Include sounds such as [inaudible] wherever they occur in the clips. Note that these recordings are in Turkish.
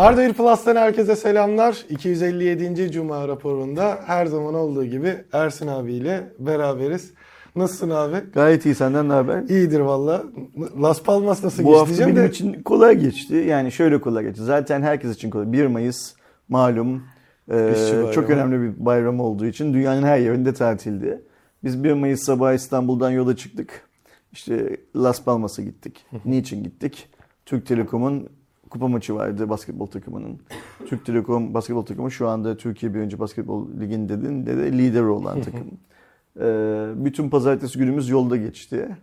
Hardware Plus'tan herkese selamlar. 257. Cuma raporunda her zaman olduğu gibi Ersin abiyle beraberiz. Nasılsın abi? Gayet iyi senden ne haber? İyidir valla. Las Palmas nasıl Bu geçti hafta benim de. için kolay geçti. Yani şöyle kolay geçti. Zaten herkes için kolay. 1 Mayıs malum e, çok önemli bir bayram olduğu için dünyanın her yerinde tatildi. Biz 1 Mayıs sabahı İstanbul'dan yola çıktık. İşte Las Palmas'a gittik. Niçin gittik? Türk Telekom'un kupa maçı vardı basketbol takımının. [laughs] Türk Telekom basketbol takımı şu anda Türkiye Birinci Basketbol Ligi'nde de, de lideri olan [laughs] takım. Ee, bütün pazartesi günümüz yolda geçti.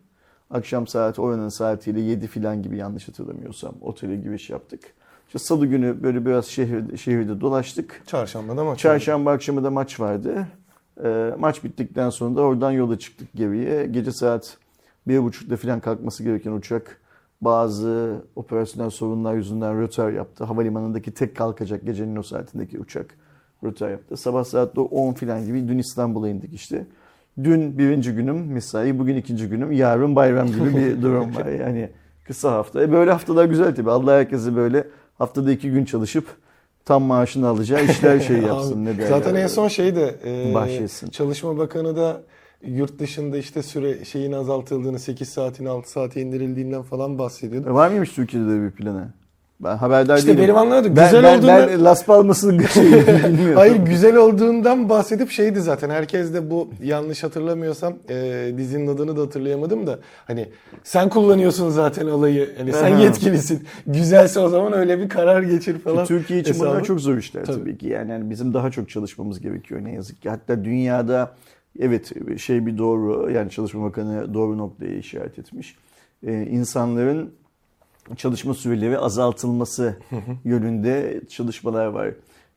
Akşam saat oranın saatiyle 7 filan gibi yanlış hatırlamıyorsam otele giriş yaptık. İşte salı günü böyle biraz şehirde, şehirde dolaştık. Çarşamba da maç. Çarşamba akşamı da maç vardı. Ee, maç bittikten sonra da oradan yola çıktık geriye. Gece saat 1.30'da filan kalkması gereken uçak bazı operasyonel sorunlar yüzünden rötar yaptı. Havalimanındaki tek kalkacak gecenin o saatindeki uçak rötar yaptı. Sabah saat de 10 filan gibi dün İstanbul'a indik işte. Dün birinci günüm mesai, bugün ikinci günüm, yarın bayram gibi bir [laughs] durum var. Yani kısa hafta. E böyle haftalar güzel tabii. Allah herkese böyle haftada iki gün çalışıp tam maaşını alacağı işler şey [laughs] yapsın. Abi, ne derler. Zaten en son şeyde e, Bahşetsin. Çalışma Bakanı da yurt dışında işte süre şeyin azaltıldığını 8 saatin 6 saate indirildiğinden falan bahsediyordu. E Var mıymış Türkiye'de de bir planı? Ben haberdar İşte değilim. benim anladığım ben, güzel ben, olduğundan- ben Las Palmas'ın [laughs] bilmiyorum. Hayır güzel olduğundan bahsedip şeydi zaten herkes de bu yanlış hatırlamıyorsam e, dizinin adını da hatırlayamadım da hani sen kullanıyorsun zaten alayı hani sen yetkilisin güzelse o zaman öyle bir karar geçir falan. Türkiye için bunlar çok zor işler tabii, Tabii. ki. Yani, yani bizim daha çok çalışmamız gerekiyor ne yazık ki. Hatta dünyada evet şey bir doğru yani Çalışma Bakanı doğru noktaya işaret etmiş. Ee, insanların çalışma süreleri azaltılması yönünde çalışmalar var,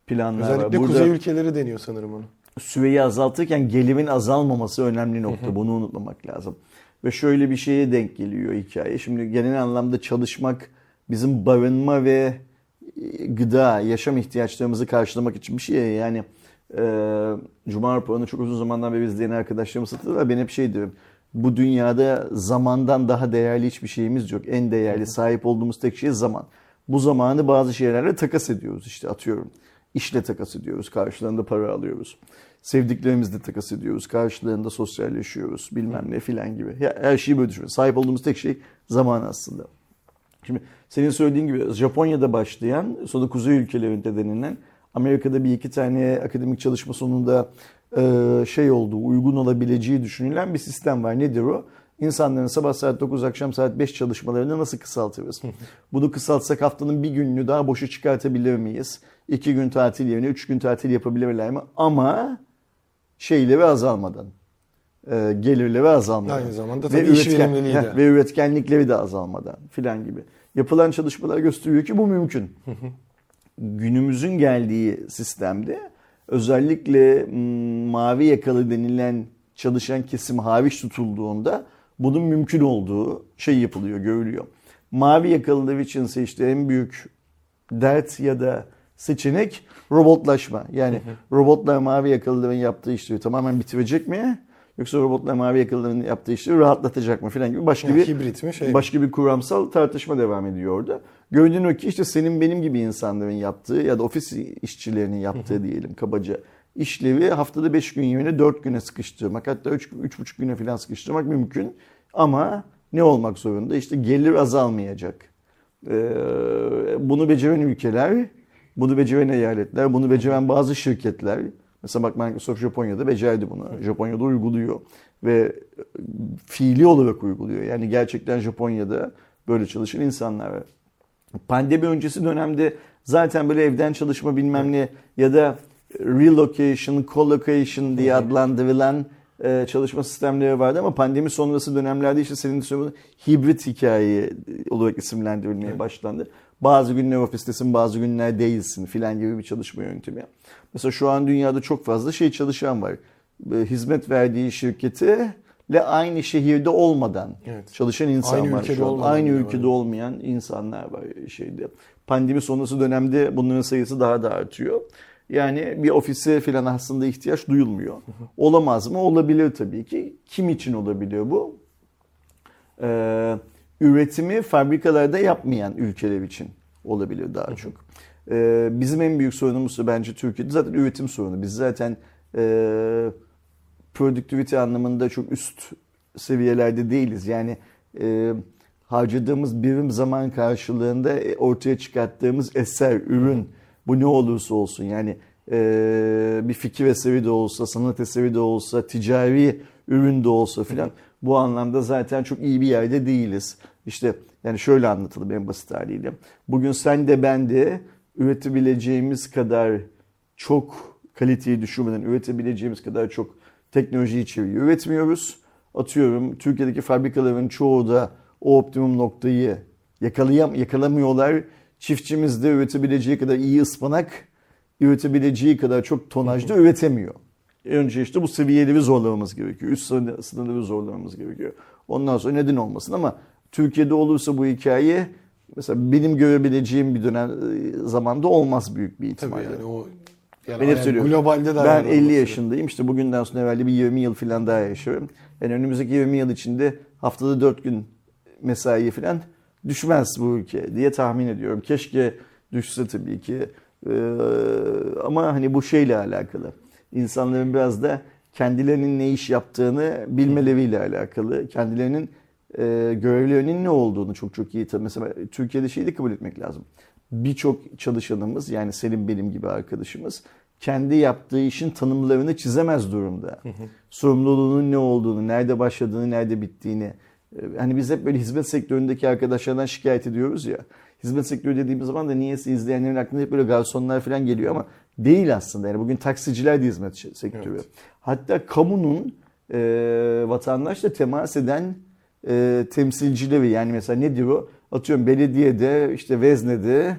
planlar var. Özellikle kuzey ülkeleri deniyor sanırım onu. süreyi azaltırken gelirin azalmaması önemli nokta. Bunu unutmamak lazım. Ve şöyle bir şeye denk geliyor hikaye. Şimdi genel anlamda çalışmak bizim barınma ve e, gıda, yaşam ihtiyaçlarımızı karşılamak için bir şey. ya. Yani e, Cuma raporunu çok uzun zamandan beri izleyen arkadaşlarımız hatırlar. Ben hep şey diyorum. Bu dünyada zamandan daha değerli hiçbir şeyimiz yok. En değerli sahip olduğumuz tek şey zaman. Bu zamanı bazı şeylerle takas ediyoruz işte atıyorum. İşle takas ediyoruz. Karşılığında para alıyoruz. Sevdiklerimizle takas ediyoruz. Karşılığında sosyalleşiyoruz. Bilmem ne filan gibi. Ya, her şeyi böyle düşünüyoruz. Sahip olduğumuz tek şey zaman aslında. Şimdi senin söylediğin gibi Japonya'da başlayan sonra kuzey ülkelerinde denilen Amerika'da bir iki tane akademik çalışma sonunda e, şey olduğu uygun olabileceği düşünülen bir sistem var. Nedir o? İnsanların sabah saat 9 akşam saat 5 çalışmalarını nasıl kısaltırız? [laughs] Bunu kısaltsak haftanın bir gününü daha boşa çıkartabilir miyiz? İki gün tatil yerine üç gün tatil yapabilirler mi? Ama şeyleri azalmadan. E, gelirleri azalmadan. Aynı zamanda tabii iş verimliliği de. heh, [laughs] ve üretkenlikleri de azalmadan filan gibi. Yapılan çalışmalar gösteriyor ki bu mümkün. Günümüzün geldiği sistemde özellikle mavi yakalı denilen çalışan kesim hariç tutulduğunda bunun mümkün olduğu şey yapılıyor, görülüyor. Mavi yakalılar için ise işte en büyük dert ya da seçenek robotlaşma. Yani robotlar mavi yakalıların yaptığı işleri tamamen bitirecek mi? Yoksa robotlar mavi yakalıların yaptığı işleri rahatlatacak mı falan gibi başka Yani bir hibrit mi, şey başka bir kuramsal tartışma devam ediyor orada. Görünen o ki işte senin benim gibi insanların yaptığı ya da ofis işçilerinin yaptığı diyelim kabaca işlevi haftada 5 gün yerine 4 güne sıkıştırmak hatta 3 3,5 güne falan sıkıştırmak mümkün. Ama ne olmak zorunda? İşte gelir azalmayacak. Ee, bunu beceren ülkeler, bunu beceren eyaletler, bunu beceren bazı şirketler. Mesela bak Microsoft Japonya'da becerdi bunu. Japonya'da uyguluyor ve fiili olarak uyguluyor. Yani gerçekten Japonya'da böyle çalışan insanlar var. Pandemi öncesi dönemde zaten böyle evden çalışma bilmem ne ya da relocation, collocation diye adlandırılan e, çalışma sistemleri vardı ama pandemi sonrası dönemlerde işte senin söylediğin hibrit hikaye olarak isimlendirilmeye başlandı. Bazı günler ofistesin, bazı günler değilsin filan gibi bir çalışma yöntemi. Mesela şu an dünyada çok fazla şey çalışan var. E, Hizmet verdiği şirketi ile aynı şehirde olmadan Evet. çalışan insan Aynı var ülkede şu an. olmadan Aynı bile var. ülkede olmayan insanlar var şeyde. Pandemi sonrası dönemde bunların sayısı daha da artıyor. Yani bir ofise falan aslında ihtiyaç duyulmuyor. Olamaz mı? Olabilir tabii ki. Kim için olabiliyor bu? Ee, üretimi fabrikalarda yapmayan ülkeler için olabilir daha çok. Ee, bizim en büyük sorunumuz bence Türkiye'de zaten üretim sorunu. Biz zaten e, productivity anlamında çok üst seviyelerde değiliz. Yani e, harcadığımız birim zaman karşılığında e, ortaya çıkarttığımız eser, ürün bu ne olursa olsun yani e, bir fikir eseri de olsa, sanat eseri de olsa, ticari ürün de olsa filan bu anlamda zaten çok iyi bir yerde değiliz. İşte yani şöyle anlatalım en basit haliyle. Bugün sen de ben de üretebileceğimiz kadar çok kaliteyi düşürmeden üretebileceğimiz kadar çok teknoloji içeriği üretmiyoruz. Atıyorum Türkiye'deki fabrikaların çoğu da o optimum noktayı yakalayam yakalamıyorlar. Çiftçimiz de üretebileceği kadar iyi ıspanak üretebileceği kadar çok tonajda üretemiyor. Önce işte bu seviyeleri zorlamamız gerekiyor. Üst sınırları zorlamamız gerekiyor. Ondan sonra neden olmasın ama Türkiye'de olursa bu hikaye mesela benim görebileceğim bir dönem zamanda olmaz büyük bir ihtimalle. Tabii yani o yani Ben hep söylüyorum. Globalde de ben ayarlanması 50 yaşındayım. İşte bugünden sonra herhalde bir 20 yıl falan daha yaşıyorum. Yani önümüzdeki 20 yıl içinde haftada 4 gün mesai falan düşmez bu ülke diye tahmin ediyorum. Keşke düşse tabii ki. Ee, ama hani bu şeyle alakalı. İnsanların biraz da kendilerinin ne iş yaptığını bilmeleriyle alakalı. Kendilerinin e, görevlerinin ne olduğunu çok çok iyi tabii. Mesela Türkiye'de şeyi de kabul etmek lazım. Birçok çalışanımız yani senin benim gibi arkadaşımız kendi yaptığı işin tanımlarını çizemez durumda. Sorumluluğunun ne olduğunu, nerede başladığını, nerede bittiğini. E, Hani biz hep böyle hizmet sektöründeki arkadaşlardan şikayet ediyoruz ya. Hizmet sektörü dediğimiz zaman da niyeyse izleyenlerin aklına hep böyle garsonlar falan geliyor ama değil aslında. Yani bugün taksiciler de hizmet sektörü. Evet. Hatta kamunun e, vatandaşla temas eden e, temsilcileri yani mesela nedir o? Atıyorum belediyede işte veznede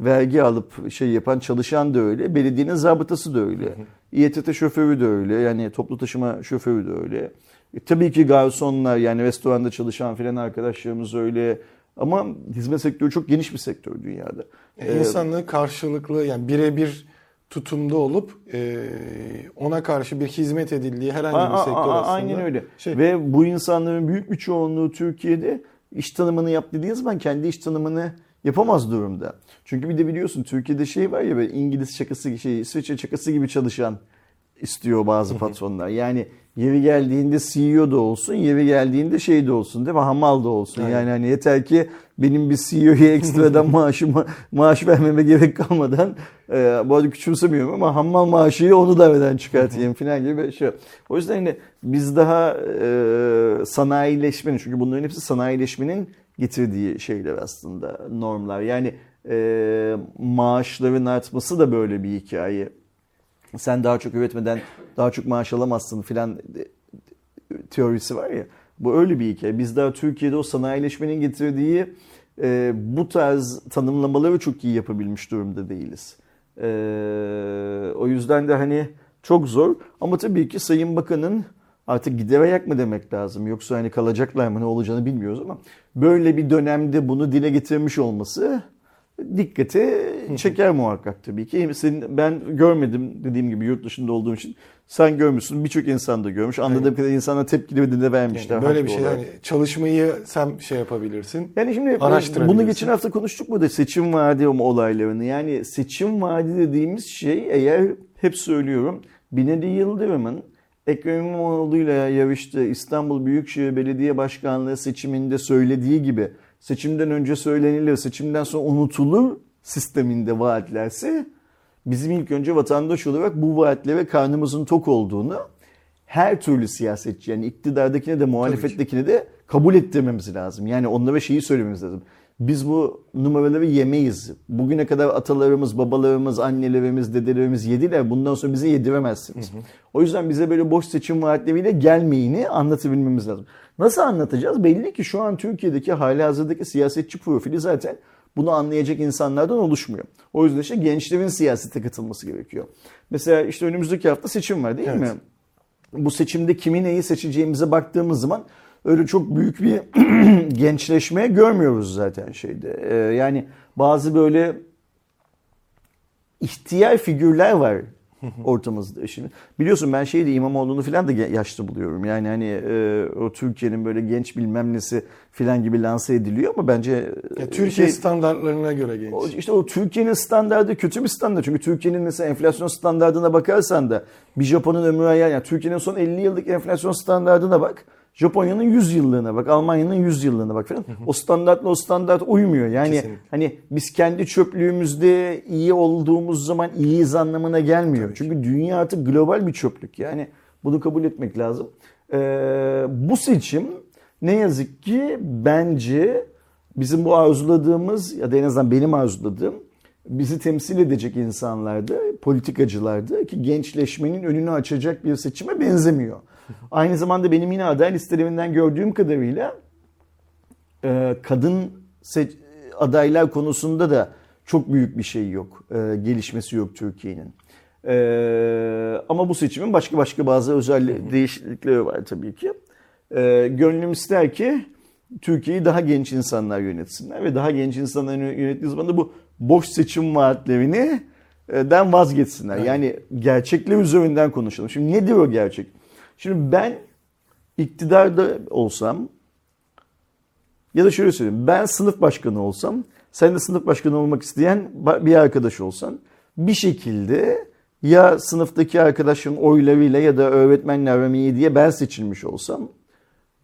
vergi alıp şey yapan çalışan da öyle. Belediyenin zabıtası da öyle. İETT şoförü de öyle. Yani toplu taşıma şoförü de öyle. E, tabii ki garsonlar yani restoranda çalışan filan arkadaşlarımız öyle. Ama hizmet sektörü çok geniş bir sektör dünyada. Yani Ee, insanlığı karşılıklı yani birebir tutumda olup e, ona karşı bir hizmet edildiği herhangi bir A- a- sektör a- aslında. Aynen öyle. Şey, Ve bu insanların büyük bir çoğunluğu Türkiye'de iş tanımını yap dediği zaman kendi iş tanımını yapamaz durumda. Çünkü bir de biliyorsun Türkiye'de şey var ya böyle İngiliz şakası şey İsviçre şakası gibi çalışan istiyor bazı [laughs] patronlar. Yani yeri geldiğinde CEO da olsun, yeri geldiğinde şey de olsun değil mi? Hamal da olsun. Aynen. Yani hani yeter ki benim bir CEO'ya ekstradan [laughs] maaşıma maaş vermeme gerek kalmadan e, bu arada küçümsemiyorum ama hammal maaşıyla onu da evden çıkartayım falan gibi bir şey. O yüzden hani biz daha e, sanayileşmenin çünkü bunların hepsi sanayileşmenin getirdiği şeyler aslında normlar. Yani e, maaşların artması da böyle bir hikaye. Sen daha çok üretmeden daha çok maaş alamazsın filan teorisi var ya. Bu öyle bir hikaye. Biz daha Türkiye'de o sanayileşmenin getirdiği e, bu tarz tanımlamaları çok iyi yapabilmiş durumda değiliz. E, o yüzden de hani çok zor. Ama tabii ki Sayın Bakan'ın artık gider ayak mı demek lazım yoksa hani kalacaklar mı ne olacağını bilmiyoruz ama böyle bir dönemde bunu dile getirmiş olması dikkati çeker muhakkak tabii ki. Senin, ben görmedim dediğim gibi yurt dışında olduğum için. Sen görmüşsün birçok insan da görmüş. Anladığım kadarıyla insana tepkileri de vermişler. yani böyle bir şey olarak. yani çalışmayı sen şey yapabilirsin. Yani şimdi bunu geçen hafta konuştuk burada seçim vaadi olaylarını. Yani seçim vaadi dediğimiz şey eğer hep söylüyorum Binali Yıldırım'ın Ekrem İmamoğlu'yla yarıştığı İstanbul Büyükşehir Belediye Başkanlığı seçiminde söylediği gibi seçimden önce söylenilir, seçimden sonra unutulur sisteminde vaatlerse bizim ilk önce vatandaş olarak bu vaatlere karnımızın tok olduğunu her türlü siyasetçi yani iktidardakine de muhalefettekine de kabul ettirmemiz lazım. Yani onlara şeyi söylememiz lazım. Biz bu numaraları yemeyiz. Bugüne kadar atalarımız, babalarımız, annelerimiz, dedelerimiz yediler. Bundan sonra bize yediremezsiniz. O yüzden bize böyle boş seçim vaatleriyle gelmeyini anlatabilmemiz lazım. Nasıl anlatacağız? Belli ki şu an Türkiye'deki hali hazırdaki siyasetçi profili zaten bunu anlayacak insanlardan oluşmuyor. O yüzden işte gençlerin siyasete katılması gerekiyor. Mesela işte önümüzdeki hafta seçim var değil Evet. mi? Bu seçimde kimi neyi seçeceğimize baktığımız zaman öyle çok büyük bir [clears throat] gençleşme görmüyoruz zaten şeyde. Ee, yani bazı böyle ihtiyar figürler var ortamızda şimdi. Biliyorsun ben şeydi İmamoğlu'nu falan da yaşlı buluyorum. Yani hani e, o Türkiye'nin böyle genç bilmem nesi falan gibi lanse ediliyor ama bence e, Ya Türkiye şey- standartlarına göre genç. o, işte o Türkiye'nin standardı kötü bir standart. Çünkü Türkiye'nin mesela enflasyon standartına bakarsan da bir Japon'un ömrü hayal yani Türkiye'nin son 50 yıllık enflasyon standartına bak. Japonya'nın 100 yıllığına bak, Almanya'nın 100 yıllığına bak falan. O standartla o standart uymuyor. Yani Kesinlikle. hani biz kendi çöplüğümüzde iyi olduğumuz zaman iyiyiz anlamına gelmiyor. Çünkü dünya artık global bir çöplük. Yani bunu kabul etmek lazım. Ee, bu seçim ne yazık ki bence bizim bu arzuladığımız ya da en azından benim arzuladığım bizi temsil edecek insanlardı, politikacılardı ki gençleşmenin önünü açacak bir seçime benzemiyor. Aynı zamanda benim yine aday listelerimden gördüğüm kadarıyla e, kadın se- adaylar konusunda da çok büyük bir şey yok. E, gelişmesi yok Türkiye'nin. E, ama bu seçimin başka başka bazı özel değişiklikleri var tabii ki. E, gönlüm ister ki Türkiye'yi daha genç insanlar yönetsinler ve daha genç insanlar yönettiği zaman da bu boş seçim vaatlerini e, den vazgeçsinler. Yani gerçekler üzerinden konuşalım. Şimdi nedir o gerçek? Şimdi ben iktidarda olsam ya da şöyle söyleyeyim. Ben sınıf başkanı olsam, sen de sınıf başkanı olmak isteyen bir arkadaş olsan bir şekilde ya sınıftaki arkadaşın oylarıyla ya da öğretmenle aram iyi diye ben seçilmiş olsam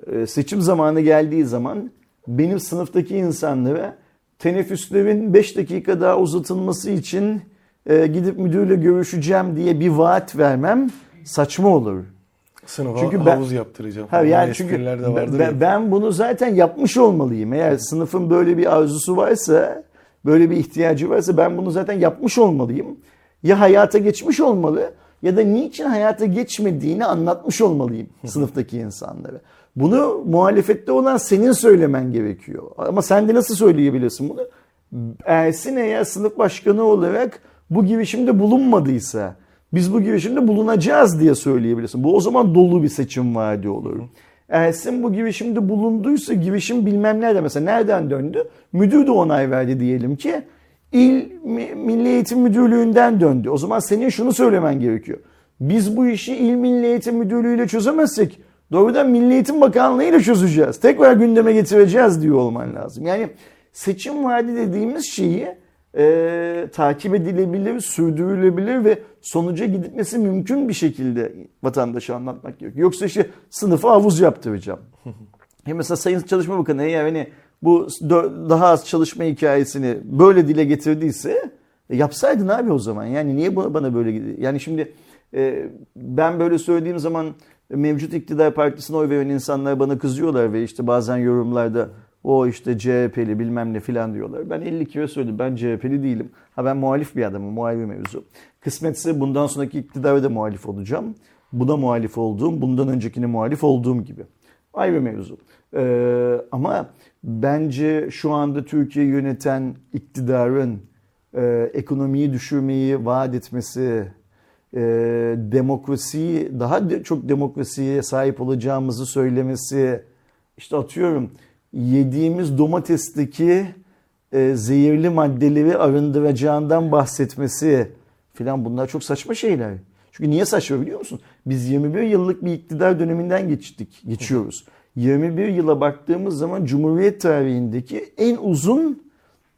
e, seçim zamanı geldiği zaman benim sınıftaki insanlara teneffüslerin 5 dakika daha uzatılması için e, gidip müdürle görüşeceğim diye bir vaat vermem saçma olur. Sınıfa Çünkü ben- havuz yaptıracağım. Ha, Böyle yani çünkü de ben, vardır ben- ya. ben bunu zaten yapmış olmalıyım. Eğer sınıfın böyle bir arzusu varsa, böyle bir ihtiyacı varsa ben bunu zaten yapmış olmalıyım. Ya hayata geçmiş olmalı ya da niçin hayata geçmediğini anlatmış olmalıyım sınıftaki insanlara. Bunu muhalefette olan senin söylemen gerekiyor. Ama sen de nasıl söyleyebilirsin bunu? Ersin eğer sınıf başkanı olarak bu girişimde bulunmadıysa biz bu girişimde bulunacağız diye söyleyebilirsin. Bu o zaman dolu bir seçim vaadi olur. Ersin bu girişimde bulunduysa girişim bilmem nerede mesela nereden döndü? Müdür de onay verdi diyelim ki. İl Mi- Milli Eğitim Müdürlüğü'nden döndü. O zaman senin şunu söylemen gerekiyor. Biz bu işi İl Milli Eğitim Müdürlüğü ile çözemezsek doğrudan Milli Eğitim Bakanlığı ile çözeceğiz. Tekrar gündeme getireceğiz diyor olman lazım. Yani seçim vaadi dediğimiz şeyi e, takip edilebilir, sürdürülebilir ve sonuca gitmesi mümkün bir şekilde vatandaşa anlatmak gerekiyor. Yoksa işte sınıfa havuz yaptıracağım. [laughs] Ya mesela Sayın Çalışma Bakanı eğer hani bu daha az çalışma hikayesini böyle dile getirdiyse e, yapsaydın abi o zaman. Yani niye bana böyle yani şimdi e, ben böyle söylediğim zaman mevcut iktidar partisine oy veren insanlar bana kızıyorlar ve işte bazen yorumlarda o işte CHP'li bilmem ne filan diyorlar. Ben 50 kere söyledim ben CHP'li değilim. Ha ben muhalif bir adamım muhalif mevzu. Kısmetse bundan sonraki iktidara da muhalif olacağım. Buna muhalif olduğum, bundan öncekine muhalif olduğum gibi. Ayrı mevzu. Ee, ama bence şu anda Türkiye yöneten iktidarın e, ekonomiyi düşürmeyi vaat etmesi, e, demokrasiyi daha de, çok demokrasiye sahip olacağımızı söylemesi, işte atıyorum yediğimiz domatesteki e, zehirli maddeleri arındıracağından bahsetmesi filan bunlar çok saçma şeyler. Çünkü niye saçma biliyor musun? Biz 21 yıllık bir iktidar döneminden geçtik, geçiyoruz. 21 yıla baktığımız zaman Cumhuriyet tarihindeki en uzun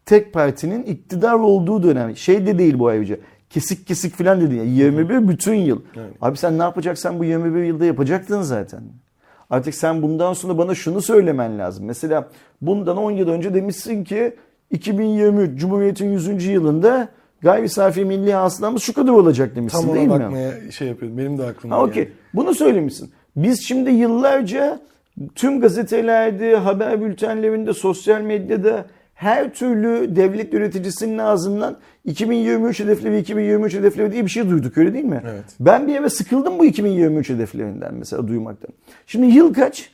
tek partinin iktidar olduğu dönem. Şey de değil bu ayrıca. Kesik kesik filan dedi. Yani 21 bütün yıl. Evet. Abi sen ne yapacaksan bu 21 yılda yapacaktın zaten. Artık sen bundan sonra bana şunu söylemen lazım. Mesela bundan 10 yıl önce demişsin ki 2023 Cumhuriyet'in 100. yılında gayri safi milli hasılamız şu kadar olacak demişsin Tam değil ona mi? bakmaya şey yapıyordum. Benim de aklıma Ha okey. Bunu söylemişsin. Biz şimdi yıllarca tüm gazetelerde, haber bültenlerinde, sosyal medyada her türlü devlet yöneticisinin ağzından 2023 hedefleri, 2023 hedefleri diye bir şey duyduk öyle değil mi? Evet. Ben bir eve sıkıldım bu 2023 hedeflerinden mesela duymaktan. Şimdi yıl kaç?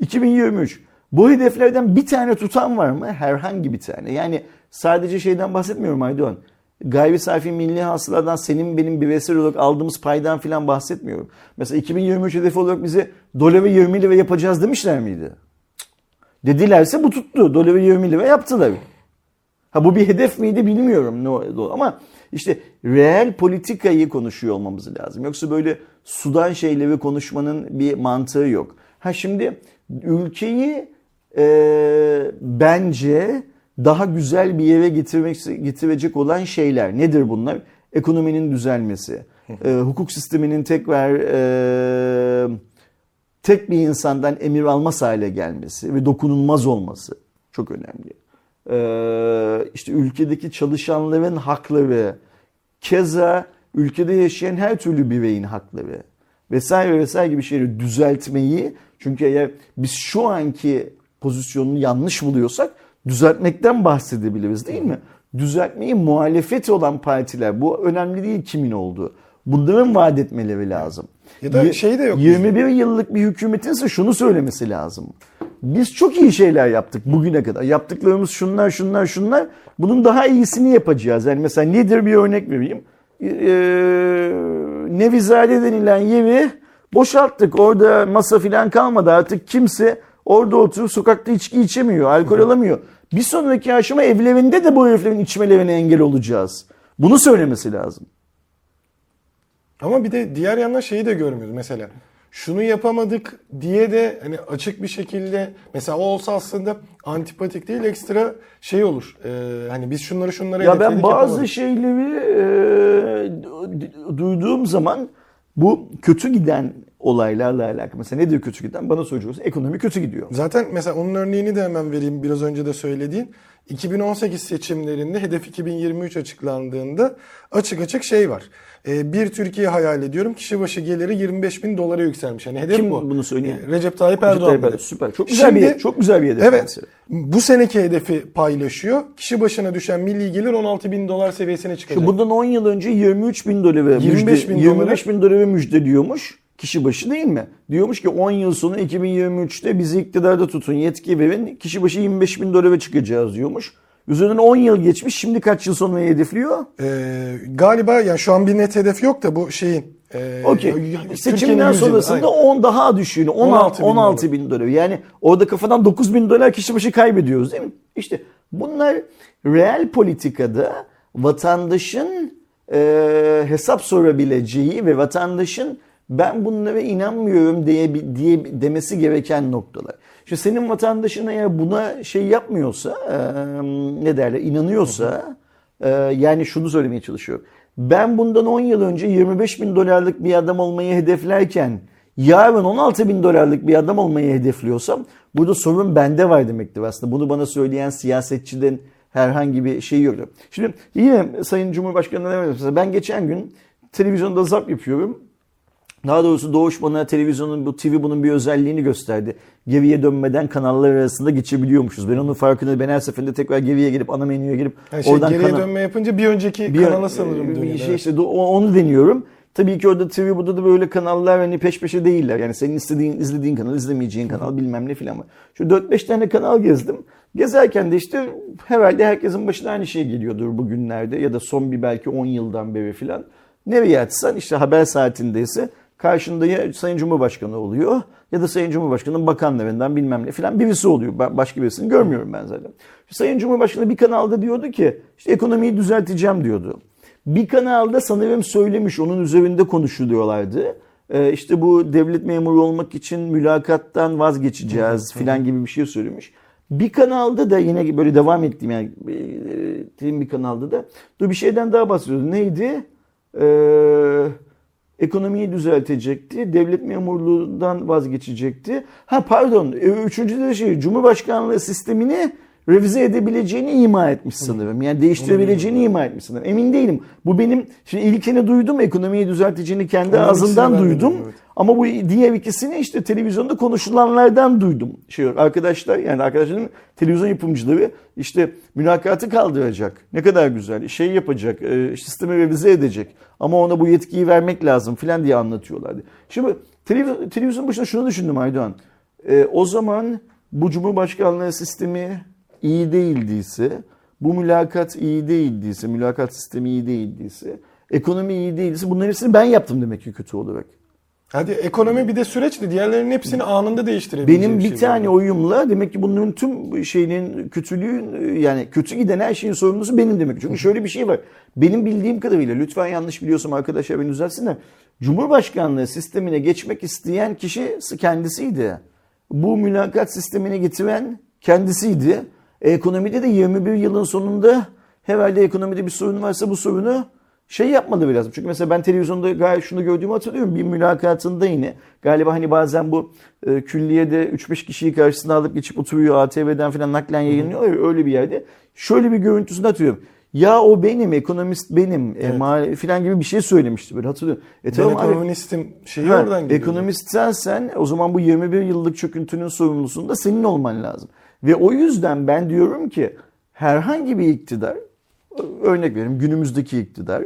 2023. Bu hedeflerden bir tane tutan var mı? Herhangi bir tane. Yani sadece şeyden bahsetmiyorum Aydoğan. Gayri safi milli hasıladan senin benim bireysel olarak aldığımız paydan filan bahsetmiyorum. Mesela 2023 hedefi olarak bize doları 20 lira yapacağız demişler miydi? Dedilerse bu tuttu. Doları 20 lira yaptılar. Ha bu bir hedef miydi bilmiyorum ne oldu ama İşte reel politikayı konuşuyor olmamız lazım. Yoksa böyle sudan şeyleri konuşmanın bir mantığı yok. Ha şimdi ülkeyi e, bence daha güzel bir yere getirmek getirecek olan şeyler nedir bunlar? Ekonominin düzelmesi, e, hukuk sisteminin tekrar e, tek bir insandan emir almaz hale gelmesi ve dokunulmaz olması çok önemli. Ee, işte ülkedeki çalışanların hakları, keza ülkede yaşayan her türlü bireyin hakları vesaire vesaire gibi şeyleri düzeltmeyi çünkü eğer biz şu anki pozisyonunu yanlış buluyorsak düzeltmekten bahsedebiliriz değil mi? Düzeltmeyi muhalefet olan partiler bu önemli değil kimin olduğu. Bunların vaat etmeleri lazım. Ya da şey de yok 21 yıllık bir hükümetin ise şunu söylemesi lazım. Biz çok iyi şeyler yaptık bugüne kadar. Yaptıklarımız şunlar şunlar şunlar. Bunun daha iyisini yapacağız. Yani mesela nedir bir örnek vereyim. Ee, Nevizade denilen yeri boşalttık. Orada masa filan kalmadı. Artık kimse orada oturup sokakta içki içemiyor. Alkol alamıyor. Bir sonraki aşama evlerinde de bu heriflerin içmelerine engel olacağız. Bunu söylemesi lazım. Ama bir de diğer yandan şeyi de görmüyoruz mesela. Şunu yapamadık diye de hani açık bir şekilde mesela o olsa aslında antipatik değil ekstra şey olur. Ee, hani biz şunları şunları Ya ben bazı yapamadık. şeyleri e, duyduğum zaman bu kötü giden olaylarla alakalı. Mesela nedir kötü giden? Bana soracaksın. Ekonomi kötü gidiyor. Zaten mesela onun örneğini de hemen vereyim biraz önce de söylediğin. 2018 seçimlerinde hedef 2023 açıklandığında açık açık şey var. Ee, bir Türkiye hayal ediyorum. Kişi başı geliri 25 bin dolara yükselmiş. Yani hedef Kim bu. bunu söylüyor? Ee, Recep Tayyip Recep Erdoğan. Tayyip Erdoğan. dedi. Süper. Çok güzel bir- çok güzel bir hedef Evet. mesela. Bu seneki hedefi paylaşıyor. Kişi başına düşen milli gelir 16 bin dolar seviyesine çıkacak. Şu bundan 10 yıl önce 23 bin doları 25 bin müjde, dolara- 25 bin doları müjdeliyormuş. Kişi başı değil mi? Diyormuş ki 10 yıl sonu 2023'te bizi iktidarda tutun yetki verin. Kişi başı 25 bin dolara çıkacağız diyormuş. Üzerinden 10 yıl geçmiş. Şimdi kaç yıl sonra hedefliyor? Ee, galiba yani şu an bir net hedef yok da bu şeyin. E, Okey. Seçimden sonrasında aynen. 10 daha düşüğünü 16, 16 bin 16 bin dolar. Yani orada kafadan 9 bin dolar kişi başı kaybediyoruz değil mi? İşte bunlar reel politikada vatandaşın e, hesap sorabileceği ve vatandaşın ben bunlara inanmıyorum diye, diye demesi gereken noktalar. İşte senin vatandaşın eğer buna şey yapmıyorsa e, ne derler inanıyorsa e, yani şunu söylemeye çalışıyorum. Ben bundan 10 yıl önce 25 bin dolarlık bir adam olmayı hedeflerken yarın 16 bin dolarlık bir adam olmayı hedefliyorsam burada sorun bende var demektir aslında. Bunu bana söyleyen siyasetçiden herhangi bir şey yok. Şimdi yine Sayın Cumhurbaşkanı'na ne ben geçen gün televizyonda zap yapıyorum. Daha doğrusu Doğuş bana televizyonun bu TV bunun bir özelliğini gösterdi. Geriye dönmeden kanallar arasında geçebiliyormuşuz. Ben onun farkında ben her seferinde tekrar geriye gelip ana menüye girip Yani şey, oradan geriye kanal- dönme yapınca bir önceki bir kanala sanırım bir dönüyor. şey evet. işte onu deniyorum. Tabii ki orada TV burada da böyle kanallar hani peş peşe değiller. Yani senin istediğin izlediğin kanal, izlemeyeceğin kanal bilmem ne filan var. Şu 4-5 tane kanal gezdim. Gezerken de işte herhalde herkesin başına aynı şey geliyordur bugünlerde ya da son bir belki 10 yıldan beri filan. Nereye açsan işte haber saatindeyse karşında ya Sayın Cumhurbaşkanı oluyor ya da Sayın Cumhurbaşkanı'nın bakanlarından bilmem ne filan birisi oluyor. Ben başka birisini görmüyorum ben zaten. Sayın Cumhurbaşkanı bir kanalda diyordu ki işte ekonomiyi düzelteceğim diyordu. Bir kanalda sanırım söylemiş onun üzerinde konuşuluyorlardı. Ee, işte bu devlet memuru olmak için mülakattan vazgeçeceğiz filan gibi bir şey söylemiş. Bir kanalda da yine böyle devam ettiğim yani e, bir kanalda da dur bir şeyden daha bahsediyordu. Neydi? Ee, ekonomiyi düzeltecekti. Devlet memurluğundan vazgeçecekti. Ha pardon. e, Üçüncü de şey Cumhurbaşkanlığı sistemini revize edebileceğini ima etmiş sanırım. Yani değiştirebileceğini ima etmiş sanırım. Emin değilim. Bu benim şimdi ilkini duydum. Ekonomiyi düzelteceğini kendi Onun ağzından duydum. evet. Ama bu diğer ikisini işte televizyonda konuşulanlardan duydum. Şey yok, arkadaşlar yani arkadaşların televizyon yapımcıları işte mülakatı kaldıracak. Ne kadar güzel. Şey yapacak. e, sistemi revize edecek. Ama ona bu yetkiyi vermek lazım filan diye anlatıyorlardı. Şimdi televiz- televizyon başında şunu düşündüm Aydoğan. E, o zaman bu Cumhurbaşkanlığı sistemi iyi değildiyse, bu mülakat iyi değildiyse, mülakat sistemi iyi değildiyse, ekonomi iyi değildiyse bunların hepsini ben yaptım demek ki kötü olarak. Hadi ekonomi bir de süreçti. Diğerlerinin hepsini anında değiştirebileceği Benim bir şey tane oyumla demek ki bunların tüm şeyinin kötülüğün yani kötü giden her şeyin sorumlusu benim demek. Çünkü şöyle bir şey var. Benim bildiğim kadarıyla lütfen yanlış biliyorsam arkadaşlar beni düzeltsinler. Cumhurbaşkanlığı sistemine geçmek isteyen kişi kendisiydi. Bu mülakat sistemine getiren kendisiydi. Ekonomide de 21 yılın sonunda herhalde ekonomide bir sorun varsa bu sorunu şey yapmalı biraz. Çünkü mesela ben televizyonda gayet şunu gördüğümü hatırlıyorum. Bir mülakatında yine galiba hani bazen bu e, külliyede 3-5 kişiyi karşısına alıp geçip oturuyor ATV'den falan naklen yayınlıyor ya öyle bir yerde. Şöyle bir görüntüsünü hatırlıyorum. Ya o benim, ekonomist benim e, mal, falan gibi bir şey söylemişti böyle hatırlıyorum. E Ben tamam abi, ekonomistim şeyi Ha, oradan geliyor. Ekonomist sensen o zaman bu 21 yıllık çöküntünün sorumlusunda senin olman lazım. Ve o yüzden ben diyorum ki herhangi bir iktidar, örnek verelim günümüzdeki iktidar,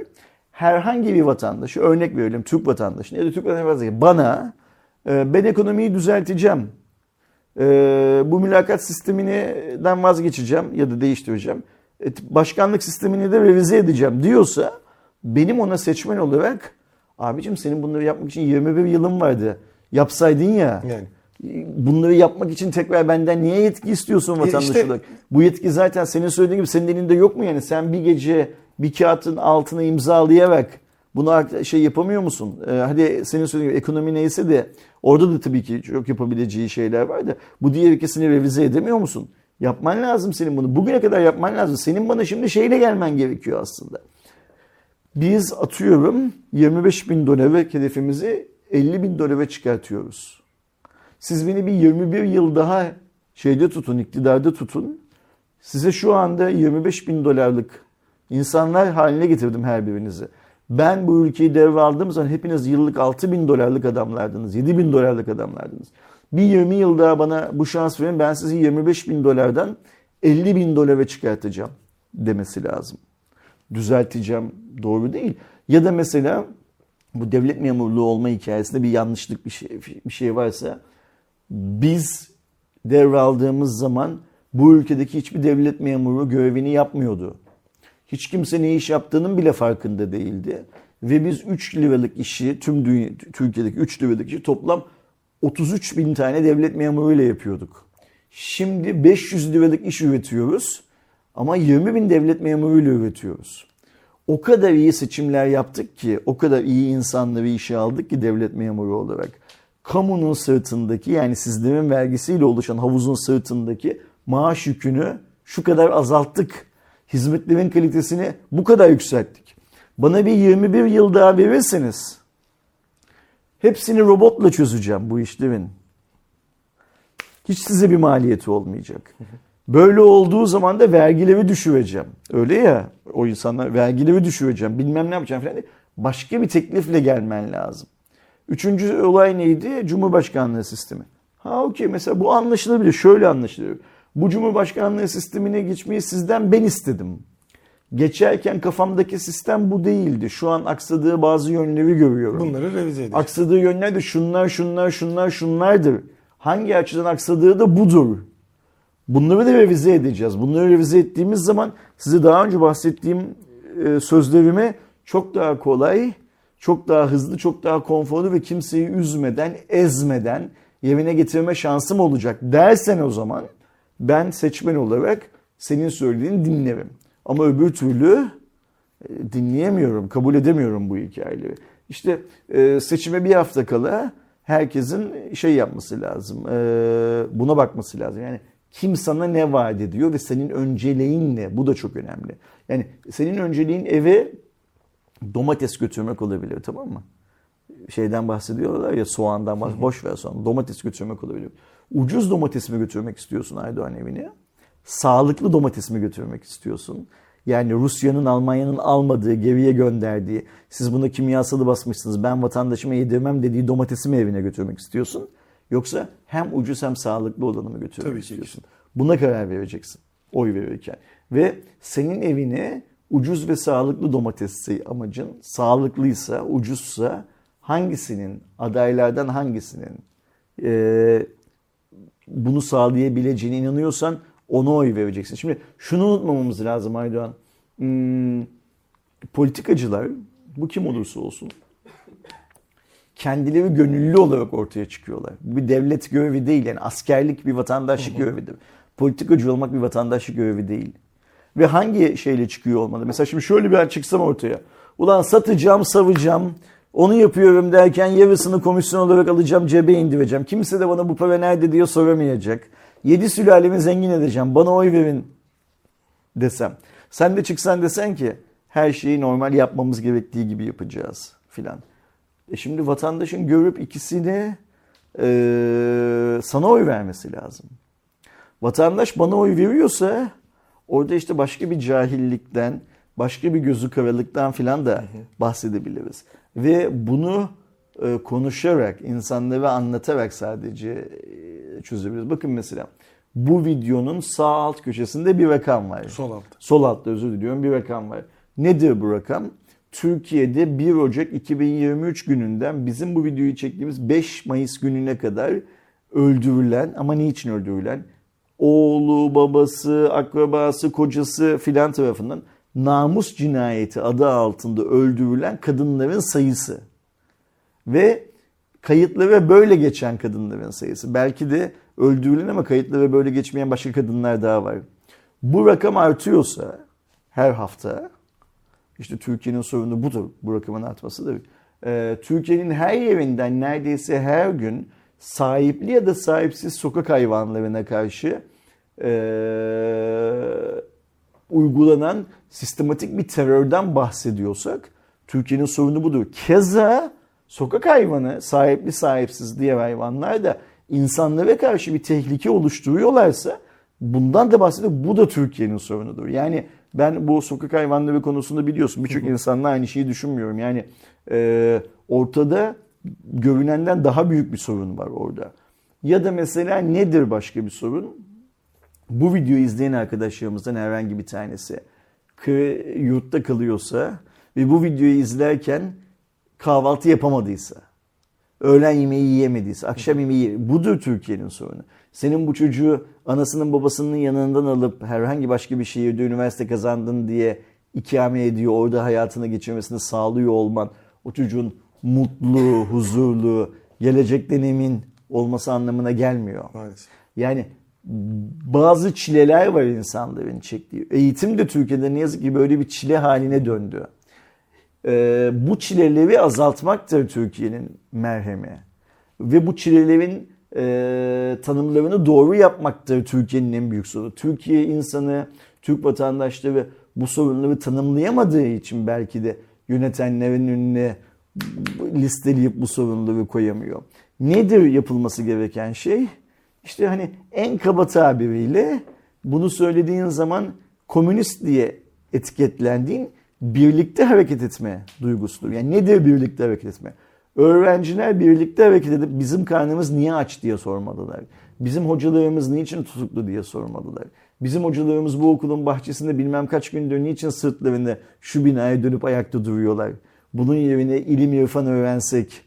herhangi bir vatandaşı, örnek verelim Türk vatandaşına ya da Türk vatandaşı bana e, ben ekonomiyi düzelteceğim, e, bu mülakat sisteminden vazgeçeceğim ya da değiştireceğim, e, başkanlık sistemini de revize edeceğim diyorsa benim ona seçmen olarak abicim senin bunları yapmak için 21 yılın vardı. Yapsaydın ya. Yani. Bunları yapmak için tekrar benden niye yetki istiyorsun vatandaş işte- olarak? Bu yetki zaten senin söylediğin gibi senin elinde yok mu yani? Sen bir gece bir kağıtın altına imzalayarak bunu şey yapamıyor musun? Ee, hadi senin söylediğin gibi ekonomi neyse de orada da tabii ki çok yapabileceği şeyler var da bu diğer ikisini revize edemiyor musun? Yapman lazım senin bunu. Bugüne kadar yapman lazım. Senin bana şimdi şeyle gelmen gerekiyor aslında. Biz atıyorum 25 bin dolara hedefimizi 50 bin dolara çıkartıyoruz. Siz beni bir 21 yıl daha şeyde tutun, iktidarda tutun. Size şu anda 25 bin dolarlık insanlar haline getirdim her birinizi. Ben bu ülkeyi devraldığım zaman hepiniz yıllık 6 bin dolarlık adamlardınız, 7 bin dolarlık adamlardınız. Bir 20 yıl daha bana bu şans verin ben sizi 25 bin dolardan 50 bin dolara çıkartacağım demesi lazım. Düzelteceğim doğru değil. Ya da mesela bu devlet memurluğu olma hikayesinde bir yanlışlık bir şey, bir şey varsa biz devraldığımız zaman bu ülkedeki hiçbir devlet memuru görevini yapmıyordu. Hiç kimse ne iş yaptığının bile farkında değildi. Ve biz 3 liralık işi tüm dünya, Türkiye'deki 3 liralık işi toplam 33 bin tane devlet memuruyla yapıyorduk. Şimdi 500 liralık iş üretiyoruz ama 20 bin devlet memuruyla üretiyoruz. O kadar iyi seçimler yaptık ki, o kadar iyi insanları işe aldık ki devlet memuru olarak. Kamunun sırtındaki yani sizlerin vergisiyle oluşan havuzun sırtındaki maaş yükünü şu kadar azalttık. Hizmetlerin kalitesini bu kadar yükselttik. Bana bir 21 yıl daha verirseniz hepsini robotla çözeceğim bu işlerin. Hiç size bir maliyeti olmayacak. Böyle olduğu zaman da vergileri düşüreceğim. Öyle ya o insanlar vergileri düşüreceğim bilmem ne yapacağım falan diye. Başka bir teklifle gelmen lazım. Üçüncü olay neydi? Cumhurbaşkanlığı sistemi. Ha okey mesela bu anlaşılabilir. Şöyle anlaşılıyor. Bu Cumhurbaşkanlığı sistemine geçmeyi sizden ben istedim. Geçerken kafamdaki sistem bu değildi. Şu an aksadığı bazı yönleri görüyorum. Bunları revize edeceğiz. Aksadığı yönler de şunlar şunlar şunlar şunlardır. Hangi açıdan aksadığı da budur. Bunları da revize edeceğiz. Bunları revize ettiğimiz zaman size daha önce bahsettiğim e, sözlerimi çok daha kolay, çok daha hızlı, çok daha konforlu ve kimseyi üzmeden, ezmeden yerine getirme şansım olacak dersen o zaman ben seçmen olarak senin söylediğini dinlerim. Ama öbür türlü e, dinleyemiyorum, kabul edemiyorum bu hikayeleri. İşte e, seçime bir hafta kala herkesin şey yapması lazım, e, buna bakması lazım. Yani kim sana ne vaat ediyor ve senin önceliğin ne? Bu da çok önemli. Yani senin önceliğin eve domates götürmek olabilir tamam mı? Şeyden bahsediyorlar ya soğandan bahsediyor. Boş ver soğan. Domates götürmek olabilir. Ucuz domates mi götürmek istiyorsun Aydoğan evine? Sağlıklı domates mi götürmek istiyorsun? Yani Rusya'nın, Almanya'nın almadığı, geriye gönderdiği, siz buna kimyasalı basmışsınız, ben vatandaşıma yedirmem dediği domatesi mi evine götürmek istiyorsun? Yoksa hem ucuz hem sağlıklı olanı mı götürmek Tabii ki. istiyorsun? Buna karar vereceksin oy verirken. Ve senin evine ucuz ve sağlıklı domatesi amacın sağlıklıysa, ucuzsa hangisinin, adaylardan hangisinin e, bunu sağlayabileceğine inanıyorsan ona oy vereceksin. Şimdi şunu unutmamamız lazım Aydoğan. Hmm, politikacılar, bu kim olursa olsun, kendileri gönüllü olarak ortaya çıkıyorlar. Bu bir devlet görevi değil yani askerlik bir vatandaşlık görevidir. Politikacı olmak bir vatandaşlık görevi değil. Ve hangi şeyle çıkıyor olmalı? Mesela şimdi şöyle bir an çıksam ortaya. Ulan satacağım, savacağım, onu yapıyorum derken yarısını komisyon olarak alacağım, cebe indireceğim. Kimse de bana bu para nerede diye soramayacak. Yedi sülalemi zengin edeceğim, bana oy verin desem. Sen de çıksan desen ki her şeyi normal yapmamız gerektiği gibi yapacağız filan. E şimdi vatandaşın görüp ikisini e, sana oy vermesi lazım. Vatandaş bana oy veriyorsa orada işte başka bir cahillikten, başka bir gözü karalıktan filan da bahsedebiliriz. Ve bunu e, konuşarak, insanlara anlatarak sadece e, çözebiliriz. Bakın mesela bu videonun sağ alt köşesinde bir rakam var. Sol altta. Sol altta özür diliyorum bir rakam var. Nedir bu rakam? Türkiye'de 1 Ocak 2023 gününden bizim bu videoyu çektiğimiz 5 Mayıs gününe kadar öldürülen ama niçin öldürülen? Oğlu, babası, akrabası, kocası filan tarafından namus cinayeti adı altında öldürülen kadınların sayısı. Ve kayıtlara böyle geçen kadınların sayısı. Belki de öldürülen ama kayıtlara böyle geçmeyen başka kadınlar daha var. Bu rakam artıyorsa her hafta işte Türkiye'nin sorunu budur. Bu rakamın artmasıdır. Ee, Türkiye'nin her yerinden neredeyse her gün sahipli ya da sahipsiz sokak hayvanlarına karşı ee, uygulanan sistematik bir terörden bahsediyorsak Türkiye'nin sorunu budur. Keza sokak hayvanı sahipli sahipsiz diğer hayvanlar da insanlara karşı bir tehlike oluşturuyorlarsa bundan da bahsediyor. Bu da Türkiye'nin sorunudur. Yani ben bu sokak hayvanları konusunda biliyorsun birçok insanla aynı şeyi düşünmüyorum. Yani e, ortada görünenden daha büyük bir sorun var orada. Ya da mesela nedir başka bir sorun? Bu videoyu izleyen arkadaşlarımızdan herhangi bir tanesi yurtta kalıyorsa ve bu videoyu izlerken kahvaltı yapamadıysa, öğlen yemeği yiyemediyse, akşam yemeği budur Türkiye'nin sorunu. Senin bu çocuğu anasının babasının yanından alıp herhangi başka bir şehirde üniversite kazandın diye ikame ediyor, orada hayatını geçirmesini sağlıyor olman, o çocuğun mutlu, huzurlu, gelecekten emin olması anlamına gelmiyor. Maalesef. Yani bazı çileler var insanların çektiği. Eğitim de Türkiye'de ne yazık ki böyle bir çile haline döndü. Ee, bu çileleri azaltmaktır Türkiye'nin merhemi. Ve bu çilelerin e, tanımlarını doğru yapmaktır Türkiye'nin en büyük sorunu. Türkiye insanı, Türk vatandaşları bu sorunları tanımlayamadığı için belki de yönetenlerin önüne listeleyip bu sorunları koyamıyor. Nedir yapılması gereken şey? İşte hani en kaba tabiriyle bunu söylediğin zaman komünist diye etiketlendiğin birlikte hareket etme duygusudur. Yani nedir birlikte hareket etme? Öğrenciler birlikte hareket edip bizim karnımız niye aç diye sormalılar. Bizim hocalarımız niçin tutuklu diye sormalılar. Bizim hocalarımız bu okulun bahçesinde bilmem kaç gündür niçin sırtlarında şu binaya dönüp ayakta duruyorlar. Bunun yerine ilim irfan öğrensek,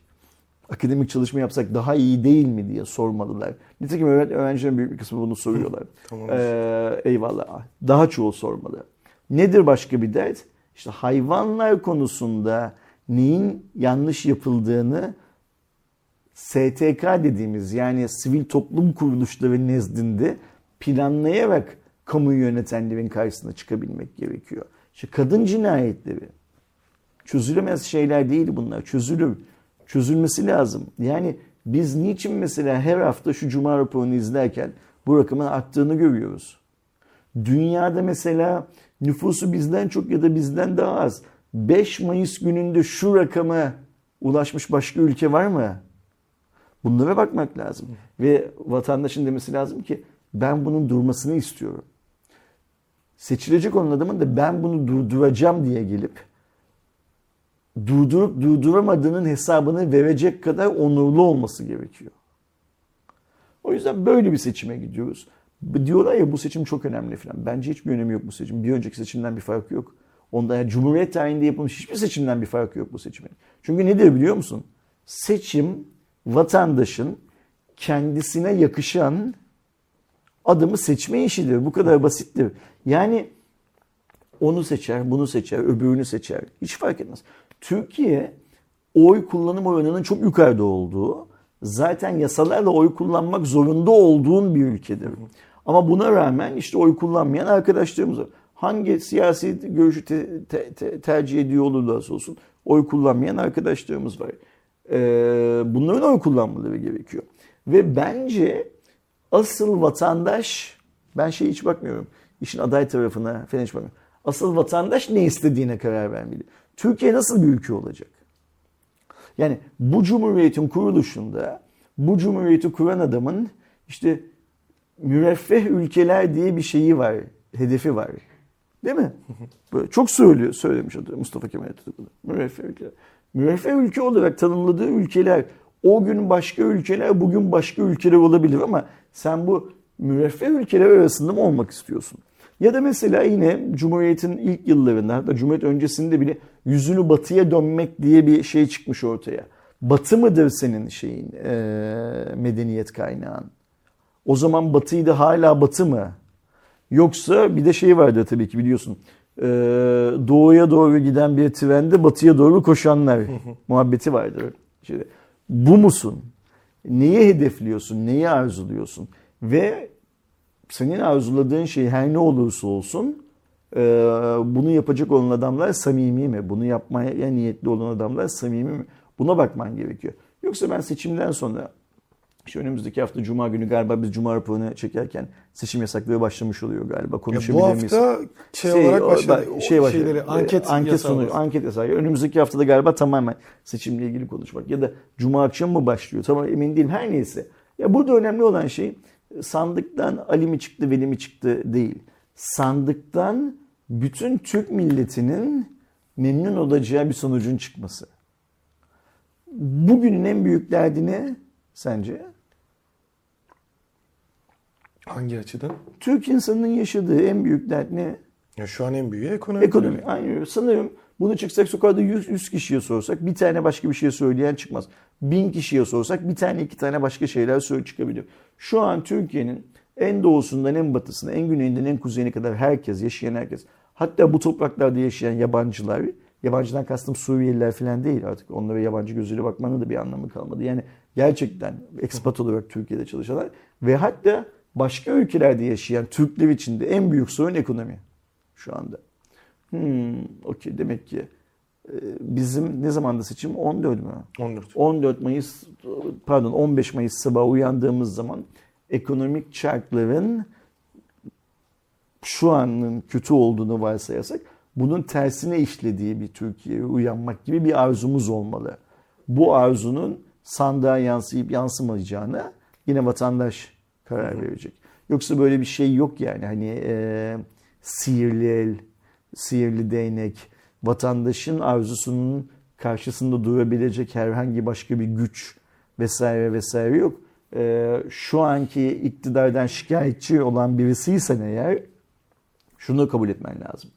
akademik çalışma yapsak daha iyi değil mi diye sormalılar. Nitekim öğrencilerin büyük bir kısmı bunu soruyorlar. [laughs] Tamam. Ee, eyvallah. Daha çoğu sormalı. Nedir başka bir dert? İşte hayvanlar konusunda neyin yanlış yapıldığını STK dediğimiz yani sivil toplum kuruluşları nezdinde planlayarak kamu yönetenlerin karşısına çıkabilmek gerekiyor. İşte kadın cinayetleri çözülemez şeyler değil bunlar. Çözülür. Çözülmesi lazım. Yani biz niçin mesela her hafta şu cuma raporunu izlerken bu rakamın arttığını görüyoruz. Dünyada mesela nüfusu bizden çok ya da bizden daha az. 5 Mayıs gününde şu rakama ulaşmış başka ülke var mı? Bunlara bakmak lazım. Ve vatandaşın demesi lazım ki ben bunun durmasını istiyorum. Seçilecek olan adamın da ben bunu durduracağım diye gelip durdurup durduramadığının hesabını verecek kadar onurlu olması gerekiyor. O yüzden böyle bir seçime gidiyoruz. Diyorlar ya bu seçim çok önemli falan. Bence hiçbir önemi yok bu seçim. Bir önceki seçimden bir farkı yok. Onda yani Cumhuriyet tarihinde yapılmış hiçbir seçimden bir farkı yok bu seçimin. Çünkü nedir biliyor musun? Seçim vatandaşın kendisine yakışan adımı seçme işidir. Bu kadar basittir. Yani onu seçer, bunu seçer, öbürünü seçer. Hiç fark etmez. Türkiye oy kullanım oranının çok yukarıda olduğu, zaten yasalarla oy kullanmak zorunda olduğun bir ülkedir. Ama buna rağmen işte oy kullanmayan arkadaşlarımız var. Hangi siyasi görüşü te- te- te- tercih ediyor olurlarsa olsun oy kullanmayan arkadaşlarımız var. Ee, bunların oy kullanmaları gerekiyor. Ve bence asıl vatandaş, ben şey hiç bakmıyorum, işin aday tarafına falan hiç bakmıyorum. Asıl vatandaş ne istediğine karar vermeli. Türkiye nasıl bir ülke olacak? Yani bu cumhuriyetin kuruluşunda bu cumhuriyeti kuran adamın işte müreffeh ülkeler diye bir şeyi var, hedefi var. Değil mi? [laughs] Böyle çok söylüyor, söylemiş adı Mustafa Kemal Atatürk. Müreffeh ülkeler. Müreffeh ülke olarak tanımladığı ülkeler o gün başka ülkeler, bugün başka ülkeler olabilir ama sen bu müreffeh ülkeler arasında mı olmak istiyorsun? Ya da mesela yine Cumhuriyet'in ilk yıllarında hatta Cumhuriyet öncesinde bile yüzünü batıya dönmek diye bir şey çıkmış ortaya. Batı mıdır senin şeyin eee, medeniyet kaynağın? O zaman batıydı hala batı mı? Yoksa bir de şey vardı tabii ki biliyorsun. Eee, doğuya doğru giden bir trende batıya doğru koşanlar muhabbeti vardır. İşte, bu musun? Neyi hedefliyorsun? Neyi arzuluyorsun? Ve senin arzuladığın şey her ne olursa olsun eee, bunu yapacak olan adamlar samimi mi? Bunu yapmaya niyetli olan adamlar samimi mi? Buna bakman gerekiyor. Yoksa ben seçimden sonra işte önümüzdeki hafta Cuma günü galiba biz Cuma raporunu çekerken seçim yasakları başlamış oluyor galiba. Konuşabilir bu miyiz? hafta şey, Şey, olarak başladı. O şey başladı. şeyleri, anket, anket yasağı sonu, başladı. anket yasağı. Önümüzdeki haftada galiba tamamen seçimle ilgili konuşmak ya da cuma akşamı mı başlıyor? Tamam emin değilim. Her neyse. Ya burada önemli olan şey sandıktan Ali mi çıktı, Veli mi çıktı değil. Sandıktan bütün Türk milletinin memnun olacağı bir sonucun çıkması. Bugünün en büyük derdi ne sence? Hangi açıdan? Türk insanının yaşadığı en büyük dert ne? Ya şu an en büyüğü ekonomi. Ekonomi. Aynı. Sanırım bunu çıksak sokakta 100, 100 kişiye sorsak bir tane başka bir şey söyleyen çıkmaz. 1000 kişiye sorsak bir tane iki tane başka şeyler söyle çıkabilir. Şu an Türkiye'nin en doğusundan en batısına, en güneyinden en kuzeyine kadar herkes, yaşayan herkes. Hatta bu topraklarda yaşayan yabancılar, yabancıdan kastım Suriyeliler falan değil artık. Onlara yabancı gözüyle bakmanın da bir anlamı kalmadı. Yani gerçekten ekspat olarak Türkiye'de çalışanlar ve hatta başka ülkelerde yaşayan Türkler için de en büyük sorun ekonomi şu anda. Hmm, okey demek ki e, bizim ne zamanda seçim? 14 mü? 14. 14 Mayıs pardon 15 Mayıs sabahı uyandığımız zaman ekonomik çarkların şu anın kötü olduğunu varsayarsak bunun tersine işlediği bir Türkiye'ye uyanmak gibi bir arzumuz olmalı. Bu arzunun sandığa yansıyıp yansımayacağına yine vatandaş karar verecek. Yoksa böyle bir şey yok yani hani e, sihirli el, sihirli değnek, vatandaşın arzusunun karşısında durabilecek herhangi başka bir güç vesaire vesaire yok. E, şu anki iktidardan şikayetçi olan birisiysen eğer şunu kabul etmen lazım.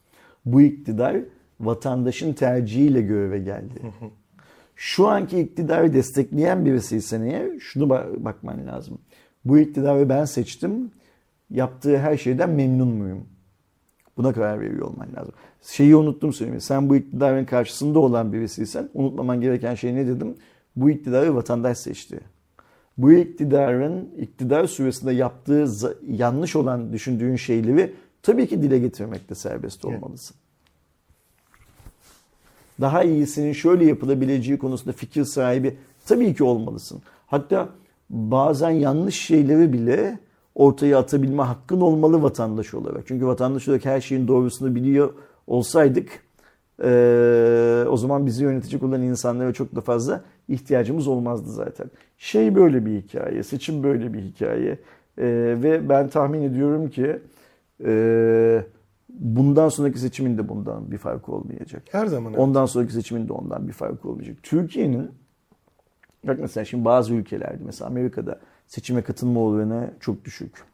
Bu iktidar vatandaşın tercihiyle göreve geldi. Şu anki iktidarı destekleyen birisiysen eğer şunu ba- bakman lazım. Bu iktidarı ben seçtim. Yaptığı her şeyden memnun muyum? Buna karar veriyor olman lazım. Şeyi unuttum söylemeyi. Sen bu iktidarın karşısında olan birisiysen unutmaman gereken şey ne dedim? Bu iktidarı vatandaş seçti. Bu iktidarın iktidar süresinde yaptığı yanlış olan düşündüğün şeyleri tabii ki dile getirmekte serbest olmalısın. Daha iyisinin şöyle yapılabileceği konusunda fikir sahibi tabii ki olmalısın. Hatta bazen yanlış şeyleri bile ortaya atabilme hakkın olmalı vatandaş olarak. Çünkü vatandaş olarak her şeyin doğrusunu biliyor olsaydık eee, o zaman bizi yönetecek olan insanlara çok da fazla ihtiyacımız olmazdı zaten. Şey böyle bir hikaye, seçim böyle bir hikaye Eee, ve ben tahmin ediyorum ki eee, bundan sonraki seçimin de bundan bir farkı olmayacak. Her zaman. öyle. Ondan sonraki seçimin de ondan bir farkı olmayacak. Türkiye'nin bak mesela şimdi bazı ülkelerde mesela Amerika'da seçime katılma oranı çok düşük.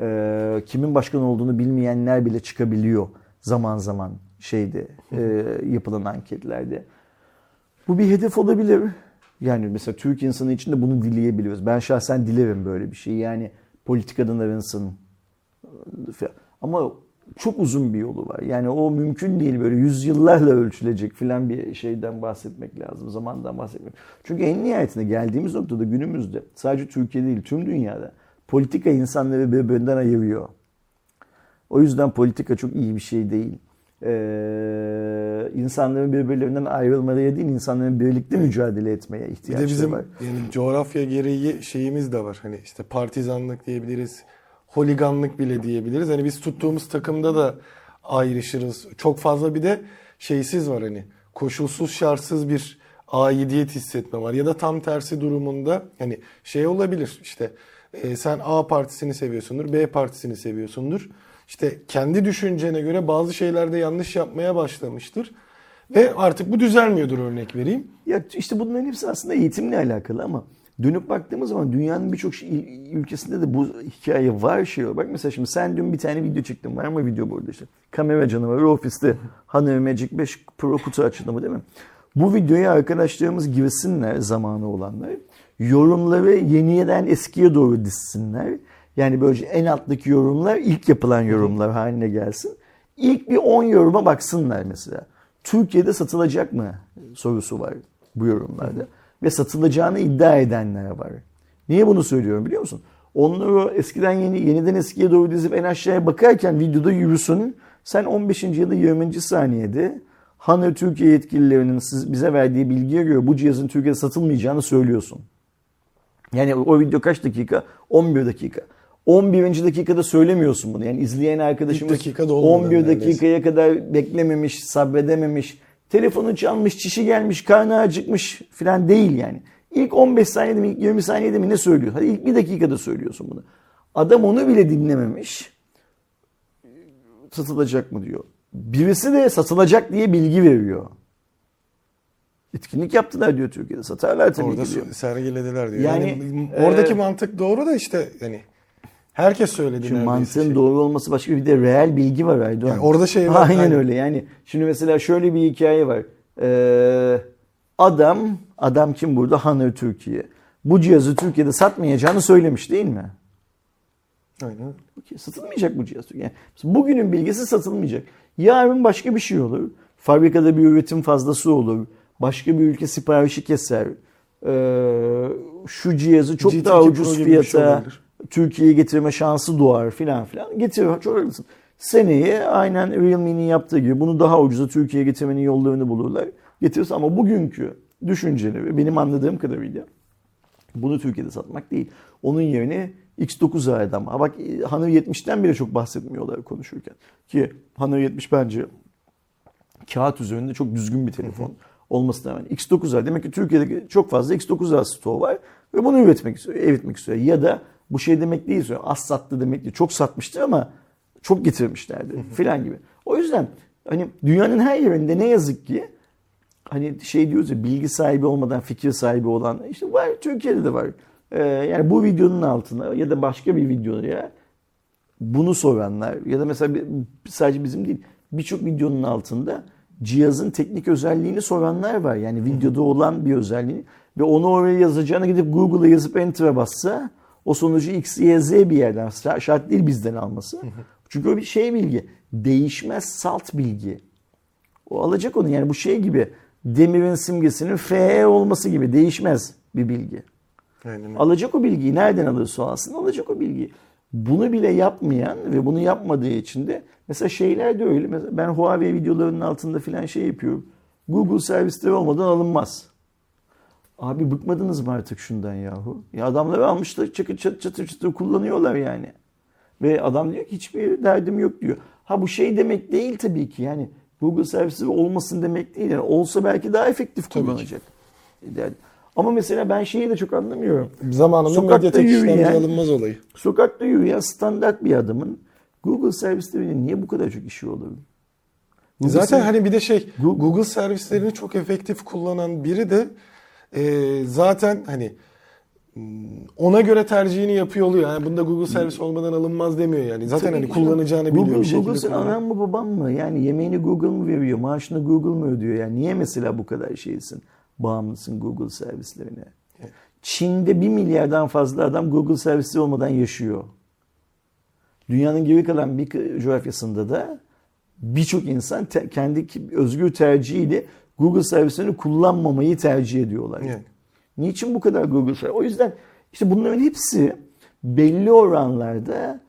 Ee, kimin başkan olduğunu bilmeyenler bile çıkabiliyor zaman zaman şeyde e, yapılan anketlerde. Bu bir hedef olabilir. Yani mesela Türk insanı için de bunu dileyebiliyoruz. Ben şahsen dilerim böyle bir şey. Yani politikadan arınsın. Ama çok uzun bir yolu var. Yani o mümkün değil böyle yüzyıllarla ölçülecek filan bir şeyden bahsetmek lazım. Zamandan bahsetmek. Çünkü en nihayetinde geldiğimiz noktada günümüzde sadece Türkiye değil tüm dünyada politika insanları birbirinden ayırıyor. O yüzden politika çok iyi bir şey değil. Ee, insanların birbirlerinden ayrılmaları değil, insanların birlikte mücadele etmeye Bir de bizim var. yani coğrafya gereği şeyimiz de var. Hani işte partizanlık diyebiliriz. Holiganlık bile diyebiliriz. Hani biz tuttuğumuz takımda da ayrışırız. Çok fazla bir de şeysiz var hani koşulsuz şartsız bir aidiyet hissetme var. Ya da tam tersi durumunda hani şey olabilir işte e, sen A partisini seviyorsundur, B partisini seviyorsundur. İşte kendi düşüncene göre bazı şeylerde yanlış yapmaya başlamıştır. Ve artık bu düzelmiyordur örnek vereyim. Ya işte bunların hepsi aslında eğitimle alakalı ama dönüp baktığımız zaman dünyanın birçok şey- ülkesinde de bu hikaye var şey. Bak mesela şimdi sen dün bir tane video çektin. Var mı video burada işte? Kamera canavarı ofiste Honor Magic 5 Pro kutu açılımı değil mi? Bu videoya arkadaşlarımız girsinler zamanı olanlar. Yorumları yeniden eskiye doğru dizsinler. Yani böylece en alttaki yorumlar ilk yapılan yorumlar haline gelsin. İlk bir 10 yoruma baksınlar mesela. Türkiye'de satılacak mı sorusu var bu yorumlarda. Ve satılacağını iddia edenler var. Niye bunu söylüyorum biliyor musun? Onları eskiden yeni, yeniden eskiye doğru dizip en aşağıya bakarken videoda yürüsün. Sen 15. ya da 20. saniyede Hanır Türkiye yetkililerinin siz, bize verdiği bilgiye göre bu cihazın Türkiye'de satılmayacağını söylüyorsun. Yani o video kaç dakika? 11 dakika. 11. dakikada söylemiyorsun bunu. Yani izleyen arkadaşımız dakikada olmadan 11 neredeyse. dakikaya kadar beklememiş, sabredememiş. Telefonu çalmış, çişi gelmiş, karnı acıkmış falan değil yani. İlk 15 saniyede mi, ilk 20 saniyede mi ne söylüyor? Hadi ilk bir dakikada söylüyorsun bunu. Adam onu bile dinlememiş. Satılacak mı diyor. Birisi de satılacak diye bilgi veriyor. Etkinlik yaptılar diyor Türkiye'de. Satarlar tabii Orada ki diyor. sergilediler diyor. Yani, Yani, e, oradaki mantık doğru da işte yani herkes söyledi Şimdi mantığın şey. doğru olması başka bir de reel bilgi var Aydoğan. Yani orada şey var, Aynen aynen. öyle yani. Şimdi mesela şöyle bir hikaye var. Ee, adam, adam kim burada? Hanır Türkiye. Bu cihazı Türkiye'de satmayacağını söylemiş değil mi? Aynen. Satılmayacak bu cihaz. Yani bugünün bilgisi satılmayacak. Yarın başka bir şey olur. Fabrikada bir üretim fazlası olur. Başka bir ülke siparişi keser. Ee, şu cihazı çok GT2 daha ucuz şey fiyata. Türkiye'ye getirme şansı doğar filan filan. Getirir. Çok haklısın. Seneye aynen Realme'nin yaptığı gibi bunu daha ucuza Türkiye'ye getirmenin yollarını bulurlar. Getirirse ama bugünkü düşünceleri benim anladığım kadarıyla bunu Türkiye'de satmak değil. Onun yerine X9 adam. Ha bak Honor 70'ten bile çok bahsetmiyorlar konuşurken. Ki Honor 70 bence kağıt üzerinde çok düzgün bir telefon olmasına rağmen X9'lar demek ki Türkiye'de çok fazla X9'lar stoğu var ve bunu üretmek istiyor, eritmek istiyor. Ya da bu şey demek değil, az sattı demek değil. Çok satmıştır ama çok getirmişlerdi filan gibi. O yüzden hani dünyanın her yerinde ne yazık ki hani şey diyoruz ya bilgi sahibi olmadan fikir sahibi olan işte var Türkiye'de de var. Ee, yani bu videonun altına ya da başka bir videoya bunu soranlar ya da mesela bir- sadece bizim değil birçok videonun altında cihazın teknik özelliğini soranlar var. Yani videoda olan bir özelliğini ve onu oraya yazacağına gidip Google'a yazıp enter'a bassa o sonucu X, Y, Z bir yerden şart- değil bizden alması. Çünkü o bir şey bilgi. Değişmez salt bilgi. O alacak onu yani bu şey gibi demirin simgesinin FE olması gibi değişmez bir bilgi. Aynen. Alacak o bilgiyi. Nereden alırsa alsın alacak o bilgiyi. Bunu bile yapmayan ve bunu yapmadığı için de mesela şeyler de öyle. Mesela ben Huawei videolarının altında filan şey yapıyorum. Google servisleri olmadan alınmaz. Abi bıkmadınız mı artık şundan yahu? Ya adamları almışlar çatır çatır çatır, çatır kullanıyorlar yani. Ve adam diyor ki hiçbir derdim yok diyor. Ha bu şey demek değil tabii ki yani Google servisi olmasın demek değil. Yani olsa belki daha efektif kullanacak. Yani Ama mesela ben şeyi de çok anlamıyorum. Zamanında Sokakta Mediatek işlemci yürüyen- alınmaz olayı. Sokakta yürüyen standart bir adamın Google servislerine niye bu kadar çok işi olur? Google Zaten servis- hani bir de şey Google- Google servislerini çok efektif kullanan biri de e, zaten hani ona göre tercihini yapıyor oluyor. Yani bunda Google servis olmadan alınmaz demiyor yani. Zaten Tabii hani ki kullanacağını Google, biliyor bir şekilde. Google kullanıyor. anan mı baban mı? Yani yemeğini Google mu veriyor? Maaşını Google mu ödüyor? Yani niye mesela bu kadar şeysin? Bağımlısın Google servislerine. Çin'de bir milyardan fazla adam Google servisi olmadan yaşıyor. Dünyanın geri kalan bir coğrafyasında da birçok insan te- kendi özgür tercihiyle Google servislerini kullanmamayı tercih ediyorlar. Evet. Niçin bu kadar Google servis? O yüzden işte bunların hepsi belli oranlarda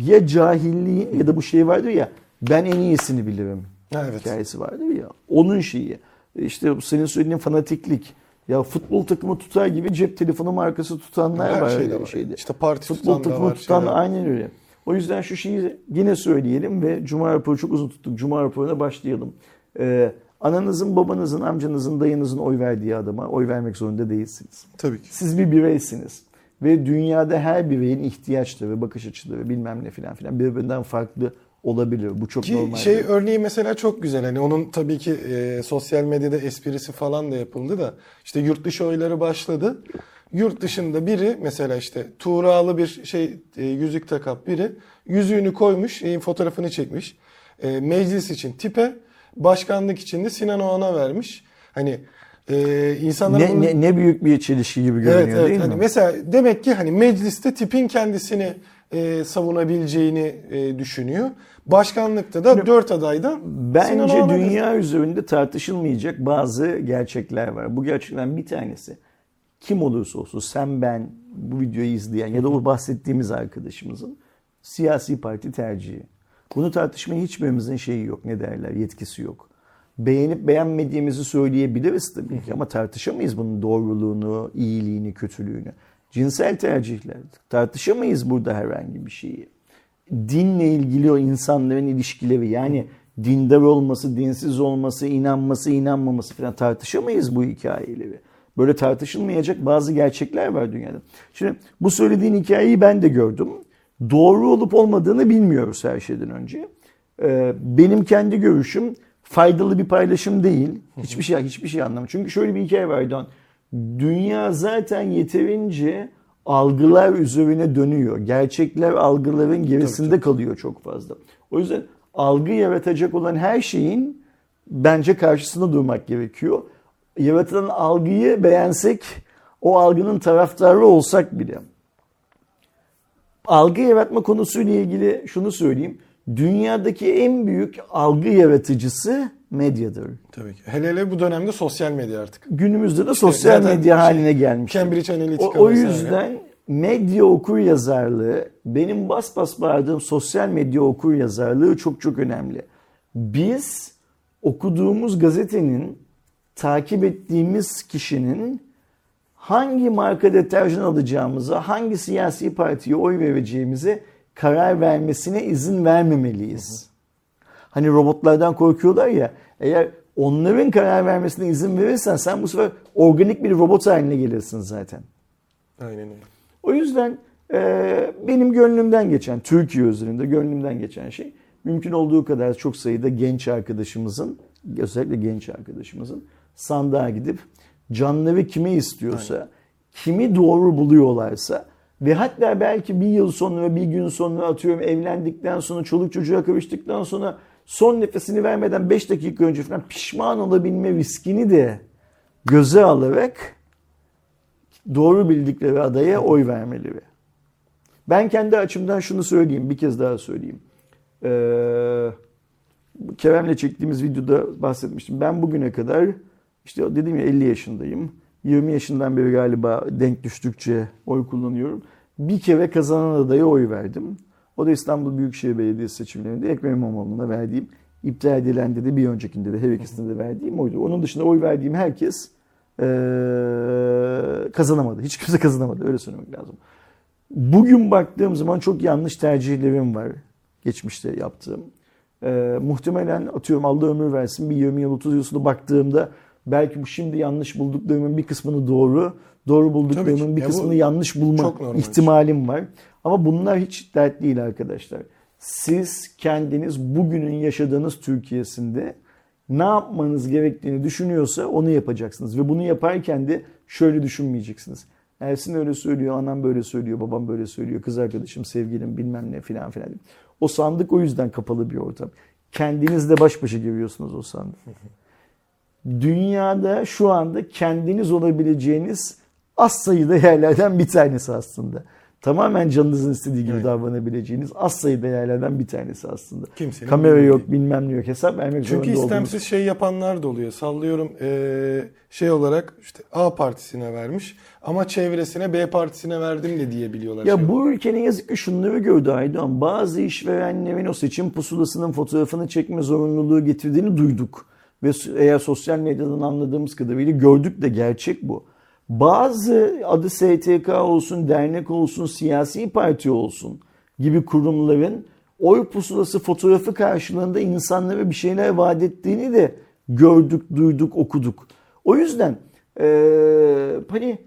ya cahilliğin ya da bu şey vardır ya ben en iyisini bilirim Evet. hikayesi vardır ya. Onun şeyi. İşte senin söylediğin fanatiklik. Ya futbol takımı tutar gibi cep telefonu markası tutanlar Her var. şeyde var. Şeyde. İşte parti Futbol tutan takımı var, tutan şeyler. aynen öyle. O yüzden şu şeyi yine söyleyelim ve Cuma raporu çok uzun tuttuk. Cuma raporuna başlayalım. Ee, ananızın, babanızın, amcanızın, dayınızın oy verdiği adama oy vermek zorunda değilsiniz. Tabii ki. Siz bir bireysiniz. Ve dünyada her bireyin ihtiyaçları, bakış açıları bilmem ne filan filan birbirinden farklı olabilir. Bu çok Ki normal. şey örneği mesela çok güzel. Hani onun tabii ki e, sosyal medyada esprisi falan da yapıldı da işte yurt dışı oyları başladı. Yurt dışında biri mesela işte Tuğra'lı bir şey e, yüzük takap biri yüzüğünü koymuş, şeyin fotoğrafını çekmiş. E, meclis için tipe, başkanlık için de Sinan Oğan'a vermiş. Hani e, insanlar ne, bunu- ne, ne büyük bir çelişki gibi görünüyor Evet evet. değil Hani mi? mesela demek ki hani mecliste tipin kendisini e, savunabileceğini e, düşünüyor. Başkanlıkta da dört adaydan Sinan Bence dünya üzerinde tartışılmayacak bazı gerçekler var. Bu gerçeklerden bir tanesi kim olursa olsun sen ben bu videoyu izleyen ya da o bahsettiğimiz arkadaşımızın siyasi parti tercihi. Bunu tartışmaya hiçbirimizin şeyi yok ne derler yetkisi yok. Beğenip beğenmediğimizi söyleyebiliriz tabii ki ama tartışamayız bunun doğruluğunu, iyiliğini, kötülüğünü. Cinsel tercihler tartışamayız burada herhangi bir şeyi dinle ilgili o insanların ilişkileri yani dindar olması, dinsiz olması, inanması, inanmaması falan tartışamayız bu hikayeleri. Böyle tartışılmayacak bazı gerçekler var dünyada. Şimdi bu söylediğin hikayeyi ben de gördüm. Doğru olup olmadığını bilmiyoruz her şeyden önce. Ee, benim kendi görüşüm faydalı bir paylaşım değil. Hiçbir şey hiçbir şey anlamam. Çünkü şöyle bir hikaye var Doğan. Dünya zaten yeterince algılar üzerine dönüyor. Gerçekler algıların gerisinde kalıyor çok fazla. O yüzden algı yaratacak olan her şeyin bence karşısında durmak gerekiyor. Yaratılan algıyı beğensek, o algının taraftarı olsak bile. Algı yaratma konusuyla ilgili şunu söyleyeyim. Dünyadaki en büyük algı yaratıcısı medyadır. Tabii ki. Hele hele bu dönemde sosyal medya artık. Günümüzde de sosyal zaten medya şey, haline gelmiş. Cambridge Analytica O, o yüzden medya okur yazarlığı, benim bas bas bağırdığım sosyal medya okur yazarlığı çok çok önemli. Biz okuduğumuz gazetenin, takip ettiğimiz kişinin hangi marka deterjan alacağımıza, hangi siyasi partiye oy vereceğimize karar vermesine izin vermemeliyiz. Hani robotlardan korkuyorlar ya. Eğer onların karar vermesine izin verirsen sen bu sefer organik bir robot haline gelirsin zaten. Aynen öyle. O yüzden e, benim gönlümden geçen, Türkiye üzerinde gönlümden geçen şey mümkün olduğu kadar çok sayıda genç arkadaşımızın, özellikle genç arkadaşımızın sandığa gidip canları kime istiyorsa, kimi doğru buluyorlarsa ve hatta belki bir yıl sonra, bir gün sonra atıyorum evlendikten sonra, çoluk çocuğa kavuştuktan sonra son nefesini vermeden 5 dakika önce falan pişman olabilme riskini de göze alarak doğru bildikleri adaya oy vermeleri. Ben kendi açımdan şunu söyleyeyim, bir kez daha söyleyeyim. Ee, Kerem'le çektiğimiz videoda bahsetmiştim. Ben bugüne kadar işte dedim ya 50 yaşındayım. 20 yaşından beri galiba denk düştükçe oy kullanıyorum. Bir kere kazanan adaya oy verdim. O da İstanbul Büyükşehir Belediyesi seçimlerinde Ekrem İmamoğlu'na verdiğim, iptal edilende de bir öncekinde de her ikisinde de verdiğim oydu. Onun dışında oy verdiğim herkes ee, kazanamadı. Hiç kimse kazanamadı. Öyle söylemek lazım. Bugün baktığım zaman çok yanlış tercihlerim var. Geçmişte yaptığım. Ee, muhtemelen atıyorum Allah ömür versin bir 20 yıl 30 yıl sonra baktığımda belki bu şimdi yanlış bulduklarımın bir kısmını doğru, doğru bulduklarımın bir Ya kısmını yanlış bulma normal. ihtimalim var. Ama bunlar hiç dert değil arkadaşlar. Siz kendiniz bugünün yaşadığınız Türkiye'sinde ne yapmanız gerektiğini düşünüyorsa onu yapacaksınız. Ve bunu yaparken de şöyle düşünmeyeceksiniz. Ersin öyle söylüyor, anam böyle söylüyor, babam böyle söylüyor, kız arkadaşım, sevgilim bilmem ne filan filan. O sandık o yüzden kapalı bir ortam. Kendinizle baş başa giriyorsunuz o sandık. [laughs] Dünyada şu anda kendiniz olabileceğiniz az sayıda yerlerden bir tanesi aslında. tamamen canınızın istediği gibi Evet. davranabileceğiniz az sayıda yerlerden bir tanesi aslında. Kimsenin Kamera yok, bilmem ne yok. Hesap vermek Çünkü zorunda olduğunuz. istemsiz şey yapanlar da oluyor. Sallıyorum eee, şey olarak işte A partisine vermiş ama çevresine B partisine verdim de diyebiliyorlar. Ya Şey- bu ülke ne yazık ki şunları gördü Aydoğan. Bazı işverenlerin o seçim pusulasının fotoğrafını çekme zorunluluğu getirdiğini duyduk. Ve eğer sosyal medyadan anladığımız kadarıyla gördük de gerçek bu. Bazı adı STK olsun, dernek olsun, siyasi parti olsun gibi kurumların oy pusulası fotoğrafı karşılığında insanlara bir şeyler vaat ettiğini de gördük, duyduk, okuduk. O yüzden eee hani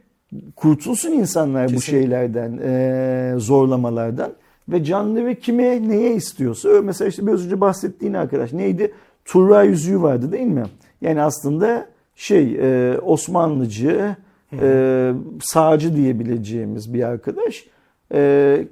kurtulsun insanlar bu Kesinlikle. şeylerden, eee, zorlamalardan ve canları kime neye istiyorsa. Mesela işte biraz önce bahsettiğin arkadaş neydi? Turra yüzüğü vardı değil mi? Yani aslında şey eee, Osmanlıcı, eee, sağcı diyebileceğimiz bir arkadaş. Eee,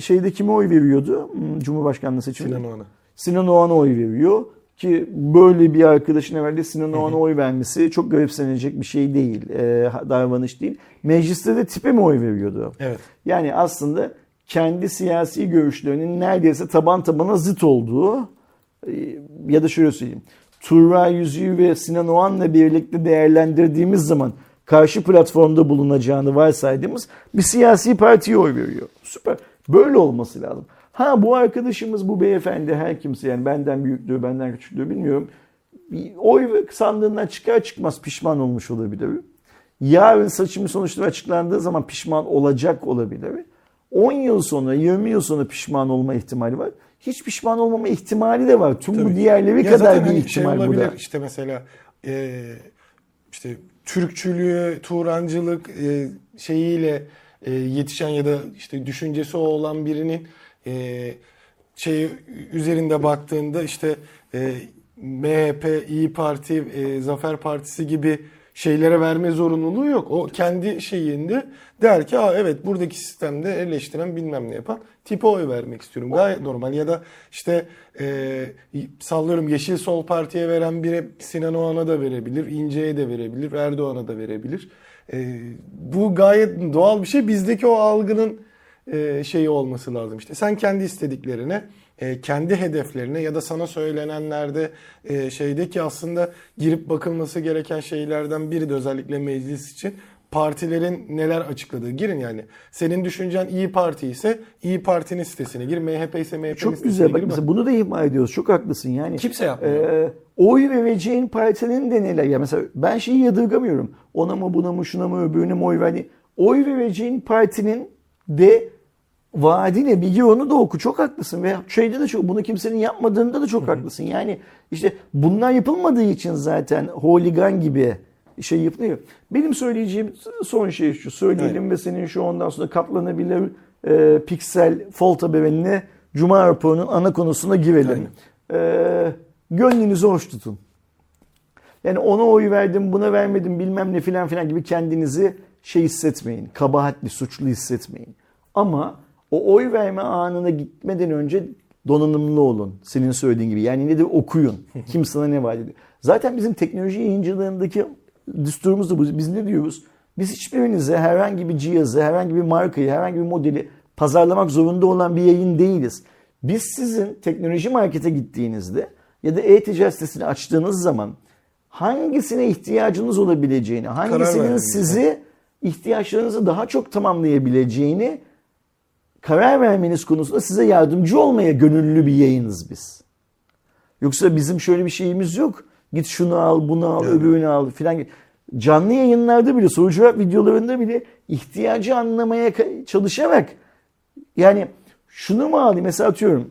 şeyde kime oy veriyordu? Hmm, Cumhurbaşkanlığı seçiminde. Sinan Oğan'a. Sinan Oğan'a oy veriyor ki böyle bir arkadaşın evvelde Sinan Oğan'a oy vermesi çok garipsenecek bir şey değil, e, davranış değil. Mecliste de tipe mi oy veriyordu? Evet. Yani aslında kendi siyasi görüşlerinin neredeyse taban tabana zıt olduğu e, ya da şöyle söyleyeyim. Turra Yüzüğü ve Sinan Oğan'la birlikte değerlendirdiğimiz zaman karşı platformda bulunacağını varsaydığımız bir siyasi partiye oy veriyor. Süper. Böyle olması lazım. Ha bu arkadaşımız bu beyefendi her kimse yani benden büyüklüğü benden küçüklüğü bilmiyorum. Oy sandığından çıkar çıkmaz pişman olmuş olabilir. Yarın seçimin sonuçları açıklandığı zaman pişman olacak olabilir. 10 yıl sonra 20 yıl sonra pişman olma ihtimali var. Hiç pişman olmama ihtimali de var. Tüm bu Tabii. diğerleri Ya kadar bir hani ihtimal şey bu da. işte mesela e, işte Türkçülüğü, Turancılık e, şeyiyle e, yetişen ya da işte düşüncesi olan birinin e, şey üzerinde baktığında işte e, MHP, İyi Parti, e, Zafer Partisi gibi şeylere verme zorunluluğu yok. O kendi şeyinde der ki Aa, evet buradaki sistemde eleştiren bilmem ne yapan tipe oy vermek istiyorum. Gayet normal ya da işte e, sallıyorum Yeşil Sol Parti'ye veren biri Sinan Oğan'a da verebilir, İnce'ye de verebilir, Erdoğan'a da verebilir. E, bu gayet doğal bir şey. Bizdeki o algının e, şeyi olması lazım işte. Sen kendi istediklerine, e, kendi hedeflerine ya da sana söylenenlerde e, şeydeki aslında girip bakılması gereken şeylerden biri de özellikle meclis için partilerin neler açıkladığı. Girin yani. Senin düşüncen İyi Parti ise İyi Parti'nin sitesine gir. MHP ise MHP'nin Çok sitesine güzel. gir. Bak Bak. mesela bunu da ihmal ediyoruz. Çok haklısın yani. Kimse yapmıyor. Ee, oy vereceğin partinin de neler? Ya mesela ben şeyi yadırgamıyorum. Ona mı buna mı şuna mı öbürüne mi oy verdi? Oy vereceğin partinin de vaadi ne? Bir onu da oku. Çok haklısın. Ve şeyde de çok, bunu kimsenin yapmadığında da çok haklısın. Yani işte bunlar yapılmadığı için zaten holigan gibi şey yapılıyor. Benim söyleyeceğim son şey şu. Söyleyelim ve senin şu ondan sonra katlanabilir e, piksel fold haberine Cuma raporunun ana konusuna girelim. E, gönlünüzü hoş tutun. Yani ona oy verdim, buna vermedim bilmem ne filan filan gibi kendinizi şey hissetmeyin. Kabahatli, suçlu hissetmeyin. Ama o oy verme anına gitmeden önce donanımlı olun. Senin söylediğin gibi. Yani ne de okuyun. [laughs] Kim sana ne vaat ediyor. Zaten bizim teknoloji yayıncılığındaki düsturumuz da bu. Biz ne diyoruz? Biz hiçbirinize herhangi bir cihazı, herhangi bir markayı, herhangi bir modeli pazarlamak zorunda olan bir yayın değiliz. Biz sizin teknoloji markete gittiğinizde ya da e-ticaret sitesini açtığınız zaman hangisine ihtiyacınız olabileceğini, hangisinin sizi ihtiyaçlarınızı daha çok tamamlayabileceğini karar vermeniz konusunda size yardımcı olmaya gönüllü bir yayınız biz. Yoksa bizim şöyle bir şeyimiz yok. Git şunu al, bunu al, Evet. öbürünü al filan. Canlı yayınlarda bile, soru cevap videolarında bile ihtiyacı anlamaya çalışarak yani şunu mu alayım mesela atıyorum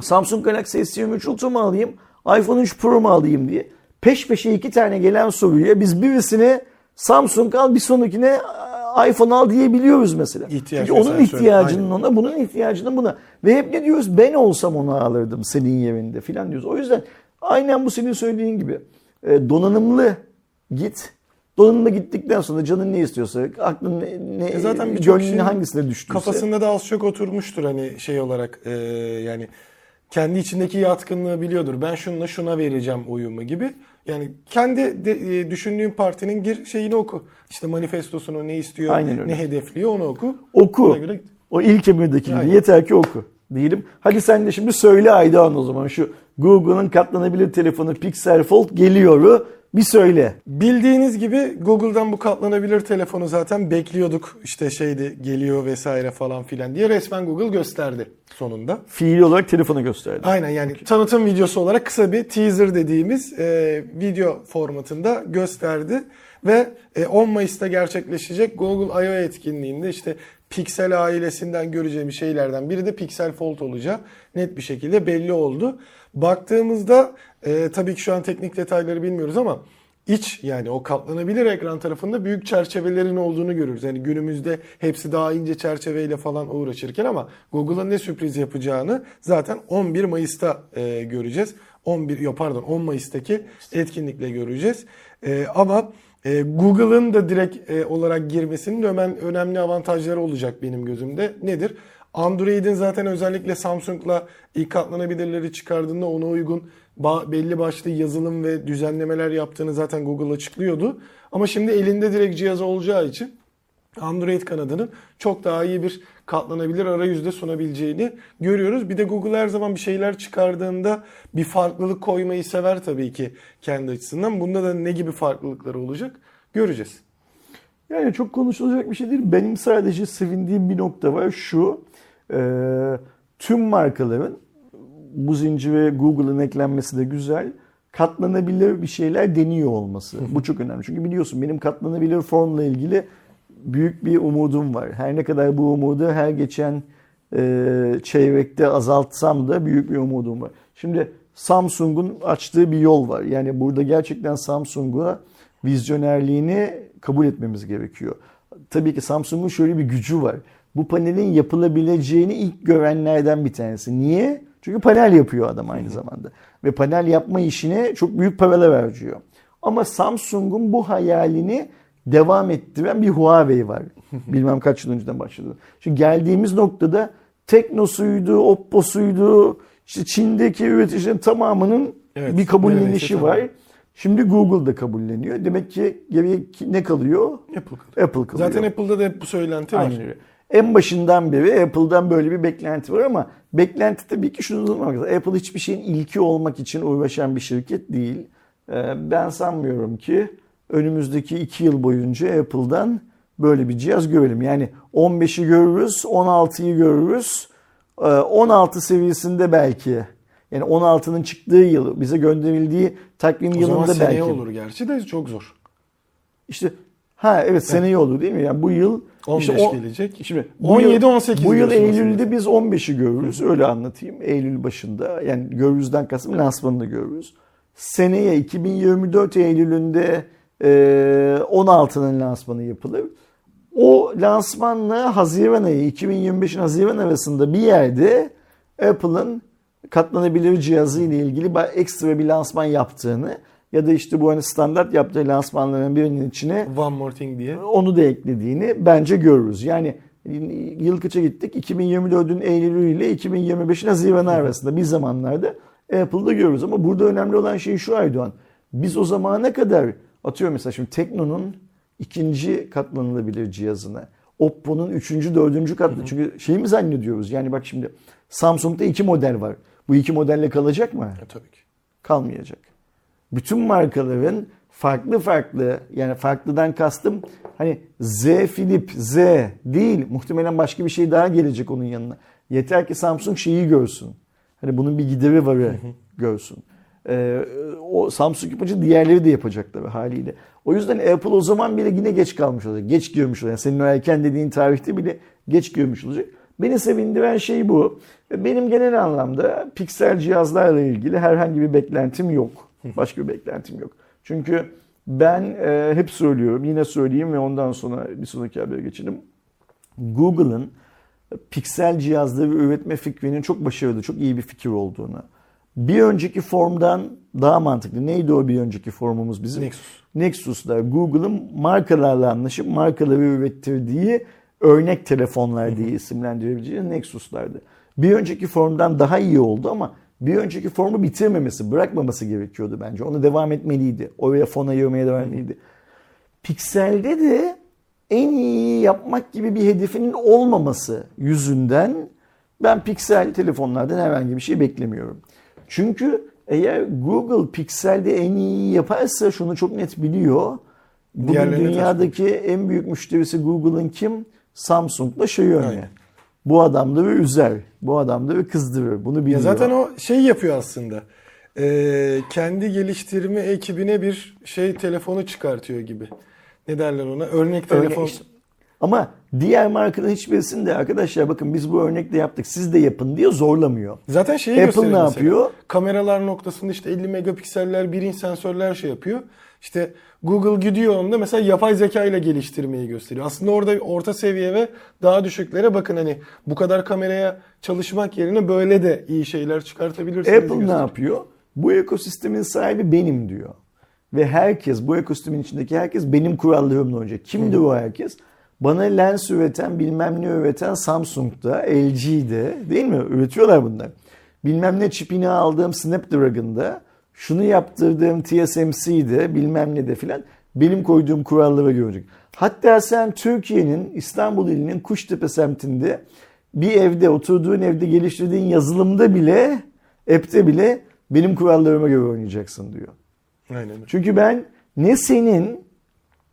Samsung Galaxy S23 Ultra mı alayım iPhone 3 Pro mu alayım diye peş peşe iki tane gelen soruya biz birisine Samsung al bir sonrakine iPhone al diyebiliyoruz mesela. İhtiyaç Çünkü onun söyle, ihtiyacının ona bunun ihtiyacının buna ve hep ne diyoruz ben olsam onu alırdım senin yerinde filan diyoruz. O yüzden aynen bu senin söylediğin gibi e, donanımlı git. Donanımlı gittikten sonra canın ne istiyorsa, aklın ne, ne E zaten birçok gönlün hangisine düştüyse. Kafasında da az çok oturmuştur hani şey olarak e, yani kendi içindeki yatkınlığı biliyordur. Ben şununla şuna vereceğim oyumu gibi. Yani kendi de, e, düşündüğün partinin gir şeyini oku. İşte manifestosunu ne istiyor, ne hedefliyor onu oku. Oku. Ona göre O ilk emirdeki gibi. Yeter ki oku. Diyelim. Hadi sen de şimdi söyle Aydoğan o zaman. Şu Google'ın katlanabilir telefonu Pixel Fold geliyor. Bir söyle. Bildiğiniz gibi Google'dan bu katlanabilir telefonu zaten bekliyorduk. İşte şeydi geliyor vesaire falan filan diye resmen Google gösterdi sonunda. Fiili olarak telefonu gösterdi. Aynen yani tanıtım videosu olarak kısa bir teaser dediğimiz e, video formatında gösterdi. Ve e, 10 Mayıs'ta gerçekleşecek Google I.O. etkinliğinde işte Pixel ailesinden göreceğimiz şeylerden biri de Pixel Fold olacağı net bir şekilde belli oldu. Baktığımızda e, tabii ki şu an teknik detayları bilmiyoruz ama iç yani o katlanabilir ekran tarafında büyük çerçevelerin olduğunu görürüz. Yani günümüzde hepsi daha ince çerçeveyle falan uğraşırken ama Google'ın ne sürpriz yapacağını zaten 11 Mayıs'ta e, göreceğiz. 11 yok pardon 10 Mayıs'taki etkinlikle göreceğiz. E, ama e, Google'ın da direkt e, olarak girmesinin ömen, önemli avantajları olacak benim gözümde. Nedir? Android'in zaten özellikle Samsung'la ilk katlanabilirleri çıkardığında ona uygun belli başlı yazılım ve düzenlemeler yaptığını zaten Google açıklıyordu. Ama şimdi elinde direkt cihaz olacağı için Android kanadının çok daha iyi bir katlanabilir arayüzde sunabileceğini görüyoruz. Bir de Google her zaman bir şeyler çıkardığında bir farklılık koymayı sever tabii ki kendi açısından. Bunda da ne gibi farklılıkları olacak göreceğiz. Yani çok konuşulacak bir şey değil. Benim sadece sevindiğim bir nokta var. Şu, e, tüm markaların bu zincire Google'ın eklenmesi de güzel. Katlanabilir bir şeyler deniyor olması. Bu çok önemli. Çünkü biliyorsun benim katlanabilir formla ilgili büyük bir umudum var. Her ne kadar bu umudu her geçen e, çeyrekte azaltsam da büyük bir umudum var. Şimdi Samsung'un açtığı bir yol var. Yani burada gerçekten Samsung'a vizyonerliğini kabul etmemiz gerekiyor. Tabii ki Samsung'un şöyle bir gücü var. Bu panelin yapılabileceğini ilk görenlerden bir tanesi. Niye? Çünkü panel yapıyor adam aynı zamanda. Ve panel yapma işine çok büyük paralar harcıyor. Ama Samsung'un bu hayalini devam ettiren bir Huawei var. [laughs] Bilmem kaç yıl önceden başladı. Şimdi geldiğimiz noktada Teknosuydu, Oppo'suydu, işte Çin'deki üreticilerin tamamının Evet, bir kabullenişi neredeyse var. tamam. Şimdi Google da kabulleniyor. Demek ki geriye ne kalıyor? Apple kalıyor. Apple kalıyor. Zaten Apple'da da hep bu söylenti var. Aynen öyle. En başından beri Apple'dan böyle bir beklenti var ama beklenti tabii ki şunu unutmamak lazım. Apple hiçbir şeyin ilki olmak için uğraşan bir şirket değil. Ee, Ben sanmıyorum ki önümüzdeki iki yıl boyunca Apple'dan böyle bir cihaz görelim. Yani 15'i görürüz, 16'yı görürüz. Ee, 16 seviyesinde belki. Yani 16'nın çıktığı yıl bize gönderildiği takvim O zaman yılında belki. olur gerçi de çok zor. İşte ha evet seneye olur değil mi? Yani bu yıl 15 işte o- gelecek. Şimdi bu 17, yıl- 18 Bu yıl Eylül'de aslında. biz 15'i görürüz. Öyle anlatayım. Eylül başında. Yani görürüzden kastım lansmanını görürüz. Seneye 2024 Eylül'ünde e, 16'nın lansmanı yapılır. O lansmanla Haziran ayı 2025'in Haziran arasında bir yerde Apple'ın katlanabilir cihazı ile ilgili ekstra bir lansman yaptığını ya da işte bu hani standart yaptığı lansmanların birinin içine One more thing diye. onu da eklediğini bence görürüz. Yani yıl kaça gittik? 2024'ün Eylül'ü ile 2025'in Haziran arasında bir zamanlarda Apple'da görürüz. Ama burada önemli olan şey şu Aydoğan. Biz o zamana kadar atıyorum mesela şimdi Tekno'nun ikinci katlanılabilir cihazını, Oppo'nun üçüncü, dördüncü katlı. Çünkü şey mi zannediyoruz? Yani bak şimdi Samsung'da iki model var. Bu iki modelle kalacak mı? E, tabii ki. kalmayacak. Bütün markaların farklı farklı yani farklıdan kastım hani Z Flip Z değil muhtemelen başka bir şey daha gelecek onun yanına. Yeter ki Samsung şeyi görsün. Hani bunun bir gideri varı görsün. Ee, o Samsung yapınca diğerleri de yapacaklar haliyle. O yüzden Apple o zaman bile yine geç kalmış olacak. Geç girmiş olacak. Yani senin o erken dediğin tarihte bile geç girmiş olacak. Beni sevindiren şey bu. Benim genel anlamda piksel cihazlarla ilgili herhangi bir beklentim yok. Başka bir beklentim yok. Çünkü ben e, hep söylüyorum, yine söyleyeyim ve ondan sonra bir sonraki habere geçelim. Google'ın piksel cihazları üretme fikrinin çok başarılı, çok iyi bir fikir olduğunu. Bir önceki formdan daha mantıklı. Neydi o bir önceki formumuz bizim? Nexus. Nexus'lar Google'ın markalarla anlaşıp markaları ürettirdiği örnek telefonlar diye isimlendirebileceğimiz Nexus'lardı. bir önceki formdan daha iyi oldu ama bir önceki formu bitirmemesi, bırakmaması gerekiyordu bence. Onu devam etmeliydi. Oraya fon ayırmaya devam etmeliydi. Pixel'de de en iyi yapmak gibi bir hedefinin olmaması yüzünden ben Pixel telefonlardan herhangi bir şey beklemiyorum. Çünkü eğer Google Pixel'de en iyi yaparsa şunu çok net biliyor. Bugün dünyadaki en büyük müşterisi Google'ın kim? Samsung'la Xiaomi. Aynen. Bu adam da bir üzer. Bu adam da bir kızdırır. Bunu biliyor. Ya zaten o şey yapıyor aslında. Ee, kendi geliştirme ekibine bir şey telefonu çıkartıyor gibi. Ne derler ona? Örnek Örnek- telefon. işte- Ama diğer markanın hiçbirisini de arkadaşlar bakın biz bu örnekle yaptık siz de yapın diye zorlamıyor. Zaten şeyi Apple ne mesela. yapıyor? Kameralar noktasında işte 50 megapikseller, bir inç sensörler şey yapıyor. İşte Google gidiyor onda mesela yapay zeka ile geliştirmeyi gösteriyor. Aslında orada orta seviye ve daha düşüklere bakın hani bu kadar kameraya çalışmak yerine böyle de iyi şeyler çıkartabilirsiniz. Apple ne yapıyor? Bu ekosistemin sahibi benim diyor. Ve herkes bu ekosistemin içindeki herkes benim kurallarımla oynayacak. Kimdir o herkes? Bana lens üreten bilmem ne üreten Samsung'da, LG'de değil mi? Üretiyorlar bunlar. Bilmem ne çipini aldığım Snapdragon'da, şunu yaptırdığım TSMC'de bilmem ne de filan benim koyduğum kurallara görecek. Hatta sen Türkiye'nin İstanbul ilinin Kuştepe semtinde bir evde oturduğun evde geliştirdiğin yazılımda bile app'te bile benim kurallarıma göre oynayacaksın diyor. Aynen. Çünkü ben ne senin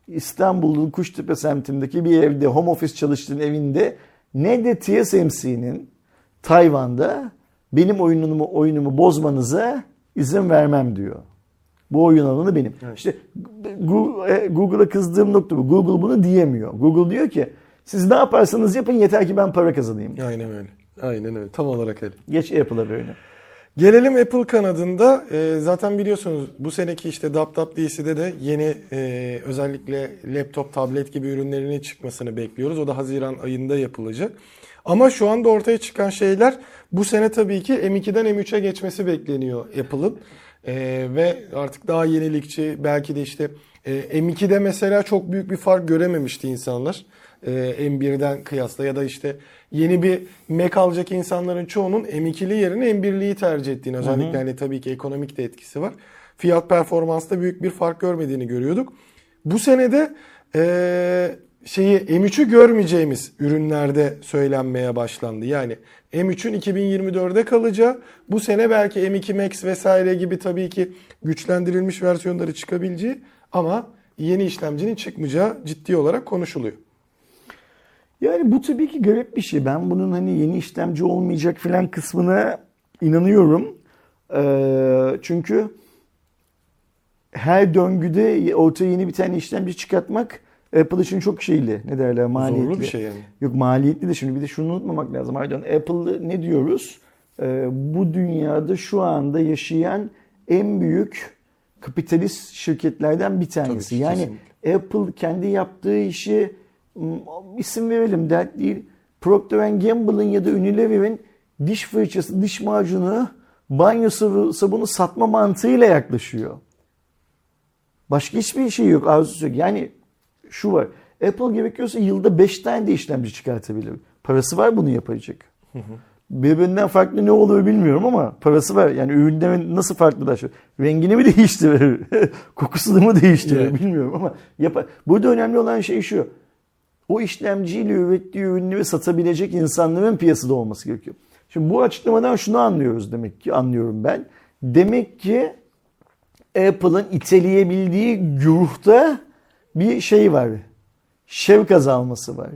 İstanbul'un Kuştepe semtindeki bir evde home office çalıştığın evinde ne de TSMC'nin Tayvan'da benim oyunumu oyunumu bozmanıza izin vermem diyor. Bu oyun alanı benim. İşte Gu- e, Google'a kızdığım nokta bu. Google bunu diyemiyor. Google diyor ki siz ne yaparsanız yapın yeter ki ben para kazanayım. Aynen öyle. Aynen öyle. Tam olarak öyle. Geç Apple'a böyle. Gelelim Apple kanadında. Ee, zaten biliyorsunuz bu seneki işte WWDC'de de yeni e, özellikle laptop, tablet gibi ürünlerinin çıkmasını bekliyoruz. O da Haziran ayında yapılacak. Ama şu anda ortaya çıkan şeyler bu sene tabii ki M2'den M3'e geçmesi bekleniyor Apple'ın. Ee, ve artık daha yenilikçi belki de işte e, M2'de mesela çok büyük bir fark görememişti insanlar. Ee, M1'den kıyasla ya da işte yeni bir Mac alacak insanların çoğunun M2'li yerine M1'liyi tercih ettiğini özellikle hani tabii ki ekonomik de etkisi var. Fiyat performansta büyük bir fark görmediğini görüyorduk. Bu senede eee şeyi M3'ü görmeyeceğimiz ürünlerde söylenmeye başlandı. Yani M3'ün 2024'de kalacağı, bu sene belki M2 Max vesaire gibi tabii ki güçlendirilmiş versiyonları çıkabileceği ama yeni işlemcinin çıkmayacağı ciddi olarak konuşuluyor. Yani bu tabii ki garip bir şey. Ben bunun hani yeni işlemci olmayacak filan kısmına inanıyorum. Ee, çünkü her döngüde ortaya yeni bir tane işlemci çıkartmak Apple için çok şeyli. Ne derler maliyetli. Zorlu bir şey yani. Yok maliyetli de şimdi bir de şunu unutmamak lazım. Aydan Apple ne diyoruz? Ee, bu dünyada şu anda yaşayan en büyük kapitalist şirketlerden bir tanesi. Tabii ki, yani kesinlikle. Apple kendi yaptığı işi isim verelim dert değil. Procter Gamble'ın ya da Unilever'in diş fırçası, diş macunu, banyo sabunu satma mantığıyla yaklaşıyor. Başka hiçbir şey yok, arzusu yok. Yani şu var. Apple gerekiyorsa yılda 5 tane de işlemci çıkartabilir. Parası var bunu yapacak. Birbirinden farklı ne olur bilmiyorum ama parası var. Yani ürünlerin nasıl farklılaşır? Rengini mi [laughs] değiştirir? Kokusunu mu değiştirir Evet. bilmiyorum ama yapar. Burada önemli olan şey şu. O işlemciyle ürettiği ürünleri satabilecek insanların piyasada olması gerekiyor. Şimdi bu açıklamadan şunu anlıyoruz demek ki anlıyorum ben. Demek ki Apple'ın iteleyebildiği güruhta bir şey var. Şevk azalması var.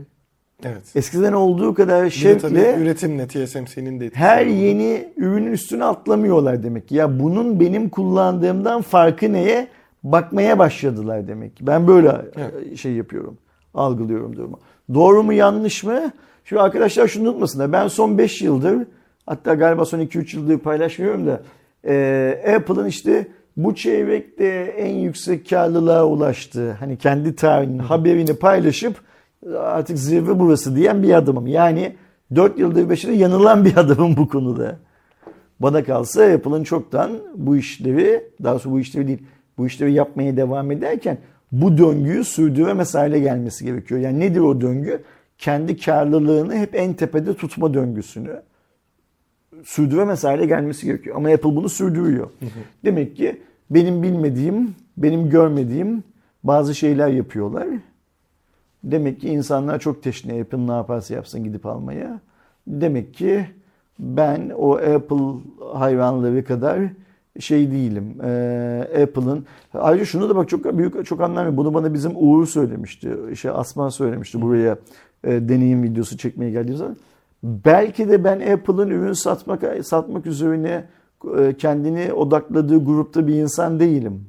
Evet. Eskiden olduğu kadar şevkle üretimle TSMC'nin de her yeni ürünün üstüne atlamıyorlar demek ki. Ya bunun benim kullandığımdan farkı neye? Bakmaya başladılar demek ki. Ben böyle Evet. şey yapıyorum. Algılıyorum durumu. Doğru mu yanlış mı? Şu arkadaşlar şunu unutmasınlar. Ben son 5 yıldır hatta galiba son 2-3 yıldır paylaşmıyorum da e, Apple'ın işte bu çeyrekte en yüksek karlılığa ulaştığı hani kendi tarihinin haberini paylaşıp artık zirve burası diyen bir adamım. Yani 4 yıldır 5 yıldır yanılan bir [laughs] adamım bu konuda. Bana kalsa Apple'ın çoktan bu işleri, daha doğrusu bu işleri değil, bu işleri yapmaya devam ederken bu döngüyü sürdüremez hale gelmesi gerekiyor. Yani nedir o döngü? Kendi karlılığını hep en tepede tutma döngüsünü sürdüremez hale gelmesi gerekiyor. Ama Apple bunu sürdürüyor. Demek ki benim bilmediğim, benim görmediğim bazı şeyler yapıyorlar. Demek ki insanlar çok teşne Apple ne yaparsa yapsın gidip almaya. Demek ki ben o Apple hayranları kadar şey değilim. Ee, Apple'ın ayrıca şunu da bak çok büyük çok anlamıyorum. Bunu bana bizim Uğur söylemişti. Şey Asman söylemişti buraya e, deneyim videosu çekmeye geldiğim zaman. Belki de ben Apple'ın ürün satmak satmak üzerine e, kendini odakladığı grupta bir insan değilim.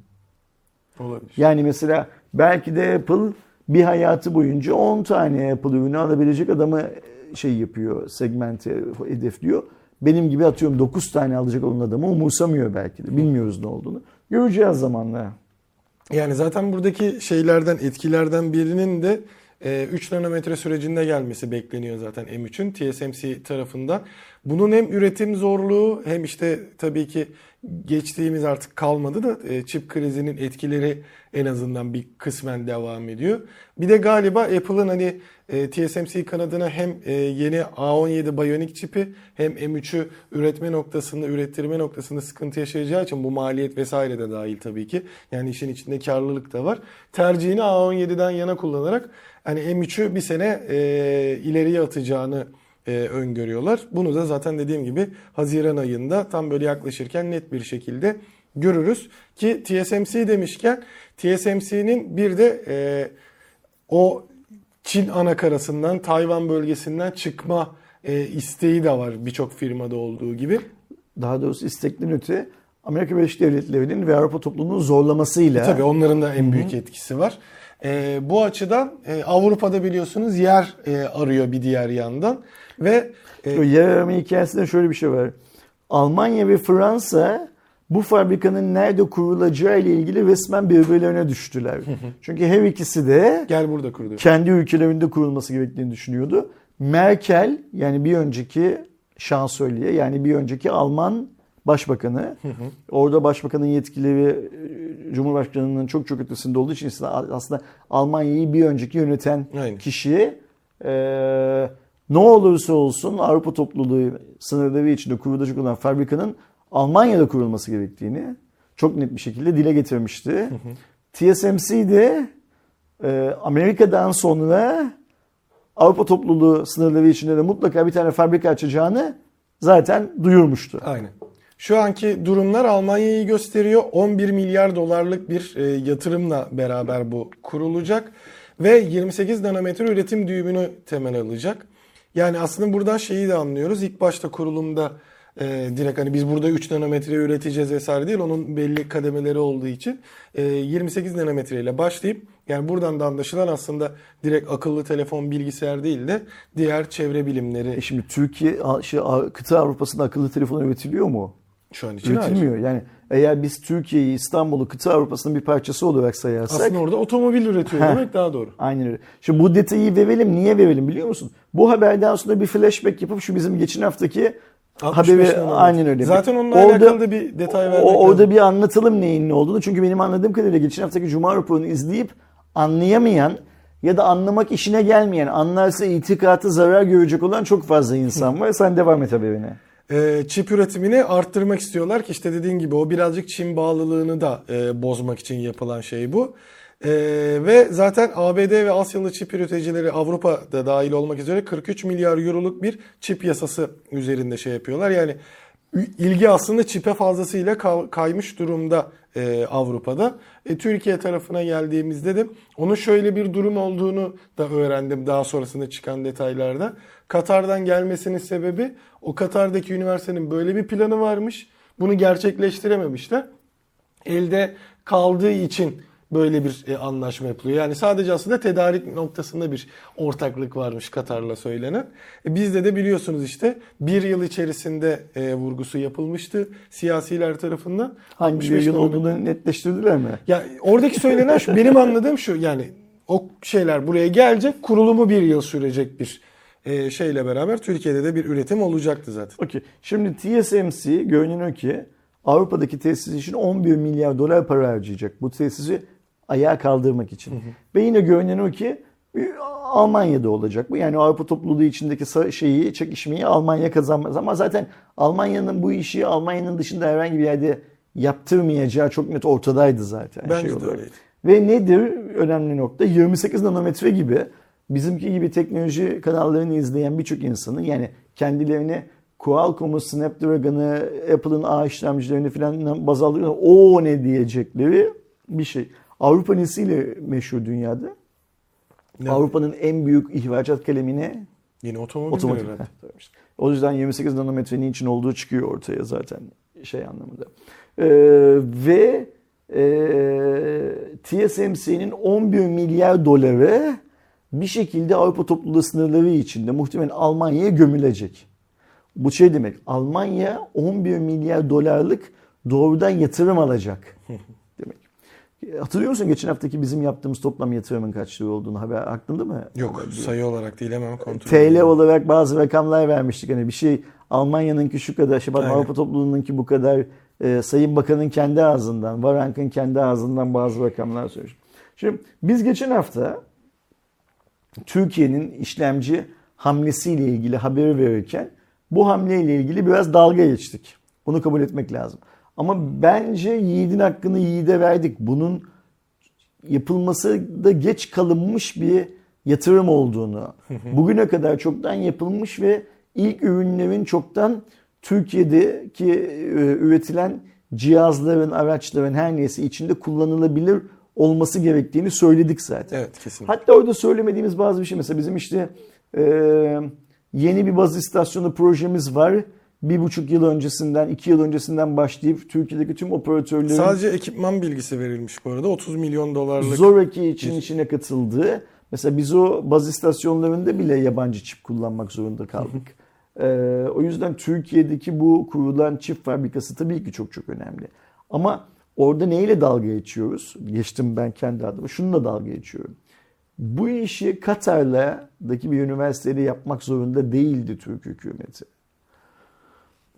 Olabilir. Yani mesela belki de Apple bir hayatı boyunca 10 tane Apple ürünü alabilecek adamı şey yapıyor, segmente hedefliyor. Benim gibi atıyorum 9 tane alacak olan adamı umursamıyor belki de. Bilmiyoruz ne olduğunu. Göreceğiz zamanla. Yani zaten buradaki şeylerden, etkilerden birinin de e, 3 nanometre sürecinde gelmesi bekleniyor zaten M3'ün TSMC tarafından. Bunun hem üretim zorluğu hem işte tabii ki geçtiğimiz artık kalmadı da e, çip krizinin etkileri en azından bir kısmen devam ediyor. Bir de galiba Apple'ın hani e, TSMC kanadına hem e, yeni A17 Bionic çipi hem M3'ü üretme noktasında, ürettirme noktasında sıkıntı yaşayacağı için bu maliyet vesaire de dahil tabii ki. Yani işin içinde karlılık da var. Tercihini A17'den yana kullanarak hani M3'ü bir sene ileriye atacağını e, öngörüyorlar. Bunu da zaten dediğim gibi Haziran ayında tam böyle yaklaşırken net bir şekilde görürüz. Ki TSMC demişken TSMC'nin bir de e, o Çin anakarasından, Tayvan bölgesinden çıkma e, isteği de var birçok firmada olduğu gibi. Daha doğrusu istekten öte Amerika Birleşik Devletleri'nin ve Avrupa topluluğunun zorlamasıyla. Tabii onların da en büyük etkisi var. E, bu açıdan e, Avrupa'da biliyorsunuz yer e, arıyor bir diğer yandan ve e, yer arama hikayesinde şöyle bir şey var. Almanya ve Fransa bu fabrikanın nerede kurulacağı ile ilgili resmen birbirlerine düştüler. Çünkü her ikisi de gel burada kuruluyor. kendi ülkelerinde kurulması gerektiğini düşünüyordu. Merkel yani bir önceki şansölye yani bir önceki Alman başbakanı orada başbakanın yetkileri e, Cumhurbaşkanı'nın çok çok ötesinde olduğu için aslında Almanya'yı bir önceki yöneten Aynen. kişi e, ne olursa olsun Avrupa topluluğu sınırları içinde kurulacak olan fabrikanın Almanya'da kurulması gerektiğini çok net bir şekilde dile getirmişti. TSMC de e, Amerika'dan sonra Avrupa topluluğu sınırları içinde de mutlaka bir tane fabrika açacağını zaten duyurmuştu. Aynen. Şu anki durumlar Almanya'yı gösteriyor. 11 milyar dolarlık bir e, yatırımla beraber bu kurulacak ve 28 nanometre üretim düğümünü temel alacak. Yani aslında buradan şeyi de anlıyoruz. İlk başta kurulumda e, direkt hani biz burada 3 nanometre üreteceğiz vesaire değil. Onun belli kademeleri olduğu için e, 28 nanometre ile başlayıp yani buradan da anlaşılan aslında direkt akıllı telefon bilgisayar değil de diğer çevre bilimleri E şimdi Türkiye şey, kıta Avrupa'sında akıllı telefon üretiliyor mu? şu an için hayır. Üretilmiyor. Yani eğer biz Türkiye'yi, İstanbul'u kıta Avrupa'sının bir parçası olarak sayarsak Aslında orada otomobil üretiyor Heh. demek daha doğru. Aynen öyle. Şimdi bu detayı verelim. Niye verelim biliyor musun? Bu haberden sonra bir flashback yapıp şu bizim geçen haftaki 65 haberi aynen öyle. Zaten onunla Orada- alakalı da bir detay vermek o, orada lazım. bir anlatalım neyin ne olduğunu. Çünkü benim anladığım kadarıyla geçen haftaki Cuma raporunu izleyip anlayamayan ya da anlamak işine gelmeyen, anlarsa itikatı zarar görecek olan çok fazla insan [laughs] var. Sen devam et haberine. Ee, çip üretimini arttırmak istiyorlar ki işte dediğin gibi o birazcık Çin bağlılığını da e, bozmak için yapılan şey bu. Ee, ve zaten ABD ve Asyalı çip üreticileri Avrupa'da dahil olmak üzere 43 milyar euroluk bir çip yasası üzerinde şey yapıyorlar. Yani ilgi aslında çipe fazlasıyla kaymış durumda e, Avrupa'da. E, Türkiye tarafına geldiğimizde de onun şöyle bir durum olduğunu da öğrendim daha sonrasında çıkan detaylarda. Katar'dan gelmesinin sebebi o Katar'daki üniversitenin böyle bir planı varmış. Bunu gerçekleştirememişler. Elde kaldığı için böyle bir e, anlaşma yapılıyor. Yani sadece aslında tedarik noktasında bir ortaklık varmış Katar'la söylenen. E, bizde de biliyorsunuz işte bir yıl içerisinde e, vurgusu yapılmıştı siyasiler tarafından. Hangi 65 yıl olduğunu netleştirdiler mi? ya oradaki söylenen şu, benim anladığım şu yani o şeyler buraya gelecek, kurulumu bir yıl sürecek bir e, şeyle beraber Türkiye'de de bir üretim olacaktı zaten. Okey. Şimdi TSMC görünüyor ki Avrupa'daki tesis için 11 milyar dolar para harcayacak. Bu tesisi ayağa kaldırmak için. Ve yine görünen o ki Almanya'da olacak bu. Yani Avrupa topluluğu içindeki şeyi, çekişmeyi Almanya kazanmaz. Ama zaten Almanya'nın bu işi Almanya'nın dışında herhangi bir yerde yaptırmayacağı çok net ortadaydı zaten. Bence şey de olarak. öyleydi. Ve nedir önemli nokta? 28 nanometre gibi bizimki gibi teknoloji kanallarını izleyen birçok insanın yani kendilerini Qualcomm'u, Snapdragon'ı, Apple'ın ağ işlemcilerini falan baz aldıklarında o ne diyecekleri bir şey. Avrupa nesiyle meşhur dünyada? Ne? Avrupa'nın en büyük ihracat kalemine Yine otomobil otomotiv. O yüzden 28 nanometrenin için olduğu çıkıyor ortaya zaten şey anlamında. Ee, ve e, TSMC'nin 11 milyar doları bir şekilde Avrupa topluluğu sınırları içinde muhtemelen Almanya'ya gömülecek. Bu şey demek Almanya 11 milyar dolarlık doğrudan yatırım alacak. [laughs] Hatırlıyor musun geçen haftaki bizim yaptığımız toplam yatırımın kaç lira olduğunu haber aklında mı? Yok sayı olarak değil hemen kontrol TL olarak bazı rakamlar vermiştik. Hani bir şey Almanya'nınki şu kadar, şey. Avrupa topluluğununki bu kadar. e, Sayın Bakan'ın kendi ağzından, Varank'ın kendi ağzından bazı rakamlar söylemiş. Şimdi biz geçen hafta Türkiye'nin işlemci hamlesiyle ilgili haberi verirken bu hamleyle ilgili biraz dalga geçtik. Bunu kabul etmek lazım. Ama bence yiğidin hakkını yiğide verdik. Bunun yapılması da geç kalınmış bir yatırım olduğunu, bugüne kadar çoktan yapılmış ve ilk ürünlerin çoktan Türkiye'deki e, üretilen cihazların, araçların her neyse içinde kullanılabilir olması gerektiğini söyledik zaten. Evet kesinlikle. Hatta orada söylemediğimiz bazı bir şey mesela bizim işte e, yeni bir baz istasyonu projemiz var. Bir buçuk yıl öncesinden, iki yıl öncesinden başlayıp Türkiye'deki tüm operatörlerin Sadece ekipman bilgisi verilmiş bu arada. 30 milyon dolarlık. Zoraki için içine katıldığı. Mesela biz o baz istasyonlarında bile yabancı çip kullanmak zorunda kaldık. Ee, o yüzden Türkiye'deki bu kurulan çip fabrikası tabii ki çok çok önemli. Ama orada neyle dalga geçiyoruz? Geçtim ben kendi adıma. Şununla dalga geçiyorum. Bu işi Katar'daki bir üniversitede yapmak zorunda değildi Türk hükümeti.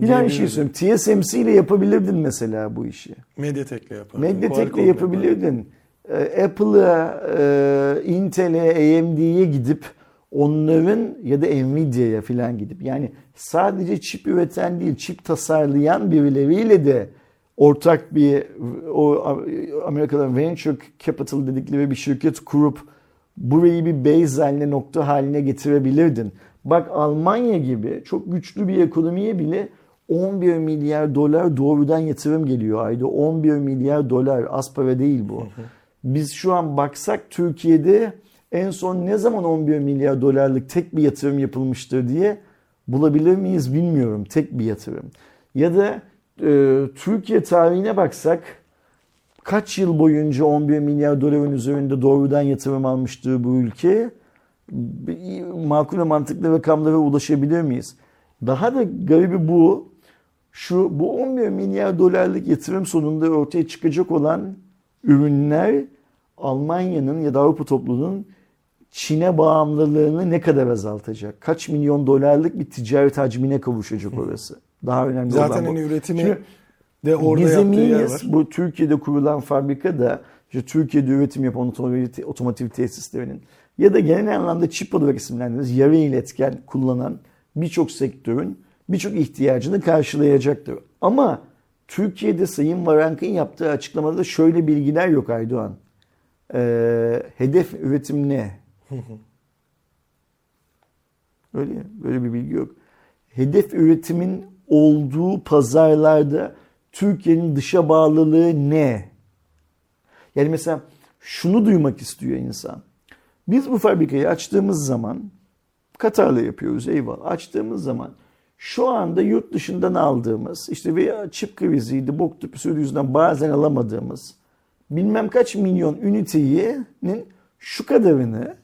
Bir aynı şey söyleyeyim. TSMC ile yapabilirdin mesela bu işi. Mediatek'le yapar. Mediatek'le yapabilirdin. Ee, Apple'a, e, Intel'e, AMD'ye gidip onların ya da Nvidia'ya falan gidip yani sadece çip üreten değil, çip tasarlayan birileriyle de ortak bir o Amerika'da venture capital dedikleri bir şirket kurup burayı bir base haline, nokta haline getirebilirdin. Bak Almanya gibi çok güçlü bir ekonomiye bile 11 milyar dolar doğrudan yatırım geliyor ayda. 11 milyar dolar az para değil bu. Biz şu an baksak Türkiye'de en son ne zaman 11 milyar dolarlık tek bir yatırım yapılmıştır diye bulabilir miyiz bilmiyorum. Tek bir yatırım. Ya da e, Türkiye tarihine baksak kaç yıl boyunca 11 milyar doların üzerinde doğrudan yatırım almıştır bu ülke? Makul ve mantıklı rakamlara ulaşabilir miyiz? Daha da garibi bu. Şu bu 11 milyar dolarlık yatırım sonunda ortaya çıkacak olan ürünler Almanya'nın ya da Avrupa topluluğunun Çin'e bağımlılığını ne kadar azaltacak? Kaç milyon dolarlık bir ticaret hacmine kavuşacak orası? Daha önemli Zaten olan bu. hani üretimi Şimdi de orada biz yaptığı yer var. bu Türkiye'de kurulan fabrika da işte Türkiye'de üretim yapan otomotiv, otomotiv tesislerinin ya da genel anlamda çip olarak isimlendirdiğimiz yarı iletken kullanan birçok sektörün birçok ihtiyacını karşılayacaktır. Ama Türkiye'de Sayın Varank'ın yaptığı açıklamada da şöyle bilgiler yok Aydoğan. Ee, hedef üretim ne? [laughs] Öyle ya, böyle bir bilgi yok. Hedef üretimin olduğu pazarlarda Türkiye'nin dışa bağlılığı ne? Yani mesela şunu duymak istiyor insan. Biz bu fabrikayı açtığımız zaman Katar'la yapıyoruz eyvallah. Açtığımız zaman şu anda yurt dışından aldığımız işte veya çip kriziydi, bok tüpüsü yüzünden bazen alamadığımız bilmem kaç milyon ünitenin şu kadarını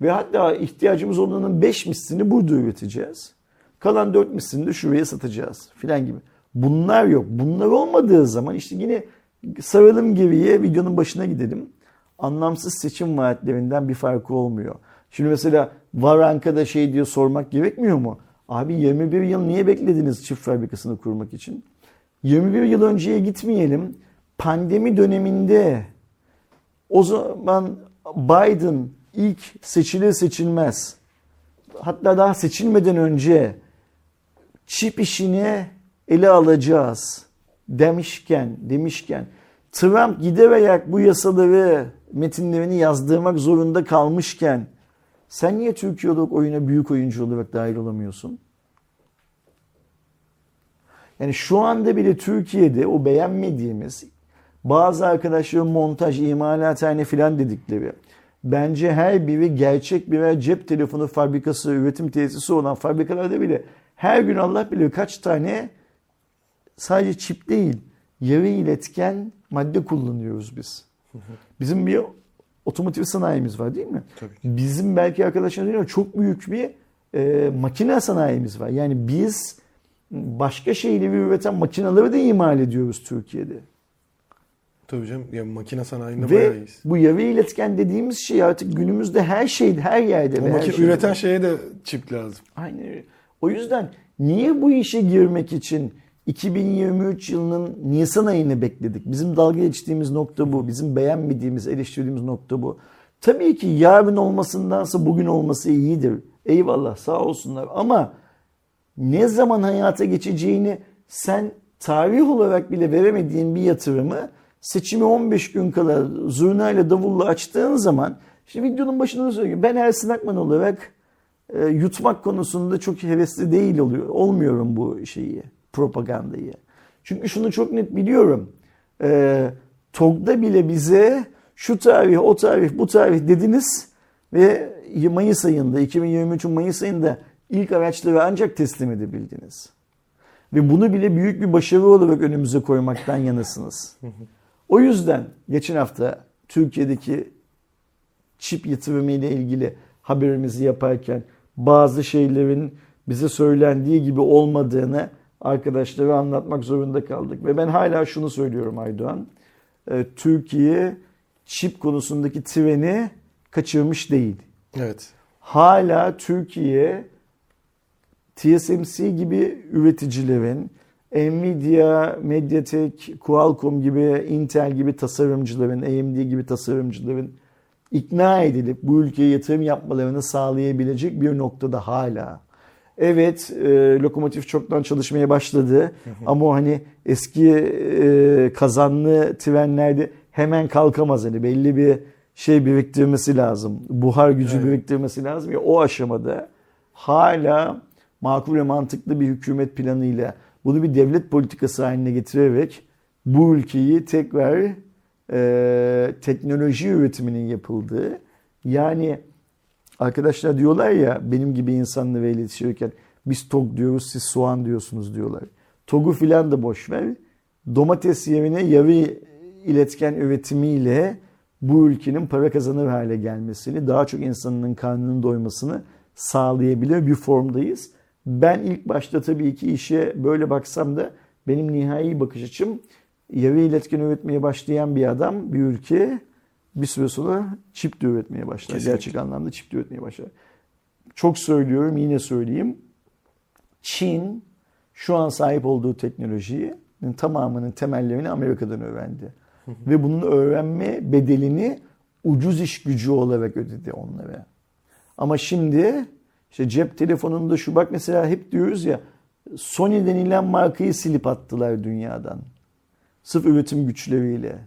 ve hatta ihtiyacımız olanın 5 mislini burada üreteceğiz. Kalan 4 mislini de şuraya satacağız filan gibi. Bunlar yok. Bunlar olmadığı zaman işte yine saralım geriye videonun başına gidelim. Anlamsız seçim vaatlerinden bir farkı olmuyor. Şimdi mesela Varanka'da şey diye sormak gerekmiyor mu? Abi 21 yıl niye beklediniz çift fabrikasını kurmak için? 21 yıl önceye gitmeyelim. Pandemi döneminde o zaman Biden ilk seçilir seçilmez hatta daha seçilmeden önce çip işini ele alacağız demişken demişken Trump giderek bu yasaları metinlerini yazdırmak zorunda kalmışken sen niye Türkiye olarak oyuna büyük oyuncu olarak dahil olamıyorsun? Yani şu anda bile Türkiye'de o beğenmediğimiz bazı arkadaşların montaj, imalathane filan dedikleri bence her biri gerçek birer cep telefonu fabrikası, üretim tesisi olan fabrikalarda bile her gün Allah bilir kaç tane sadece çip değil yarı iletken madde kullanıyoruz biz. Bizim bir otomotiv sanayimiz var değil mi? Tabii. Bizim belki arkadaşlar değil çok büyük bir e, makine sanayimiz var. Yani biz başka şeyleri üreten makineleri de imal ediyoruz Türkiye'de. Tabii canım. Ya makine sanayinde bayağı Ve iyiyiz. bu yarı iletken dediğimiz şey artık günümüzde her şey, her yerde. O makine şeyde. üreten şeye de çip lazım. Aynen öyle. O yüzden niye bu işe girmek için 2023 yılının Nisan ayını bekledik? Bizim dalga geçtiğimiz nokta bu. Bizim beğenmediğimiz, eleştirdiğimiz nokta bu. Tabii ki yarın olmasındansa bugün olması iyidir. Eyvallah sağ olsunlar ama ne zaman hayata geçeceğini sen tarih olarak bile veremediğin bir yatırımı seçimi 15 gün kala zurnayla davulla açtığın zaman işte videonun başında da söylüyorum. Ben Ersin Akman olarak e, yutmak konusunda çok hevesli değil oluyor. Olmuyorum bu şeyi, propagandayı. Çünkü şunu çok net biliyorum. E, TOG'da bile bize şu tarih, o tarih, bu tarih dediniz ve Mayıs ayında, 2023'ün Mayıs ayında ilk araçları ancak teslim edebildiniz. Ve bunu bile büyük bir başarı olarak önümüze koymaktan yanasınız. O yüzden geçen hafta Türkiye'deki çip yatırımı ile ilgili haberimizi yaparken bazı şeylerin bize söylendiği gibi olmadığını arkadaşlara anlatmak zorunda kaldık. Ve ben hala şunu söylüyorum Aydoğan. Ee, Türkiye çip konusundaki treni kaçırmış değil. Evet. Hala Türkiye TSMC gibi üreticilerin, Nvidia, Mediatek, Qualcomm gibi, Intel gibi tasarımcıların, AMD gibi tasarımcıların ikna edilip bu ülkeye yatırım yapmalarını sağlayabilecek bir noktada hala. Evet, e, lokomotif çoktan çalışmaya başladı ama o hani eski e, kazanlı trenlerde hemen kalkamaz. Hani belli bir şey biriktirmesi lazım. Buhar gücü Evet. biriktirmesi lazım ya o aşamada hala makul ve mantıklı bir hükümet planıyla bunu bir devlet politikası haline getirerek bu ülkeyi tekrar e, teknoloji üretiminin yapıldığı yani arkadaşlar diyorlar ya benim gibi insanla iletişirken biz TOG diyoruz siz soğan diyorsunuz diyorlar. TOG'u filan da boş ver. Domates yerine yarı iletken üretimiyle bu ülkenin para kazanır hale gelmesini, daha çok insanın karnının doymasını sağlayabilir bir formdayız. Ben ilk başta tabii ki işe böyle baksam da benim nihai bakış açım yarı iletken üretmeye başlayan bir adam, bir ülke bir süre sonra çip de üretmeye başlar. Kesinlikle. Gerçek anlamda çip de üretmeye başlar. Çok söylüyorum, yine söyleyeyim. Çin şu an sahip olduğu teknolojiyi tamamının temellerini Amerika'dan öğrendi. Ve bunun öğrenme bedelini ucuz iş gücü olarak ödedi onlara. Ama şimdi işte cep telefonunda şu bak mesela hep diyoruz ya Sony denilen markayı silip attılar dünyadan. Sırf üretim güçleriyle.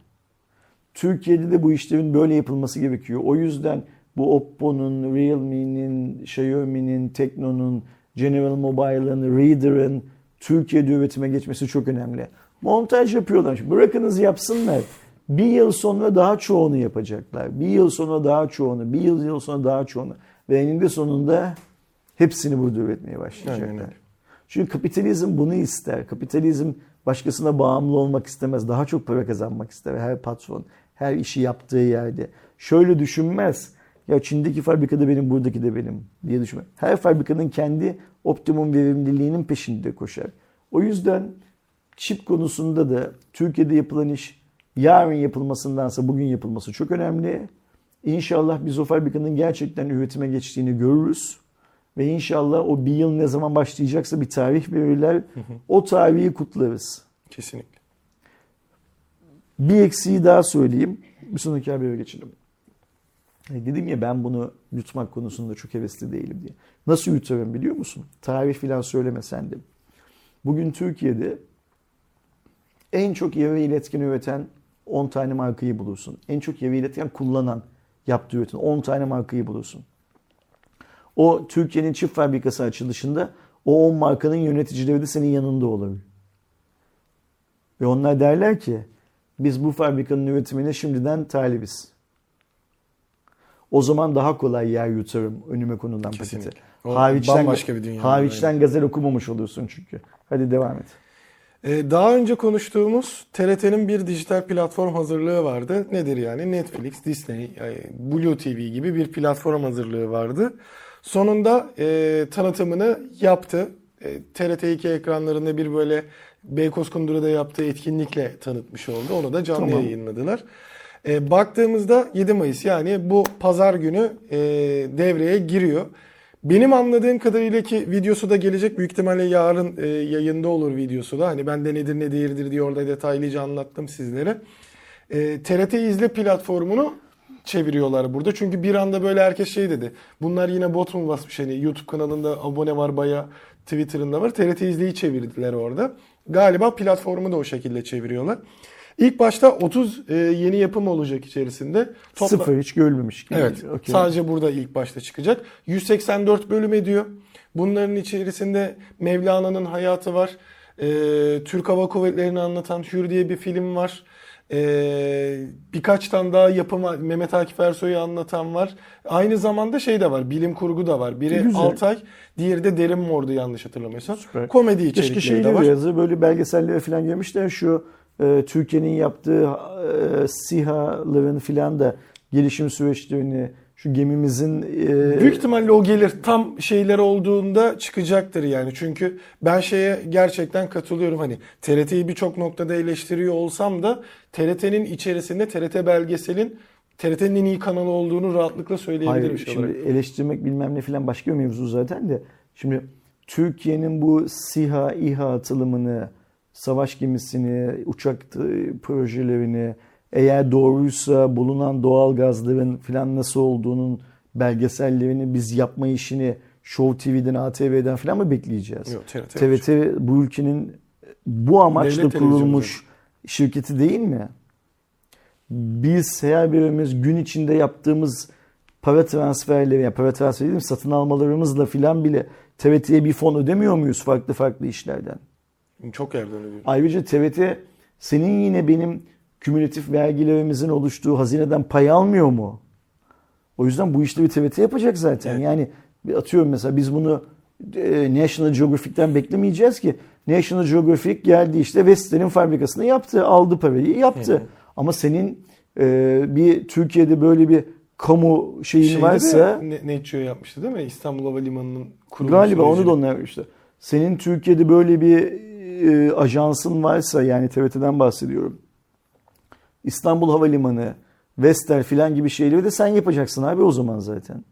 Türkiye'de de bu işlerin böyle yapılması gerekiyor. O yüzden bu Oppo'nun, Realme'nin, Xiaomi'nin, Tekno'nun, General Mobile'ın, Reader'ın Türkiye'de üretime geçmesi çok önemli. Montaj yapıyorlar. Şimdi Bırakınız yapsınlar. Bir yıl sonra daha çoğunu yapacaklar. Bir yıl sonra daha çoğunu, bir yıl, yıl sonra daha çoğunu. Ve eninde sonunda hepsini burada üretmeye başlayacaklar. Çünkü kapitalizm bunu ister. Kapitalizm başkasına bağımlı olmak istemez. Daha çok para kazanmak ister. Her patron, her işi yaptığı yerde. Şöyle düşünmez. Ya Çin'deki fabrikada benim, buradaki de benim diye düşünmez. Her fabrikanın kendi optimum verimliliğinin peşinde koşar. O yüzden çip konusunda da Türkiye'de yapılan iş yarın yapılmasındansa bugün yapılması çok önemli. İnşallah biz o fabrikanın gerçekten üretime geçtiğini görürüz. Ve inşallah o bir yıl ne zaman başlayacaksa bir tarih verirler. O tarihi kutlarız. Kesinlikle. Bir eksiği daha söyleyeyim. Bir sonraki habere geçelim. E, Dedim ya ben bunu yutmak konusunda çok hevesli değilim diye. Nasıl yutarım biliyor musun? Tarih filan söylemesen de. Bugün Türkiye'de en çok yarı iletken üreten 10 tane markayı bulursun. En çok yarı iletken kullanan, yaptığı üreten 10 tane markayı bulursun. O Türkiye'nin çift fabrikası açılışında o 10 markanın yöneticileri de senin yanında olur. Ve onlar derler ki biz bu fabrikanın üretimine şimdiden talibiz. O zaman daha kolay yer yutarım önüme konulan Kesinlikle. paketi. O Hariçten, bambaşka bir dünya. hariçten gazel okumamış oluyorsun çünkü. Hadi devam et. Ee, Daha önce konuştuğumuz TRT'nin bir dijital platform hazırlığı vardı. Nedir yani? Netflix, Disney, yani Blue TV gibi bir platform hazırlığı vardı. Sonunda e, tanıtımını yaptı. E, TRT2 ekranlarında bir böyle Beykoz Kundura'da yaptığı etkinlikle tanıtmış oldu. Onu da canlı Tamam. yayınladılar. E, baktığımızda 7 Mayıs yani bu pazar günü e, devreye giriyor. Benim anladığım kadarıyla ki videosu da gelecek. Büyük ihtimalle yarın e, yayında olur videosu da. Hani ben de nedir ne değildir diye orada detaylıca anlattım sizlere. E, TRT İzle platformunu çeviriyorlar burada. Çünkü bir anda böyle herkes şey dedi. Bunlar yine bot mu basmış? Hani YouTube kanalında abone var baya Twitter'ında var. TRT İzle'yi çevirdiler orada. Galiba platformu da o şekilde çeviriyorlar. İlk başta 30 e, yeni yapım olacak içerisinde. Topla- Sıfır hiç görülmemiş. Evet. Okey. Sadece burada ilk başta çıkacak. 184 bölüm ediyor. Bunların içerisinde Mevlana'nın hayatı var. Ee, Türk Hava Kuvvetleri'ni anlatan Hür diye bir film var. Ee, birkaç tane daha yapım var. Mehmet Akif Ersoy'u anlatan var. Aynı zamanda şey de var. Bilim kurgu da var. Biri Güzel. Altay, diğeri de Derin Mor'du yanlış hatırlamıyorsam. Süper. Komedi Keşke içerikleri de var. yazı böyle belgesellere falan girmişler şu e, Türkiye'nin yaptığı e, SİHA'ların filan da gelişim süreçlerini şu gemimizin e, Büyük ihtimalle o gelir tam şeyler olduğunda çıkacaktır yani. Çünkü ben şeye gerçekten katılıyorum. Hani TRT'yi birçok noktada eleştiriyor olsam da TRT'nin içerisinde TRT belgeselin TRT'nin en iyi kanalı olduğunu rahatlıkla söyleyebilirim Hayır, şey şimdi olarak. eleştirmek bilmem ne filan başka bir mevzu zaten de. Şimdi Türkiye'nin bu SİHA, İHA atılımını, savaş gemisini, uçak projelerini, eğer doğruysa bulunan doğal gazların filan nasıl olduğunun belgesellerini biz yapma işini Show TV'den, ATV'den filan mı bekleyeceğiz? Yok, TRT. TRT bu ülkenin bu amaçla Devlet kurulmuş şirketi değil mi? Biz her birimiz gün içinde yaptığımız para transferleri, yani para transferi değil mi, satın almalarımızla filan bile TRT'ye bir fon ödemiyor muyuz farklı farklı işlerden? Çok yerden ödüyorum. Ayrıca TRT senin yine benim kümülatif vergilerimizin oluştuğu hazineden pay almıyor mu? O yüzden bu işleri TRT yapacak zaten. Evet. Yani bir atıyorum mesela biz bunu e, National Geographic'ten beklemeyeceğiz ki. National Geographic geldi işte Vestel'in fabrikasını yaptı, aldı parayı, yaptı. Hı. Ama senin e, bir Türkiye'de böyle bir kamu şeyin Şeyde varsa de Netgeo yapmıştı değil mi? İstanbul Havalimanı'nın kurulmuş Galiba onu da onlar işte. Senin Türkiye'de böyle bir e, ajansın varsa yani TRT'den bahsediyorum. İstanbul Havalimanı, Vestel filan gibi şeyleri de sen yapacaksın abi o zaman zaten.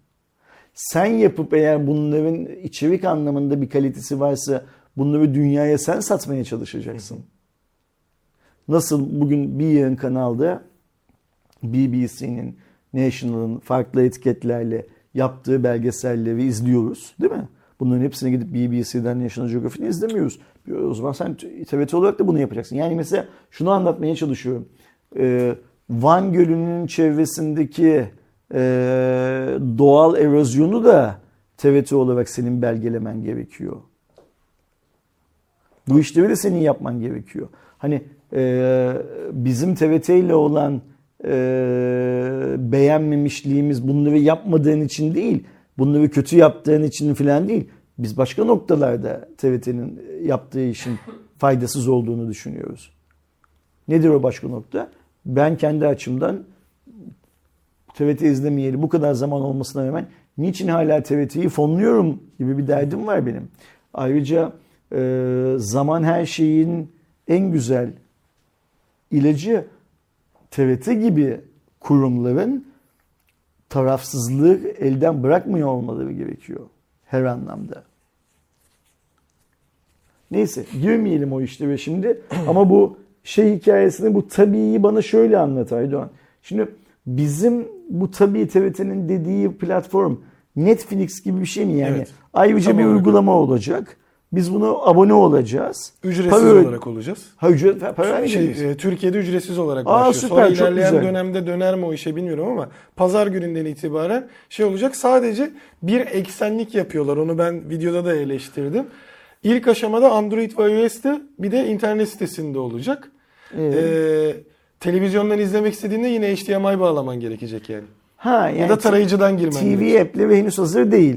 Sen yapıp eğer bunların içerik anlamında bir kalitesi varsa bunları dünyaya sen satmaya çalışacaksın. Nasıl bugün bir yayın kanalda BBC'nin, National'ın farklı etiketlerle yaptığı belgeselleri izliyoruz değil mi? Bunların hepsine gidip BBC'den National Geographic'ini izlemiyoruz. O zaman sen TRT olarak da bunu yapacaksın. Yani mesela şunu anlatmaya çalışıyorum. Ee, Van Gölü'nün çevresindeki e, doğal erozyonu da TRT olarak senin belgelemen gerekiyor. Bu işleri de senin yapman gerekiyor. Hani e, bizim TRT ile olan e, beğenmemişliğimiz bunları yapmadığın için değil, bunları kötü yaptığın için falan değil. Biz başka noktalarda TRT'nin yaptığı işin faydasız olduğunu düşünüyoruz. Nedir o başka nokta? Ben kendi açımdan TRT izlemeyeli bu kadar zaman olmasına rağmen niçin hala TRT'yi fonluyorum gibi bir derdim var benim. Ayrıca e, zaman her şeyin en güzel ilacı TRT gibi kurumların tarafsızlığı elden bırakmıyor olmaları gerekiyor her anlamda. Neyse girmeyelim o işlere şimdi ama bu şey hikayesini bu tabii bana şöyle anlat Aydoğan. Şimdi bizim bu tabii TRT'nin dediği platform Netflix gibi bir şey mi yani? Evet. Ayrıca Tam bir uygulama olacak. Biz bunu abone olacağız. Ücretsiz Para olarak olacağız. Ha ücret para. Şey, e, Türkiye'de ücretsiz olarak Aa, başlıyor. süper, Sonra ilerleyen güzel. dönemde döner mi o işe bilmiyorum ama pazar gününden itibaren şey olacak. Sadece bir eksenlik yapıyorlar. Onu ben videoda da eleştirdim. İlk aşamada Android ve iOS'te bir de internet sitesinde olacak. Evet. Ee, televizyondan izlemek istediğinde yine HDMI bağlaman gerekecek yani. Ha yani ya da tarayıcıdan girmen TV gerekecek. app'leri henüz hazır değil.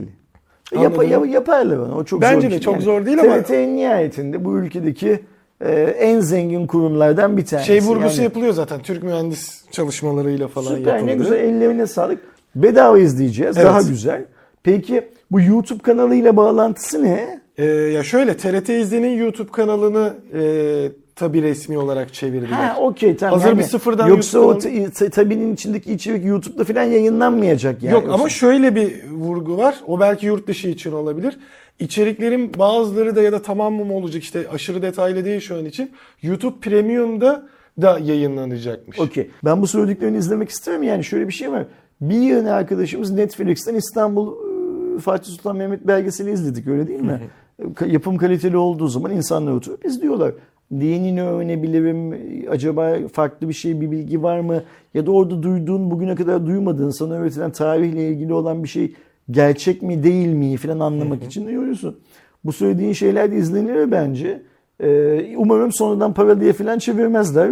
Yap, yap, yaparlar onu. O çok Bence zor de şey. çok zor değil ama- TRT en nihayetinde bu ülkedeki e, en zengin kurumlardan bir tanesi. Şey vurgusu Yani yapılıyor zaten. Türk mühendis çalışmalarıyla falan Süper ne yapıldı. güzel ellerine sağlık. Bedava izleyeceğiz. Evet. Daha güzel. Peki bu YouTube kanalıyla bağlantısı ne? Ee, ya şöyle TRT izlenin YouTube kanalını e, tabi resmi olarak çevirdiler. Ha okey tamam. Hazır bir sıfırdan Yoksa YouTube o tabinin içindeki içerik YouTube'da falan yayınlanmayacak yani. Yok ama şöyle bir vurgu var. O belki yurt dışı için olabilir. İçeriklerin bazıları da ya da tamamı mı olacak işte aşırı detaylı değil şu an için. YouTube Premium'da da yayınlanacakmış. Okey. Ben bu söylediklerini izlemek isterim. Yani şöyle bir şey var. Bir yeni arkadaşımız Netflix'ten İstanbul e, Fatih Sultan Mehmet belgeseli izledik öyle değil mi? Yapım kaliteli olduğu zaman insanlar oturup izliyorlar. Diyenini öğrenebilirim. Acaba farklı bir şey, bir bilgi var mı? Ya da orada duyduğun, bugüne kadar duymadığın, sana öğretilen tarihle ilgili olan bir şey gerçek mi değil mi falan anlamak için diyorsun. Bu söylediğin şeyler de izlenir bence. Ee, umarım sonradan para diye falan çevirmezler.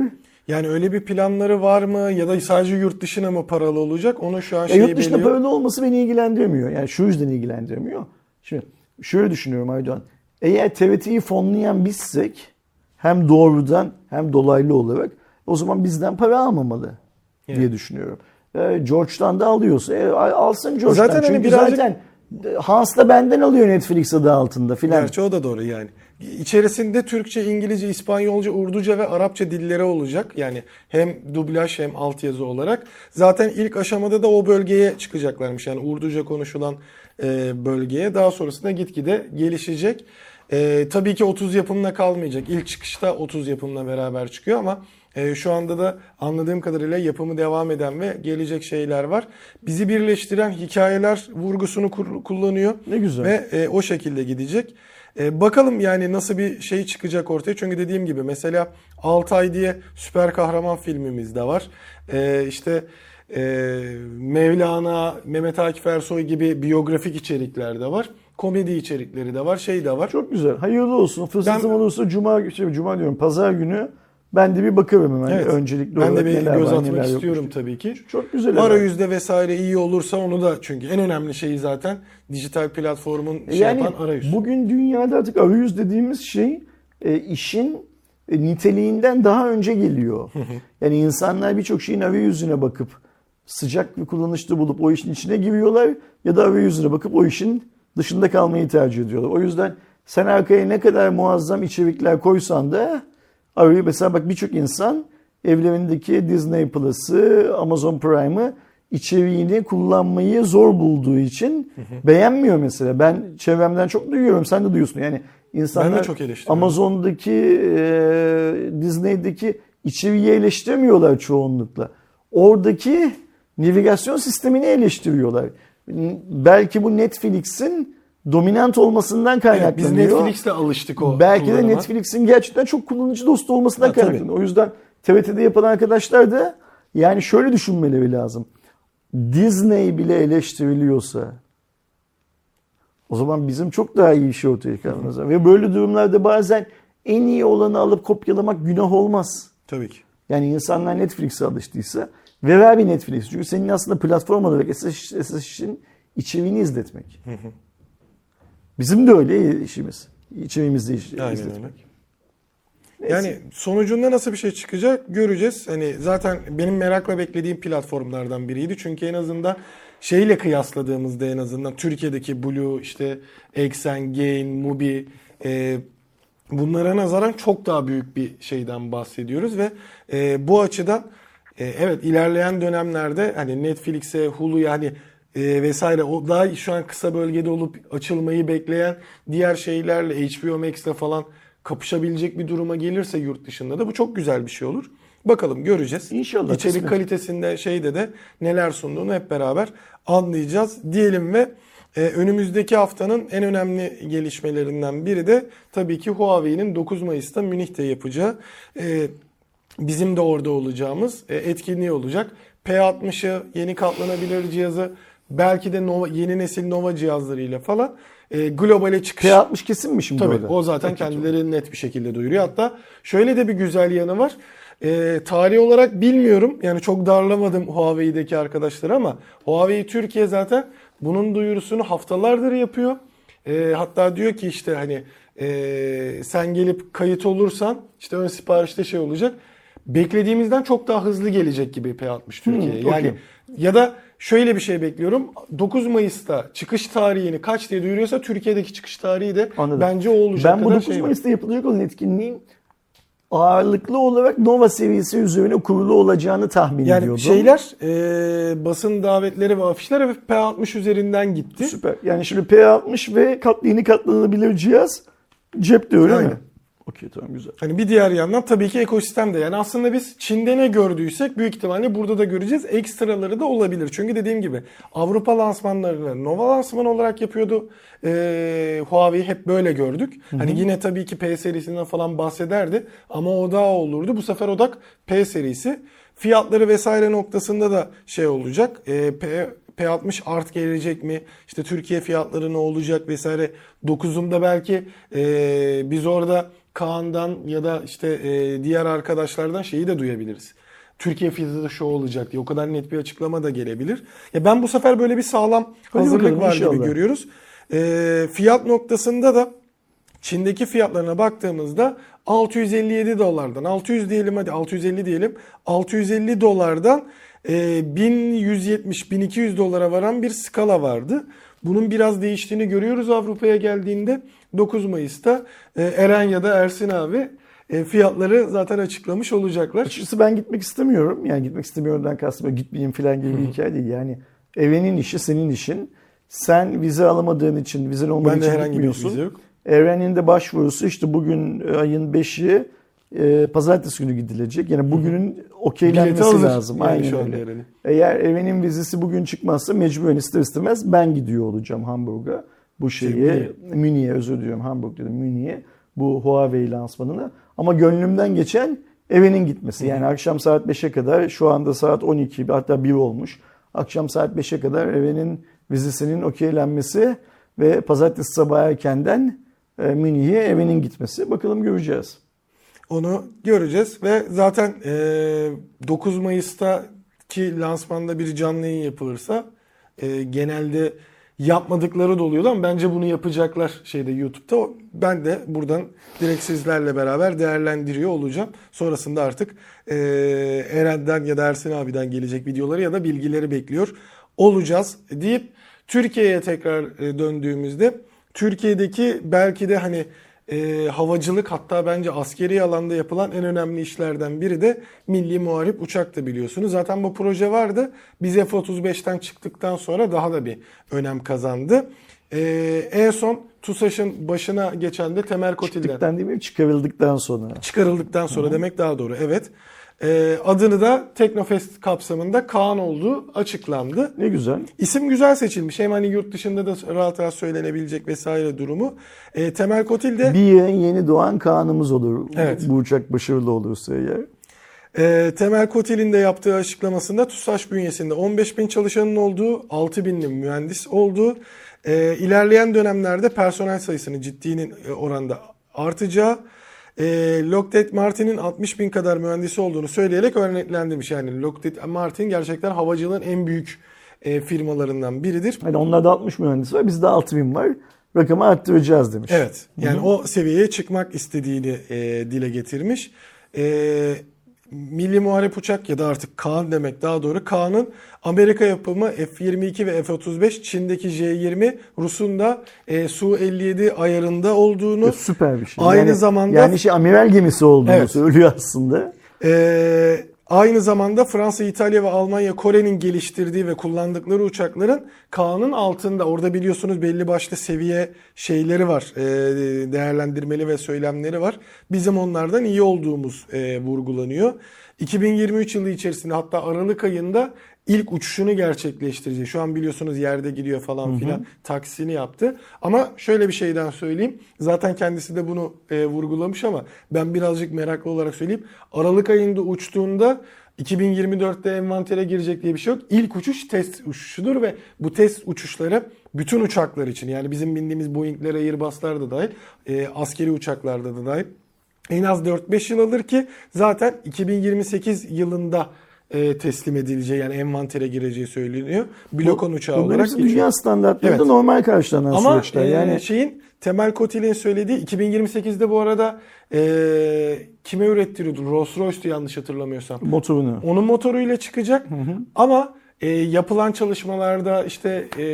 Yani öyle bir planları var mı ya da sadece yurt dışına mı paralı olacak? Onu şu an şey yurt dışında belli yok. paralı olması beni ilgilendirmiyor. Yani şu yüzden ilgilendirmiyor. Şimdi şöyle düşünüyorum Aydoğan. Eğer TRT'yi fonlayan bizsek hem doğrudan hem dolaylı olarak o zaman bizden para almamalı diye Evet. düşünüyorum. E, George'dan da alıyorsa e, alsın George'dan. Zaten hani Çünkü birazcık- zaten e, Hans da benden alıyor Netflix adı altında filan. Gerçi o da doğru yani. İçerisinde Türkçe, İngilizce, İspanyolca, Urduca ve Arapça dilleri olacak. Yani hem dublaj hem altyazı olarak. Zaten ilk aşamada da o bölgeye çıkacaklarmış. Yani Urduca konuşulan e, bölgeye. Daha sonrasında gitgide gelişecek. E, tabii ki 30 yapımla kalmayacak. İlk çıkışta 30 yapımla beraber çıkıyor ama e, şu anda da anladığım kadarıyla yapımı devam eden ve gelecek şeyler var. Bizi birleştiren hikayeler vurgusunu kur- kullanıyor. Ne güzel. Ve e, o şekilde gidecek. E, bakalım yani nasıl bir şey çıkacak ortaya. Çünkü dediğim gibi mesela Altay diye süper kahraman filmimiz de var. E, işte e, Mevlana, Mehmet Akif Ersoy gibi biyografik içerikler de var. Komedi içerikleri de var, şey de var. Çok güzel. Hayırlı olsun. Fırsatım Ben- olursa cuma, şey, cuma diyorum pazar günü ben de bir bakarım hemen. Evet. Öncelikli ben de bir göz var, atmak yokmuş istiyorum diye. tabii ki. Çok güzel. Arayüzde vesaire iyi olursa onu da çünkü en önemli şeyi zaten dijital platformun şey yani yapan arayüz. bugün dünyada artık arayüz dediğimiz şey e, işin e, niteliğinden daha önce geliyor. yani insanlar birçok şeyin arayüzüne bakıp sıcak bir kullanışlı bulup o işin içine giriyorlar ya da arayüzüne bakıp o işin dışında kalmayı tercih ediyorlar. O yüzden sen arkaya ne kadar muazzam içerikler koysan da arayü mesela bak birçok insan evlerindeki Disney Plus'ı, Amazon Prime'ı içeriğini kullanmayı zor bulduğu için beğenmiyor mesela. Ben çevremden çok duyuyorum. Sen de duyuyorsun. Yani insanlar Ben de çok. Amazon'daki, e, Disney'deki içeriği eleştirmiyorlar çoğunlukla. Oradaki navigasyon sistemini eleştiriyorlar. Belki bu Netflix'in dominant olmasından Evet, kaynaklanıyor. biz Netflix'le alıştık o Belki de. Netflix'in gerçekten çok kullanıcı dostu olmasından Ha, tabii. kaynaklanıyor. O yüzden TRT'de yapan arkadaşlar da yani şöyle düşünmeleri lazım. Disney bile eleştiriliyorsa o zaman bizim çok daha iyi işi ortaya çıkarmamız lazım. Ve böyle durumlarda bazen en iyi olanı alıp kopyalamak günah olmaz. Tabii ki. Yani insanlar Netflix'e alıştıysa ve ver bir Netflix. Çünkü senin aslında platform olarak esas, esas işin içeriğini izletmek. Bizim de öyle işimiz. İçeriğimizde iş, Aynen izletmek. öyle. Neyse. Yani sonucunda nasıl bir şey çıkacak göreceğiz. Hani zaten benim merakla beklediğim platformlardan biriydi. Çünkü en azından şeyle kıyasladığımızda en azından Türkiye'deki Blue, işte Exen, Gain, Mubi e, bunlara nazaran çok daha büyük bir şeyden bahsediyoruz ve e, bu açıdan e, evet ilerleyen dönemlerde hani Netflix'e, Hulu'ya hani e, vesaire o daha şu an kısa bölgede olup açılmayı bekleyen diğer şeylerle HBO Max'le falan kapışabilecek bir duruma gelirse yurt dışında da bu çok güzel bir şey olur. Bakalım göreceğiz. İnşallah, İçerik kısmet. kalitesinde şeyde de neler sunduğunu hep beraber anlayacağız diyelim ve e, önümüzdeki haftanın en önemli gelişmelerinden biri de tabii ki Huawei'nin 9 Mayıs'ta Münih'te yapacağı e, bizim de orada olacağımız e, etkinliği olacak. P60'ı yeni katlanabilir cihazı belki de Nova, yeni nesil Nova cihazlarıyla falan e, globale çıkış. P60 kesin mi şimdi Tabii orada? o zaten kendileri net bir şekilde duyuruyor. Hatta şöyle de bir güzel yanı var. E, tarih olarak bilmiyorum. Yani çok darlamadım Huawei'deki arkadaşları ama Huawei Türkiye zaten bunun duyurusunu haftalardır yapıyor. E, hatta diyor ki işte hani e, sen gelip kayıt olursan işte ön siparişte şey olacak. Beklediğimizden çok daha hızlı gelecek gibi P60 Türkiye'ye. Hmm, yani okey. ya da şöyle bir şey bekliyorum. 9 Mayıs'ta çıkış tarihini kaç diye duyuruyorsa Türkiye'deki çıkış tarihi de Anladım. bence o olacak Ben bu kadar 9 şey var. Mayıs'ta yapılacak olan etkinliğin ağırlıklı olarak Nova seviyesi üzerine kurulu olacağını tahmin Yani ediyordum. şeyler e, basın davetleri ve afişler hep P60 üzerinden gitti. Süper. Yani şimdi P60 ve katlı yeni katlanabilir cihaz cepte öyle Aynen. mi? Okey tamam güzel. Hani bir diğer yandan tabii ki ekosistem de. Yani aslında biz Çin'de ne gördüysek büyük ihtimalle burada da göreceğiz. Ekstraları da olabilir. Çünkü dediğim gibi Avrupa lansmanlarını Nova lansman olarak yapıyordu. Ee, Huawei hep böyle gördük. Hani yine tabii ki P serisinden falan bahsederdi. Ama o daha olurdu. Bu sefer odak P serisi. Fiyatları vesaire noktasında da şey olacak. Ee, P P60 art gelecek mi? İşte Türkiye fiyatları ne olacak vesaire. 9'unda belki e, biz orada Kaan'dan ya da işte e, diğer arkadaşlardan şeyi de duyabiliriz. Türkiye da şu olacak diye o kadar net bir açıklama da gelebilir. Ya ben bu sefer böyle bir sağlam Hadi hazırlık bakalım, var gibi görüyoruz. E, fiyat noktasında da Çin'deki fiyatlarına baktığımızda 657 dolardan 600 diyelim hadi 650 diyelim 650 dolardan e, 1170-1200 dolara varan bir skala vardı. Bunun biraz değiştiğini görüyoruz Avrupa'ya geldiğinde 9 Mayıs'ta e, Eren ya da Ersin abi e, fiyatları zaten açıklamış olacaklar. Açıkçası ben gitmek istemiyorum. Yani gitmek istemiyorumdan kastım gitmeyeyim falan gibi bir hikaye değil. Yani evrenin işi senin işin. Sen vize alamadığın için, vizen olmadığı için herhangi bir gitmiyorsun. vize yok. Evrenin de başvurusu işte bugün e, ayın 5'i e, pazartesi günü gidilecek. Yani bugünün okeylenmesi lazım. Yani Aynen öyle. Eren'in. Eğer evrenin vizesi bugün çıkmazsa mecburen ister istemez ben gidiyor olacağım Hamburg'a. Bu şeye, Münih'e. Münih'e özür diliyorum Hamburg dedim Münih'e. Bu Huawei lansmanına. Ama gönlümden geçen evinin gitmesi. Yani akşam saat 5'e kadar şu anda saat 12 hatta 1 olmuş. Akşam saat 5'e kadar evinin vizesinin okeylenmesi ve pazartesi sabah erkenden e, Münih'e evinin gitmesi. Bakalım göreceğiz. Onu göreceğiz ve zaten e, 9 Mayıs'taki lansmanda bir canlı yayın yapılırsa e, genelde yapmadıkları da oluyordu ama bence bunu yapacaklar şeyde YouTube'da. Ben de buradan direkt sizlerle beraber değerlendiriyor olacağım. Sonrasında artık e, Eren'den ya da Ersin abiden gelecek videoları ya da bilgileri bekliyor olacağız deyip Türkiye'ye tekrar döndüğümüzde Türkiye'deki belki de hani e, havacılık hatta bence askeri alanda yapılan en önemli işlerden biri de Milli Muharip Uçak'tı biliyorsunuz. Zaten bu proje vardı. Biz F-35'ten çıktıktan sonra daha da bir önem kazandı. E, en son TUSAŞ'ın başına geçen de Temel Kotil'den Çıktıktan değil mi? Çıkarıldıktan sonra. çıkarıldıktan sonra demek daha doğru. Evet. E, adını da Teknofest kapsamında Kaan olduğu açıklandı. Ne güzel. İsim güzel seçilmiş. Hem hani yurt dışında da rahat rahat söylenebilecek vesaire durumu. E, Temel Kotil de Bir yeni doğan kanımız olur. Evet. Bu uçak başarılı olursa eğer. e, Temel Kotil'in de yaptığı açıklamasında TUSAŞ bünyesinde 15 bin çalışanın olduğu, 6 binli mühendis olduğu, e, ilerleyen dönemlerde personel sayısının ciddi oranda artacağı, e, Lockheed Martin'in 60 bin kadar mühendisi olduğunu söyleyerek örneklendirmiş. Yani Lockheed Martin gerçekten havacılığın en büyük e, firmalarından biridir. Hani onlarda 60 mühendis var, bizde 6000 var. Rakamı arttıracağız demiş. Evet. Yani o seviyeye çıkmak istediğini e, dile getirmiş. E, Milli Muharip Uçak ya da artık Kaan demek daha doğru. Kaan'ın Amerika yapımı F-22 ve F-35, Çin'deki J-20, Rus'un da e, Su-57 ayarında olduğunu Ya Süper bir şey. Aynı yani, zamanda- yani şey amiral gemisi olduğunu Evet. söylüyor aslında. Ee, aynı zamanda Fransa, İtalya ve Almanya, Kore'nin geliştirdiği ve kullandıkları uçakların Kaan'ın altında. Orada biliyorsunuz belli başlı seviye şeyleri var. Ee, değerlendirmeli ve söylemleri var. Bizim onlardan iyi olduğumuz e, vurgulanıyor. 2023 yılı içerisinde hatta Aralık ayında ilk uçuşunu gerçekleştirecek. Şu an biliyorsunuz yerde gidiyor falan filan taksini yaptı. Ama şöyle bir şeyden söyleyeyim. Zaten kendisi de bunu e, vurgulamış ama ben birazcık meraklı olarak söyleyeyim. Aralık ayında uçtuğunda 2024'te envantere girecek diye bir şey yok. İlk uçuş test uçuşudur ve bu test uçuşları bütün uçaklar için yani bizim bindiğimiz Boeing'ler, Airbus'lar da dahil, e, askeri uçaklarda da dahil en az 4-5 yıl alır ki zaten 2028 yılında e, teslim edileceği yani envantere gireceği söyleniyor. Blokon uçağı Bunların olarak geçiyor. dünya standartlarında Evet. normal karşılanan Ama süreçler. e, Yani şeyin Temel Kotil'in söylediği 2028'de bu arada e, kime ürettiriyordu? Rolls Royce'tu yanlış hatırlamıyorsam. motorunu. Onun motoruyla çıkacak ama e, yapılan çalışmalarda işte e,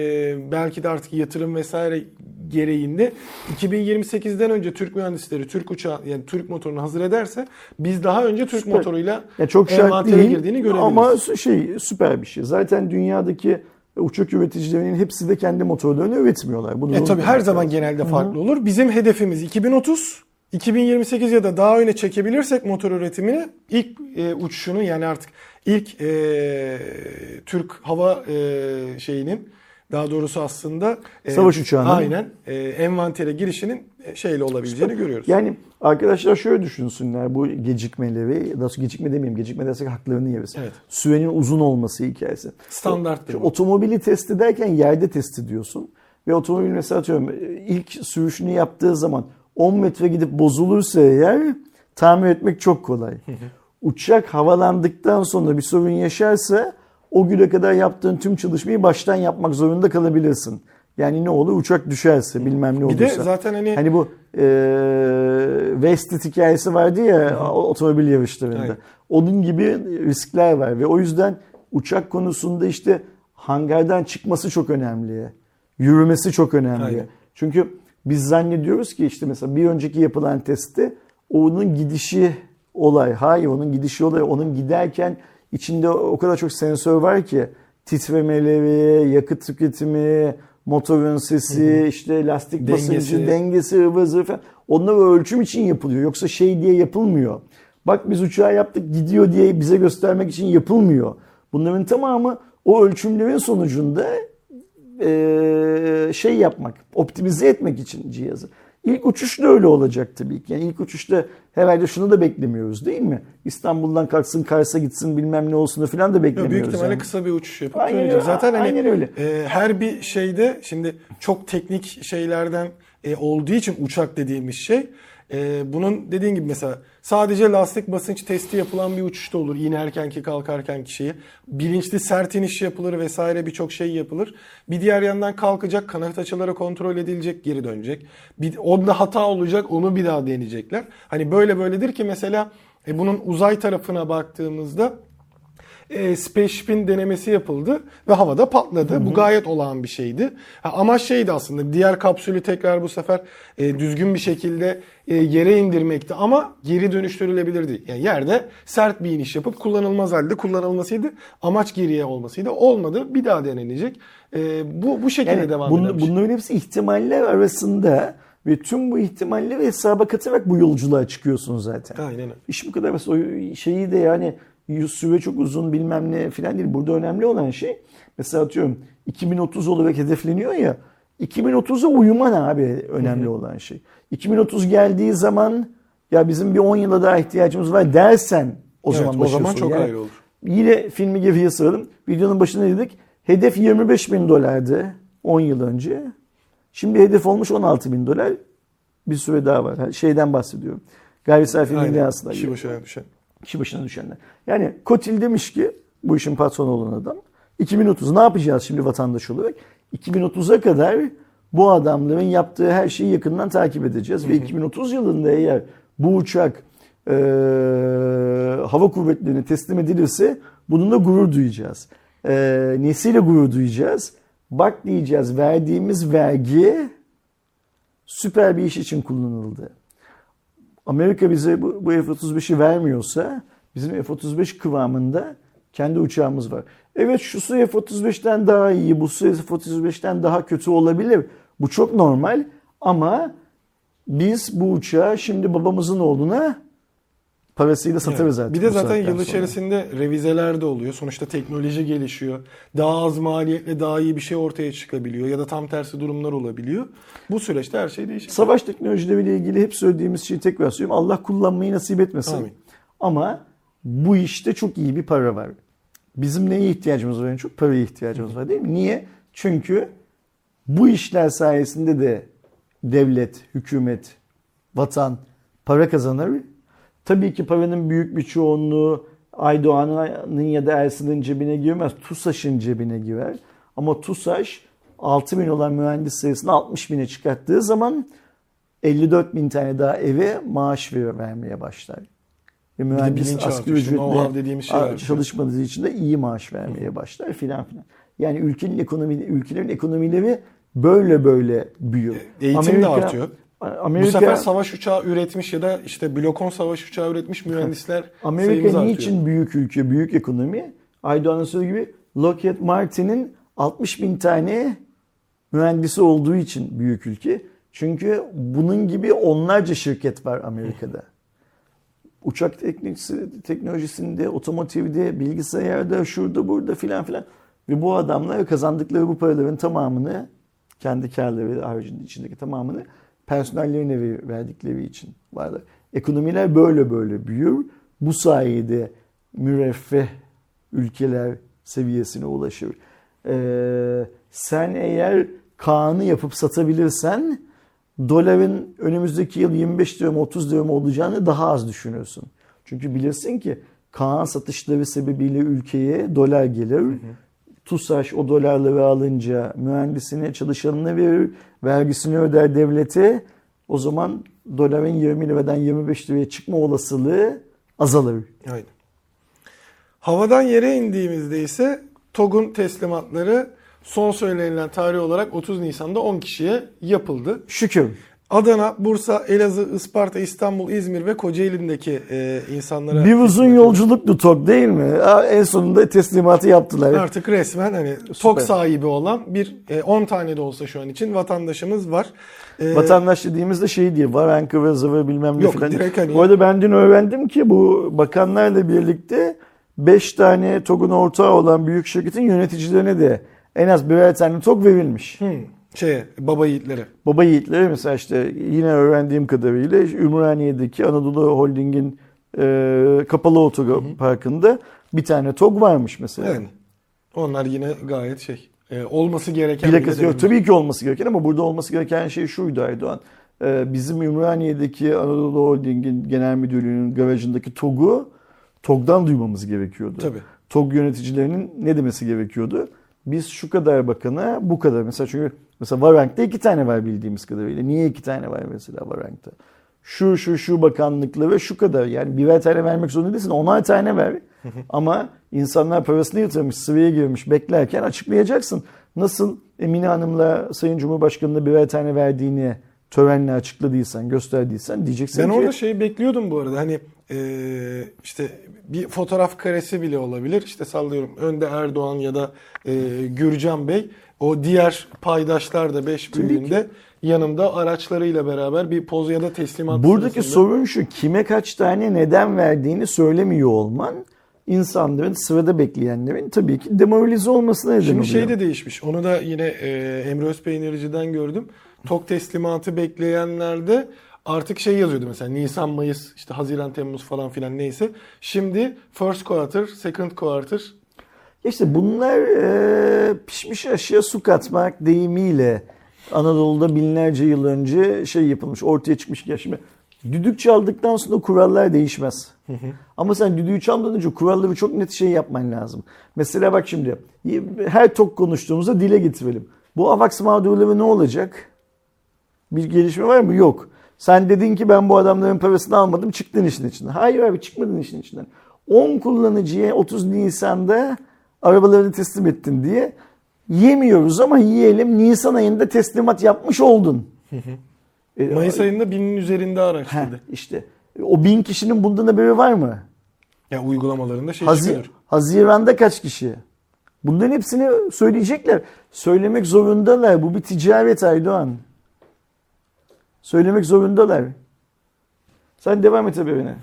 belki de artık yatırım vesaire gereğinde 2028'den önce Türk mühendisleri Türk uçağı yani Türk motorunu hazır ederse biz daha önce Türk Süper. motoruyla Ya çok envantere değil girdiğini görebiliriz. ama şey süper bir şey. Zaten dünyadaki uçak üreticilerinin hepsi de kendi motorlarını üretmiyorlar. Bunu E tabii her unutmamak zaman lazım. genelde farklı olur. Bizim hedefimiz 2030. 2028 ya da daha öne çekebilirsek motor üretimini ilk e, uçuşunu yani artık ilk e, Türk hava e, şeyinin daha doğrusu aslında e, Savaş uçağının. aynen e, envantere girişinin e, şeyle olabileceğini görüyoruz. Yani arkadaşlar şöyle düşünsünler bu gecikmeleri, daha gecikme demeyeyim, gecikme dersek haklarını yeriz. Evet. Sürenin uzun olması hikayesi. Standarttır bu. Otomobili test ederken yerde test ediyorsun. Ve otomobil mesela atıyorum ilk sürüşünü yaptığı zaman 10 metre gidip bozulursa eğer tamir etmek çok kolay. Uçak havalandıktan sonra bir sorun yaşarsa o güne kadar yaptığın tüm çalışmayı baştan yapmak zorunda kalabilirsin. Yani ne olur uçak düşerse bilmem ne Bir olursa. de zaten hani Hani bu e, Vested hikayesi vardı ya o- otomobil yarışlarında. Aynen. Onun gibi riskler var ve o yüzden uçak konusunda işte hangardan çıkması çok önemli. Yürümesi çok önemli. Aynen. Çünkü biz zannediyoruz ki işte mesela bir önceki yapılan testte onun gidişi olay. Hayır onun gidişi olay. Onun giderken içinde o kadar çok sensör var ki titremeleri, yakıt tüketimi, motorun sesi, işte lastik Dengesi. basıncı, dengesi, ıvı zıvı falan. Onlar ölçüm için yapılıyor. Yoksa şey diye yapılmıyor. Bak biz uçağı yaptık gidiyor diye bize göstermek için yapılmıyor. Bunların tamamı o ölçümlerin sonucunda eee, şey yapmak, optimize etmek için cihazı. İlk uçuş da öyle olacak tabii ki. Yani ilk uçuşta herhalde şunu da beklemiyoruz değil mi? İstanbul'dan kalksın Kars'a gitsin bilmem ne olsun da falan da beklemiyoruz. büyük ihtimalle yani. kısa bir uçuş yapıp Aynen öyle, Zaten hani aynen öyle. e, her bir şeyde şimdi çok teknik şeylerden e, olduğu için uçak dediğimiz şey e, bunun dediğin gibi mesela sadece lastik basınç testi yapılan bir uçuşta olur. İnerken ki kalkarken ki şeyi. Bilinçli sert iniş yapılır vesaire birçok şey yapılır. Bir diğer yandan kalkacak kanat açıları kontrol edilecek geri dönecek. Bir, onda hata olacak onu bir daha deneyecekler. Hani böyle böyledir ki mesela e, bunun uzay tarafına baktığımızda e, Spaceship'in denemesi yapıldı ve havada patladı. Bu gayet olağan bir şeydi. Ha, ama şeydi aslında diğer kapsülü tekrar bu sefer e, düzgün bir şekilde e, yere indirmekti ama geri dönüştürülebilirdi. Yani yerde sert bir iniş yapıp kullanılmaz halde kullanılmasıydı. Amaç geriye olmasıydı. Olmadı. Bir daha denenecek. E, bu bu şekilde Yani devam bun- şey. bunların hepsi ihtimaller arasında ve tüm bu ihtimalleri hesaba katarak bu yolculuğa çıkıyorsun zaten. Aynen öyle. İş bu kadar basit. O şeyi de yani süre çok uzun bilmem ne falan değil. Burada önemli olan şey mesela atıyorum 2030 olarak hedefleniyor ya 2030'a uyuman abi önemli olan şey. 2030 geldiği zaman ya bizim bir 10 yıla daha ihtiyacımız var dersen o Evet, zaman o zaman çok Yani ayrı olur. Yine filmi geriye saralım. Videonun başında dedik. Hedef 25 bin dolardı 10 yıl önce. Şimdi hedef olmuş 16 bin dolar. Bir süre daha var. Şeyden bahsediyorum. Gayri safi milli hasıla. Kişi başına düşen. Kişi başına düşenler. Yani Kotil demiş ki bu işin patronu olan adam. 2030 ne yapacağız şimdi vatandaş olarak? 2030'a kadar bu adamların yaptığı her şeyi yakından takip edeceğiz. Ve 2030 yılında eğer bu uçak e, hava kuvvetlerine teslim edilirse bununla gurur duyacağız. E, nesiyle gurur duyacağız? Bak diyeceğiz verdiğimiz vergi süper bir iş için kullanıldı. Amerika bize bu, bu F-35'i vermiyorsa bizim F-35 kıvamında kendi uçağımız var. Evet şu su F-35'ten daha iyi, bu su F-35'ten daha kötü olabilir. Bu çok normal ama biz bu uçağı şimdi babamızın oğluna parasıyla satarız Evet. artık. Bir de zaten yıl sonra. içerisinde revizeler de oluyor. Sonuçta teknoloji gelişiyor. Daha az maliyetle daha iyi bir şey ortaya çıkabiliyor. Ya da tam tersi durumlar olabiliyor. Bu süreçte her şey değişiyor. Savaş teknolojileriyle ilgili hep söylediğimiz şeyi tekrar söylüyorum. Allah kullanmayı nasip etmesin. Amin. Ama bu işte çok iyi bir para var. Bizim neye ihtiyacımız var en çok? Paraya ihtiyacımız var değil mi? Niye? Çünkü bu işler sayesinde de devlet, hükümet, vatan para kazanır. Tabii ki paranın büyük bir çoğunluğu Aydoğan'ın ya da Ersin'in cebine girmez. TUSAŞ'ın cebine girer. Ama TUSAŞ 6 bin olan mühendis sayısını 60 bine çıkarttığı zaman 54 bin tane daha eve maaş ver- vermeye başlar. Ve mühendis asgari ücretle şey çalışmadığı için de iyi maaş vermeye başlar filan filan. Yani ülkenin ekonomi ülkelerin ekonomileri böyle böyle büyüyor. Eğitim de artıyor. Amerika, Bu sefer savaş uçağı üretmiş ya da işte blokon savaş uçağı üretmiş mühendisler Amerika artıyor. niçin büyük ülke, büyük ekonomi? Aydoğan'ın söylediği gibi Lockheed Martin'in 60 bin tane mühendisi olduğu için büyük ülke. Çünkü bunun gibi onlarca şirket var Amerika'da. Uçak teknolojisi, teknolojisinde, otomotivde, bilgisayarda, şurada burada filan filan. Ve bu adamlar kazandıkları bu paraların tamamını, kendi karları haricinde içindeki tamamını personellerine ver- verdikleri için varlar. Ekonomiler böyle böyle büyür. Bu sayede müreffeh ülkeler seviyesine ulaşır. Ee, sen eğer Kaan'ı yapıp satabilirsen doların önümüzdeki yıl 25 lira mı 30 lira mı olacağını daha az düşünürsün. Çünkü bilirsin ki Kaan satışları sebebiyle ülkeye dolar gelir. TUSAŞ o dolarları alınca mühendisine çalışanına verir, vergisini öder devlete. O zaman doların 20 liradan 25 liraya çıkma olasılığı azalır. Aynen. Havadan yere indiğimizde ise TOG'un teslimatları son söylenilen tarih olarak 30 Nisan'da 10 kişiye yapıldı. Şükür. Adana, Bursa, Elazığ, Isparta, İstanbul, İzmir ve Kocaeli'ndeki e, insanlara Bir uzun yolculuktu TOG değil mi? En sonunda teslimatı yaptılar. artık resmen hani TOG sahibi olan bir e, 10 tane de olsa şu an için vatandaşımız var. E, Vatandaş dediğimizde şey değil. Var ve zıvı bilmem ne Yok, falan. direkt hani- Bu arada ben dün öğrendim ki bu bakanlarla birlikte 5 tane TOG'un ortağı olan büyük şirketin yöneticilerine de en az birer tane TOG verilmiş. hmm, şeye, baba yiğitlere. Baba yiğitleri mesela işte yine öğrendiğim kadarıyla Ümraniye'deki Anadolu Holding'in e, kapalı otoparkında bir tane TOG varmış mesela. Yani onlar yine gayet şey e, olması gereken Plakası bile yok. Tabii ki olması gereken ama burada olması gereken şey şuydu Aydoğan. Ee, bizim Ümraniye'deki Anadolu Holding'in genel müdürlüğünün garajındaki TOG'u TOG'dan duymamız gerekiyordu. Tabii. TOG yöneticilerinin ne demesi gerekiyordu? Biz şu kadar bakana bu kadar. Mesela çünkü mesela Varank'ta iki tane var bildiğimiz kadarıyla. Niye iki tane var mesela Varank'ta? Şu şu şu bakanlıkla ve şu kadar. Yani birer tane vermek zorunda değilsin. Onar tane ver. [laughs] Ama insanlar parasını yatırmış, sıraya girmiş, beklerken açıklayacaksın. Nasıl Emine Hanım'la Sayın Cumhurbaşkanı'na birer tane verdiğini törenle açıkladıysan, gösterdiysen diyeceksin Ben ki... orada şeyi bekliyordum bu arada. Hani e, işte bir fotoğraf karesi bile olabilir. İşte sallıyorum önde Erdoğan ya da e, Gürcan Bey. O diğer paydaşlar da 5 Tabii büyüğünde yanımda araçlarıyla beraber bir poz ya da teslimat Buradaki sırasında- sorun şu, kime kaç tane neden verdiğini söylemiyor olman insanların sırada bekleyenlerin tabii ki demoralize olmasına neden Şimdi oluyor. şey de değişmiş. Onu da yine e, Emre Özpeynirci'den gördüm. TOK teslimatı bekleyenlerde artık şey yazıyordu mesela Nisan, Mayıs, işte Haziran, Temmuz falan filan neyse. Şimdi first quarter, second quarter İşte bunlar e, pişmiş aşıya su katmak deyimiyle Anadolu'da binlerce yıl önce şey yapılmış, ortaya çıkmış. Ya şimdi düdük çaldıktan sonra kurallar değişmez. Ama sen düdüğü çalmadan önce kuralları çok net şey yapman lazım. Mesela bak şimdi her tok konuştuğumuzda dile getirelim. Bu AVAX mağdurları ne olacak? Bir gelişme var mı? Yok. Sen dedin ki ben bu adamların parasını almadım çıktın işin içinden. Hayır abi çıkmadın işin içinden. 10 kullanıcıya 30 Nisan'da arabalarını teslim ettin diye yemiyoruz ama yiyelim. Nisan ayında teslimat yapmış oldun. [laughs] E, Mayıs ayında binin üzerinde araç dedi. işte o bin kişinin bundan haberi var mı? Ya uygulamalarında şey Hazi- çıkıyor. Haziran'da kaç kişi? Bunların hepsini söyleyecekler. Söylemek zorundalar. Bu bir ticaret Aydoğan. Söylemek zorundalar. Sen devam et haberine.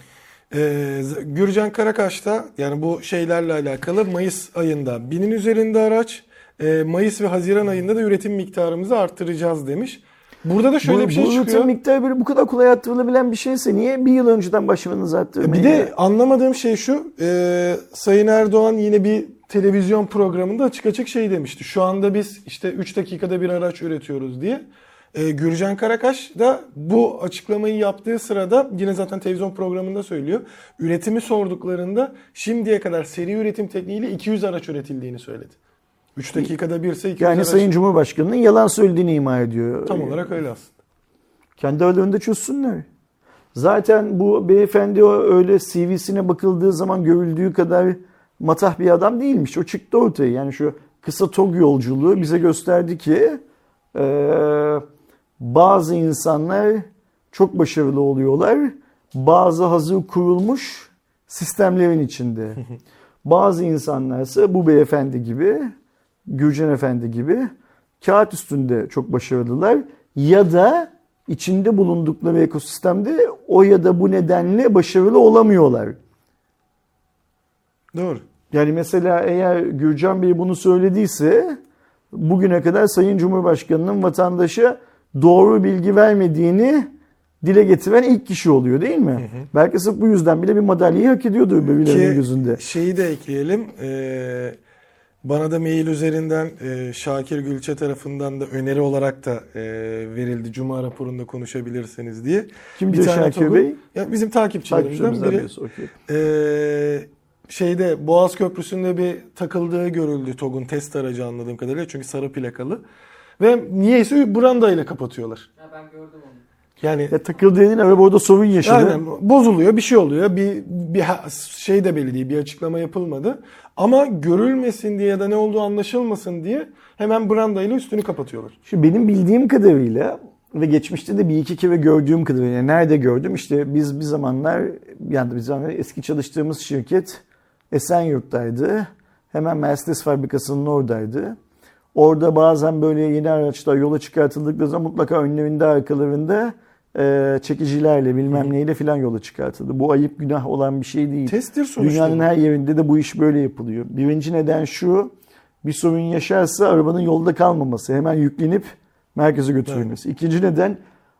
Ee, Gürcan Karakaş da yani bu şeylerle alakalı Mayıs ayında binin üzerinde araç, e, Mayıs ve Haziran ayında da üretim miktarımızı arttıracağız demiş. Burada da şöyle bu, bir şey bu çıkıyor. üretim miktarı böyle bu kadar kolay arttırılabilen bir şeyse niye bir yıl önceden başlamanız arttırmayın? Bir de ya? anlamadığım şey şu. e, Sayın Erdoğan yine bir televizyon programında açık açık şey demişti. Şu anda biz işte 3 dakikada bir araç üretiyoruz diye. E, Gürcan Karakaş da bu açıklamayı yaptığı sırada yine zaten televizyon programında söylüyor. Üretimi sorduklarında şimdiye kadar seri üretim tekniğiyle 200 araç üretildiğini söyledi. 3 dakikada birse 200 yani araç. Sayın Cumhurbaşkanı'nın yalan söylediğini ima ediyor. Tam olarak öyle aslında. Kendi aralarında çözsünler. Zaten bu beyefendi o öyle CV'sine bakıldığı zaman görüldüğü kadar matah bir adam değilmiş. O çıktı ortaya. Yani şu kısa TOG yolculuğu bize gösterdi ki eee, bazı insanlar çok başarılı oluyorlar. Bazı hazır kurulmuş sistemlerin içinde. [laughs] Bazı insanlarsa bu beyefendi gibi, Gürcan Efendi gibi kağıt üstünde çok başarılılar ya da içinde bulundukları ekosistemde o ya da bu nedenle başarılı olamıyorlar. Doğru. Yani mesela eğer Gürcan Bey bunu söylediyse bugüne kadar Sayın Cumhurbaşkanı'nın vatandaşa doğru bilgi vermediğini dile getiren ilk kişi oluyor değil mi? Belki sırf bu yüzden bile bir madalyayı hak ediyordur birilerinin Ki gözünde. Şeyi de ekleyelim. Ee, bana da mail üzerinden e, Şakir Gülçe tarafından da öneri olarak da e, verildi. Cuma raporunda konuşabilirsiniz diye. Kim Bir diyor tane Şakir Bey? Ya bizim takipçilerimizden biri. okey. Ee, şeyde Boğaz Köprüsü'nde bir takıldığı görüldü TOG'un test aracı anladığım kadarıyla. Çünkü sarı plakalı. Ve niyeyse branda ile kapatıyorlar. Ha ben gördüm onu. Yani Ya takıldığı dediğin araba orada sorun yaşadı. Aynen bozuluyor bir şey oluyor bir bir şey de belli değil bir açıklama yapılmadı ama görülmesin diye ya da ne olduğu anlaşılmasın diye hemen brandayla üstünü kapatıyorlar. Şu benim bildiğim kadarıyla ve geçmişte de bir iki kere gördüğüm kadarıyla yani nerede gördüm işte biz bir zamanlar yani bir zamanlar eski çalıştığımız şirket Esenyurt'taydı. Hemen Mercedes fabrikasının oradaydı. Orada bazen böyle yeni araçlar yola çıkartıldıkları zaman mutlaka önlerinde arkalarında e, çekicilerle bilmem neyle filan yola çıkartıldı. Bu ayıp günah olan bir şey değil. Testtir sonuçta. Dünyanın her yerinde de bu iş böyle yapılıyor. Birinci neden şu, bir sorun yaşarsa arabanın yolda kalmaması, hemen yüklenip merkeze götürülmesi. İkinci neden,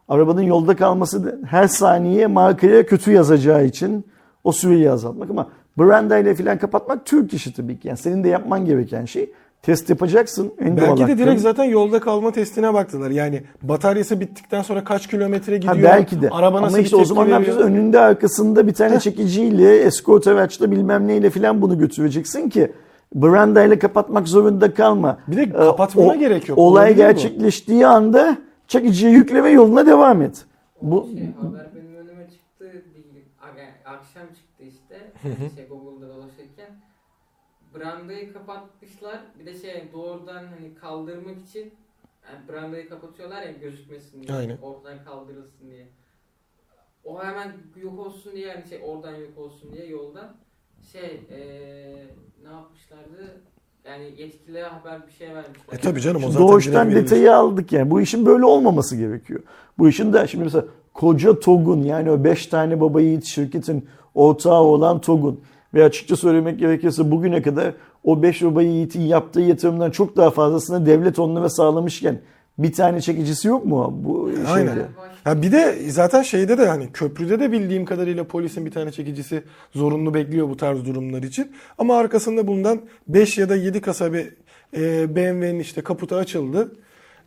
arabanın yolda kalması her saniye markaya kötü yazacağı için o süreyi azaltmak. Ama branda ile filan kapatmak Türk işi tabii ki. Yani senin de yapman gereken şey test yapacaksın. Belki de hakkın. direkt zaten yolda kalma testine baktılar. Yani bataryası bittikten sonra kaç kilometre gidiyor? Ha belki de. Araba nasıl Ama işte o zaman ne yapacağız? Önünde arkasında bir tane çekiciyle, eskort araçla bilmem neyle filan bunu götüreceksin ki brandayla kapatmak zorunda kalma. Bir de Ee, kapatmana gerek yok. Olay Olabilir bu. gerçekleştiği anda çekiciyi yükle ve yoluna devam et. Bu Şey, haber benim önüme çıktı Akşam çıktı işte. şey. Brandayı kapatmışlar. Bir de şey doğrudan hani kaldırmak için yani brandayı kapatıyorlar ya gözükmesin diye. Aynen. Oradan kaldırılsın diye. O hemen yok olsun diye yani şey oradan yok olsun diye yoldan şey eee ne yapmışlardı? Yani yetkililere haber bir şey vermişler. E tabii canım o zaten doğuştan detayı aldık yani. Bu işin böyle olmaması gerekiyor. Bu işin de şimdi mesela koca TOG'un yani o 5 tane baba yiğit şirketin ortağı olan TOG'un ve açıkça söylemek gerekirse bugüne kadar o 5 baba yiğitin yaptığı yatırımdan çok daha fazlasını devlet onlara sağlamışken bir tane çekicisi yok mu bu şeyde? Ha bir de zaten şeyde de hani köprüde de bildiğim kadarıyla polisin bir tane çekicisi zorunlu bekliyor bu tarz durumlar için. Ama arkasında bulunan 5 ya da 7 kasa bir e, BMW'nin işte kaputu açıldı.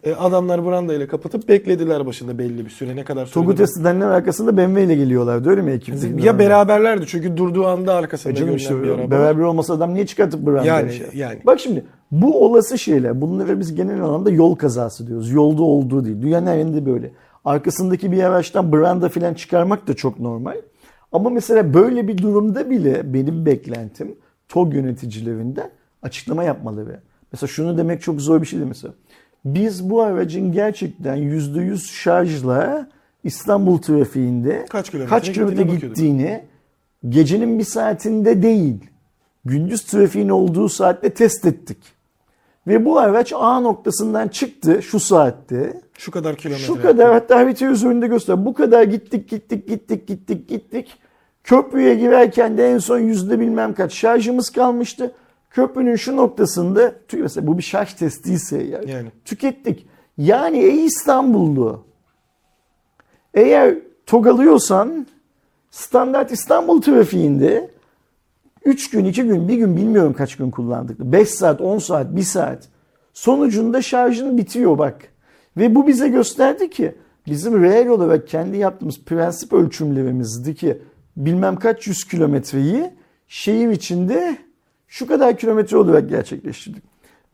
E, adamlar branda ile kapatıp beklediler başında belli bir süre ne kadar sürede. test edenler arkasında BMW ile geliyorlardı öyle mi ekip? Ya beraberlerdi çünkü durduğu anda arkasında E canım işte bir araba. beraber olmasa adam niye çıkartıp brandayı Yani- şey? yani. Bak şimdi bu olası şeyler bunları biz genel anlamda yol kazası diyoruz. Yolda olduğu değil. Dünyanın her yerinde böyle. Arkasındaki bir araçtan branda filan çıkarmak da çok normal. Ama mesela böyle bir durumda bile benim beklentim TOG yöneticilerinden açıklama yapmaları. Mesela şunu demek çok zor bir şey değil mesela. Biz bu aracın gerçekten %100 şarjla İstanbul trafiğinde Kaç kilometre kaç kilometre gittiğine gittiğini gecenin bir saatinde değil, gündüz trafiğin olduğu saatte test ettik. Ve bu araç A noktasından çıktı şu saatte. Şu kadar kilometre. Şu kadar hatta harita üzerinde göster. Bu kadar gittik gittik gittik gittik gittik. Köprüye girerken de en son yüzde bilmem kaç şarjımız kalmıştı. Köprünün şu noktasında mesela bu bir şarj testiyse eğer Yani. tükettik. Yani ey İstanbullu eğer TOG alıyorsan standart İstanbul trafiğinde 3 gün, 2 gün, 1 gün bilmiyorum kaç gün kullandık. 5 saat, 10 saat, 1 saat. Sonucunda şarjın bitiyor bak. Ve bu bize gösterdi ki bizim reel olarak kendi yaptığımız prensip ölçümlerimizdeki bilmem kaç yüz kilometreyi şehir içinde şu kadar kilometre olarak gerçekleştirdik.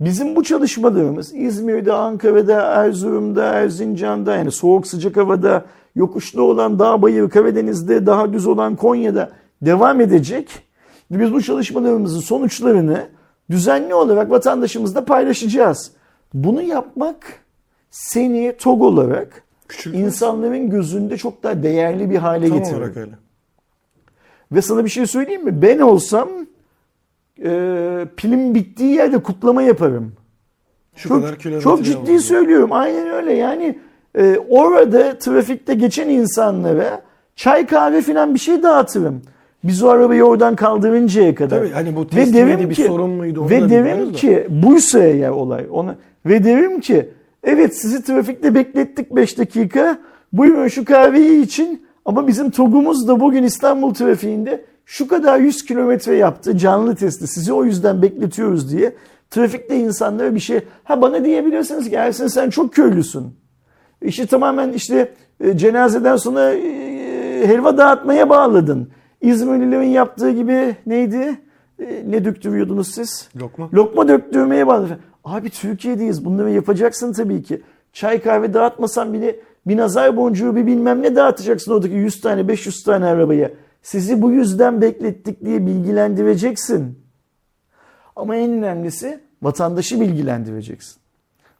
Bizim bu çalışmalarımız İzmir'de, Ankara'da, Erzurum'da, Erzincan'da yani soğuk sıcak havada, yokuşlu olan dağ bayır Karadeniz'de, daha düz olan Konya'da devam edecek. Biz bu çalışmalarımızın sonuçlarını düzenli olarak vatandaşımızla paylaşacağız. Bunu yapmak seni TOG olarak Küçük insanların gözünde çok daha değerli bir hale Tam getirir. olarak öyle. Ve sana bir şey söyleyeyim mi? Ben olsam e, pilim bittiği yerde kutlama yaparım. Şu çok, kadar çok ciddi oldu. söylüyorum. Aynen öyle. Yani e, orada trafikte geçen insanlara çay kahve falan bir şey dağıtırım. Biz o arabayı oradan kaldırıncaya kadar. Tabii hani bu Ve derim bir ki- sorun muydu onu Ve derim bilmiyoruz da. ki buysa eğer olay ona ve derim ki evet sizi trafikte beklettik 5 dakika. Buyurun şu kahveyi için ama bizim TOG'umuz da bugün İstanbul trafiğinde şu kadar 100 kilometre yaptı canlı testi. Sizi o yüzden bekletiyoruz diye. Trafikte insanlara bir şey ha bana diyebilirsiniz ki Ersin sen çok köylüsün. İşi tamamen işte e, cenazeden sonra e, helva dağıtmaya bağladın. İzmirlilerin yaptığı gibi neydi? E, ne döktürüyordunuz siz? Lokma. Lokma döktürmeye bağladın. Abi Türkiye'deyiz. Bunları yapacaksın tabii ki. Çay kahve dağıtmasan bile bir nazar boncuğu bir bilmem ne dağıtacaksın oradaki 100 tane 500 tane arabaya. Sizi bu yüzden beklettik diye bilgilendireceksin. Ama en önemlisi vatandaşı bilgilendireceksin.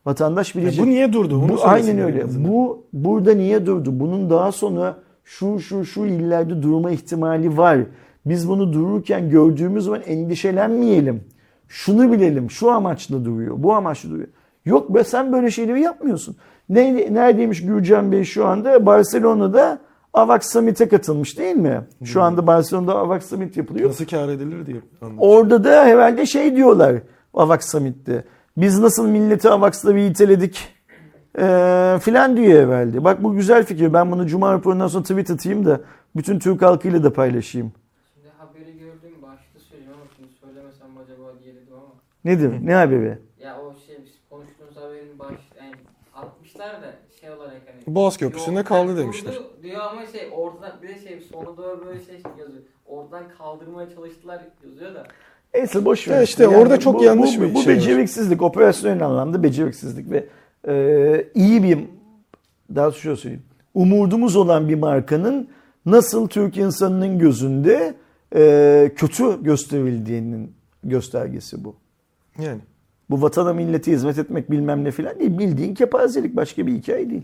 Vatandaş bilecek. bu niye durdu? Onu Bu, aynen en öyle. Bu burada niye durdu? Bunun daha sonra şu şu şu illerde durma ihtimali var. Biz bunu dururken gördüğümüz zaman endişelenmeyelim. Şunu bilelim. Şu amaçla duruyor. Bu amaçla duruyor. Yok be sen böyle şeyleri yapmıyorsun. Ne, neredeymiş Gürcan Bey şu anda? Barcelona'da AVAX Summit'e katılmış değil mi? Şu anda Barcelona'da AVAX Summit yapılıyor. Nasıl kar edilir diye anladım. Orada da herhalde şey diyorlar AVAX Summit'te. Biz nasıl milleti AVAX'la bir iteledik eee filan diyor herhalde. Bak bu güzel fikir. Ben bunu Cuma raporundan sonra tweet atayım da bütün Türk halkıyla da paylaşayım. Şimdi haberi gördüm başta söyleyeyim ama şimdi söylemesem acaba diye dedim ama. Nedir? Ne haberi? Ya o şey biz konuştuğumuz haberin baş yani atmışlar da. Boğaz Köprüsü'nde kaldı demişler. durdu Diyor ama şey ortadan bir de şey sona doğru böyle şey yazıyor. Oradan kaldırmaya çalıştılar yazıyor da. Neyse boş ver. Ya işte orada çok yanlış bu, bir bu şey var. beceriksizlik, operasyonel anlamda beceriksizlik ve e, iyi bir daha şöyle söyleyeyim. Umudumuz olan bir markanın nasıl Türk insanının gözünde e, kötü gösterildiğinin göstergesi bu. Yani. Bu vatana millete hizmet etmek bilmem ne filan değil. Bildiğin kepazelik başka bir hikaye değil.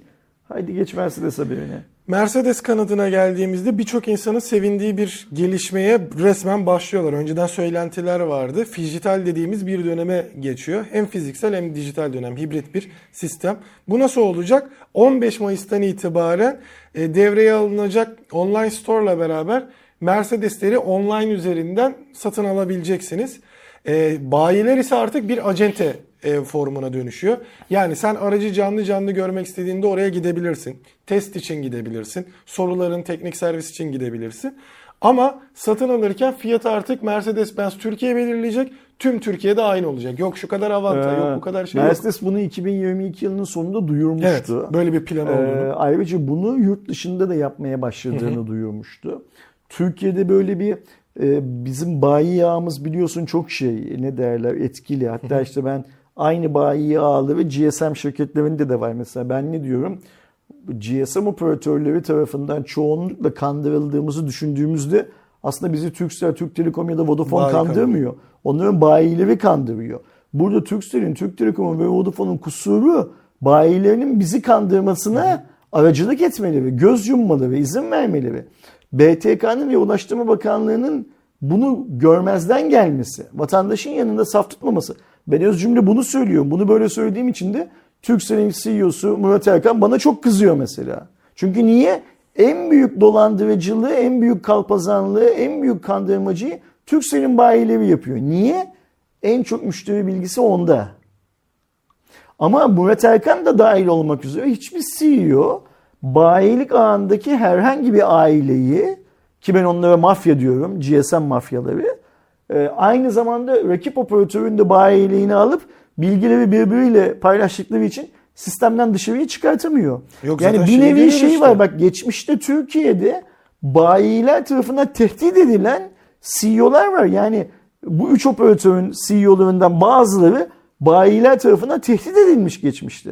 Haydi geç Mercedes haberine. Mercedes kanadına geldiğimizde birçok insanın sevindiği bir gelişmeye resmen başlıyorlar. Önceden söylentiler vardı. Fijital dediğimiz bir döneme geçiyor. Hem fiziksel hem dijital dönem, hibrit bir sistem. Bu nasıl olacak? 15 Mayıs'tan itibaren e, devreye alınacak online store ile beraber Mercedesleri online üzerinden satın alabileceksiniz. E, bayiler ise artık bir acente e, formuna dönüşüyor. Yani sen aracı canlı canlı görmek istediğinde oraya gidebilirsin. Test için gidebilirsin. Soruların teknik servis için gidebilirsin. Ama satın alırken fiyatı artık Mercedes-Benz Türkiye belirleyecek. Tüm Türkiye'de aynı olacak. Yok şu kadar avantaj, yok bu kadar şey yok. Mercedes bunu 2022 yılının sonunda Evet, duyurmuştu. böyle bir plan Ee, olduğunu. ayrıca bunu yurt dışında da yapmaya başladığını duyurmuştu. Türkiye'de böyle bir e, bizim bayi yağımız biliyorsun çok şey ne derler etkili. Hatta işte ben aynı bayi yağları GSM şirketlerinde de var mesela. Ben ne diyorum? GSM operatörleri tarafından çoğunlukla kandırıldığımızı düşündüğümüzde aslında bizi Turkcell, Türk Telekom ya da Vodafone Bayi kandırmıyor. Onların bayileri kandırıyor. Burada Turkcell'in, Türk Telekom'un ve Vodafone'un kusuru bayilerinin bizi kandırmasına aracılık etmeleri, göz yummaları, izin vermeleri. BTK'nın ve Ulaştırma Bakanlığı'nın bunu görmezden gelmesi, vatandaşın yanında saf tutmaması. Ben öz cümle bunu söylüyorum. Bunu böyle söylediğim için de Turkcell'in CEO'su Murat Erkan bana çok kızıyor mesela. Çünkü niye? En büyük dolandırıcılığı, en büyük kalpazanlığı, en büyük kandırmacıyı Turkcell'in bayileri yapıyor. Niye? En çok müşteri bilgisi onda. Ama Murat Erkan da dahil olmak üzere hiçbir CEO bayilik ağındaki herhangi bir aileyi ki ben onlara mafya diyorum, GSM mafyaları e, aynı zamanda rakip operatörün de bayiliğini alıp bilgileri birbiriyle paylaştıkları için sistemden dışarıya çıkartamıyor. Yok, yani bir şey nevi şey işte. var bak geçmişte Türkiye'de bayiler tarafından tehdit edilen CEO'lar var. Yani bu üç operatörün CEO'larından bazıları bayiler tarafından tehdit edilmiş geçmişte.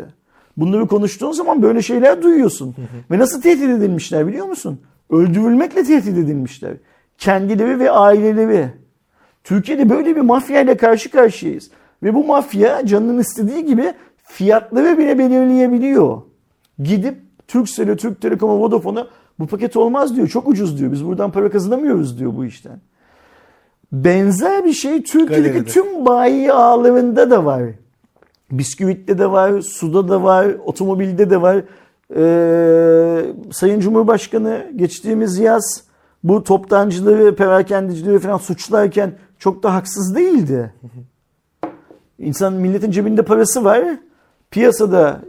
Bunları konuştuğun zaman böyle şeyler duyuyorsun. Ve nasıl tehdit edilmişler biliyor musun? Öldürülmekle tehdit edilmişler. Kendileri ve aileleri. Türkiye'de böyle bir mafya ile karşı karşıyayız. Ve bu mafya canının istediği gibi fiyatları bile belirleyebiliyor. Gidip Turkcell'e, Türk Telekom'a, Vodafone'a bu paket olmaz diyor. Çok ucuz diyor. Biz buradan para kazanamıyoruz diyor bu işten. Benzer bir şey Türkiye'deki Galeride. tüm bayi ağlarında da var. Bisküvitte de var, suda da var, otomobilde de var. Ee, Sayın Cumhurbaşkanı geçtiğimiz yaz bu toptancıları, perakendecileri falan suçlarken çok da haksız değildi. İnsan milletin cebinde parası var. Piyasada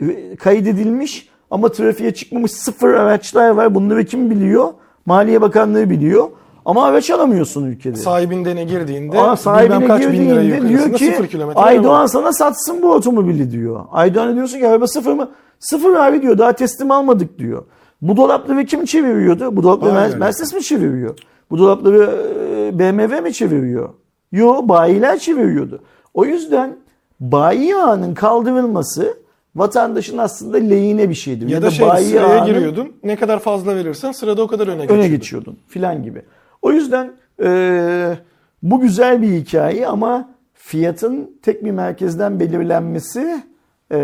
e, kaydedilmiş ama trafiğe çıkmamış sıfır araçlar var. Bunları kim biliyor? Maliye Bakanlığı biliyor. Ama araç alamıyorsun ülkede. Sahibinde ne girdiğinde Aa, sahibine kaç bin lira girdiğinde diyor ki Aydoğan sana satsın bu otomobili diyor. Aydoğan'a diyorsun ki araba sıfır mı? Sıfır abi diyor daha teslim almadık diyor. Bu dolapları kim çeviriyordu? Bu dolapları Aynen. Mercedes mi çeviriyor? Bu dolapları e, BMW mi çeviriyor? Yo bayiler çeviriyordu. O yüzden bayi ağının kaldırılması vatandaşın aslında lehine bir şeydir. Ya da şey bayi sıraya ağının- giriyordun. Ne kadar fazla verirsen sırada o kadar öne geçiyordun. öne geçiyordun filan gibi. O yüzden e, bu güzel bir hikaye ama fiyatın tek bir merkezden belirlenmesi e,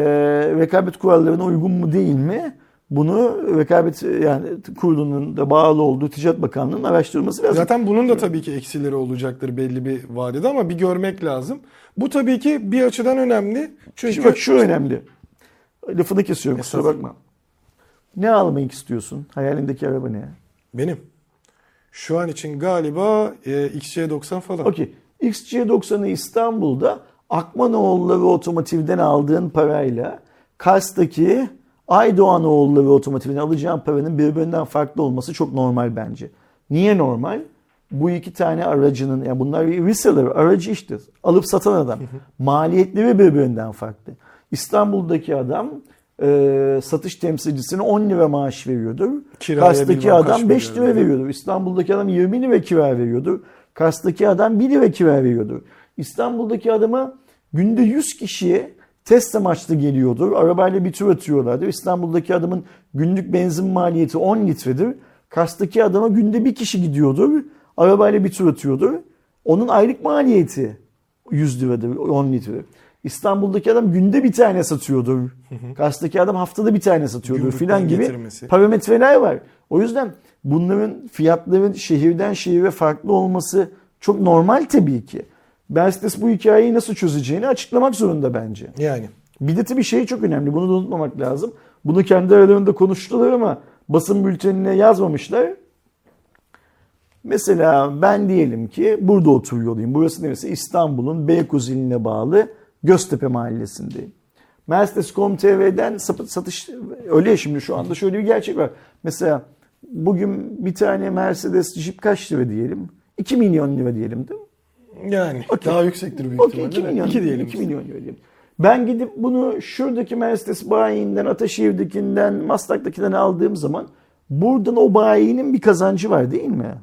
rekabet kurallarına uygun mu değil mi? Bunu rekabet yani kurulunun da bağlı olduğu Ticaret Bakanlığı'nın araştırması lazım. Zaten bunun da tabii ki eksileri olacaktır belli bir vadede ama bir görmek lazım. Bu tabii ki bir açıdan önemli. Çünkü Çünkü bak şu önemli. Lafını kesiyorum kusura Estağfurullah. bakma. Ne almak istiyorsun? Hayalindeki araba ne? benim şu an için galiba e, XC90 falan. Okey. XC90'ı İstanbul'da Akmanoğulları Otomotiv'den aldığın parayla Kars'taki Aydoğanoğulları Otomotiv'den alacağın paranın birbirinden farklı olması çok normal bence. Niye normal? Bu iki tane aracının, yani bunlar bir reseller, aracı işte. Alıp satan adam. Maliyetleri birbirinden farklı. İstanbul'daki adam e, satış temsilcisine 10 lira maaş veriyordur. Kiraya Kars'taki adam 5 veriyor. lira veriyordur. İstanbul'daki adam 20 lira kira veriyordur. Kars'taki adam 1 lira kira veriyordur. İstanbul'daki adama günde 100 kişiye test amaçlı geliyordur. Arabayla bir tur atıyorlardır. İstanbul'daki adamın günlük benzin maliyeti 10 litredir. Kars'taki adama günde bir kişi gidiyordur. Arabayla bir tur atıyordur. Onun aylık maliyeti 100 liradır, 10 litre. İstanbul'daki adam günde bir tane satıyordur. Kars'taki adam haftada bir tane satıyordur Gümrükten filan gibi getirmesi. parametreler var. O yüzden bunların fiyatların şehirden şehire farklı olması çok normal tabii ki. Mercedes bu hikayeyi nasıl çözeceğini açıklamak zorunda bence. Yani. Bir de tabii şey çok önemli. Bunu da unutmamak lazım. Bunu kendi aralarında konuştular ama basın bültenine yazmamışlar. Mesela ben diyelim ki burada oturuyorum. Burası neresi? İstanbul'un Beykoz iline bağlı Göztepe mahallesindeyim. Mercedes.com.tr'den satış öyle ya şimdi şu anda şöyle bir gerçek var. Mesela bugün bir tane Mercedes Jeep kaç lira diyelim? 2 milyon lira diyelim değil mi? Yani. Okey. Daha yüksektir büyük Okey ihtimalle. 2 de. milyon, İki diyelim. 2 milyon euro diyelim. Ben gidip bunu şuradaki Mercedes bayiinden, Ataşehir'dekinden, Maslak'takinden aldığım zaman buradan o bayinin bir kazancı var değil mi?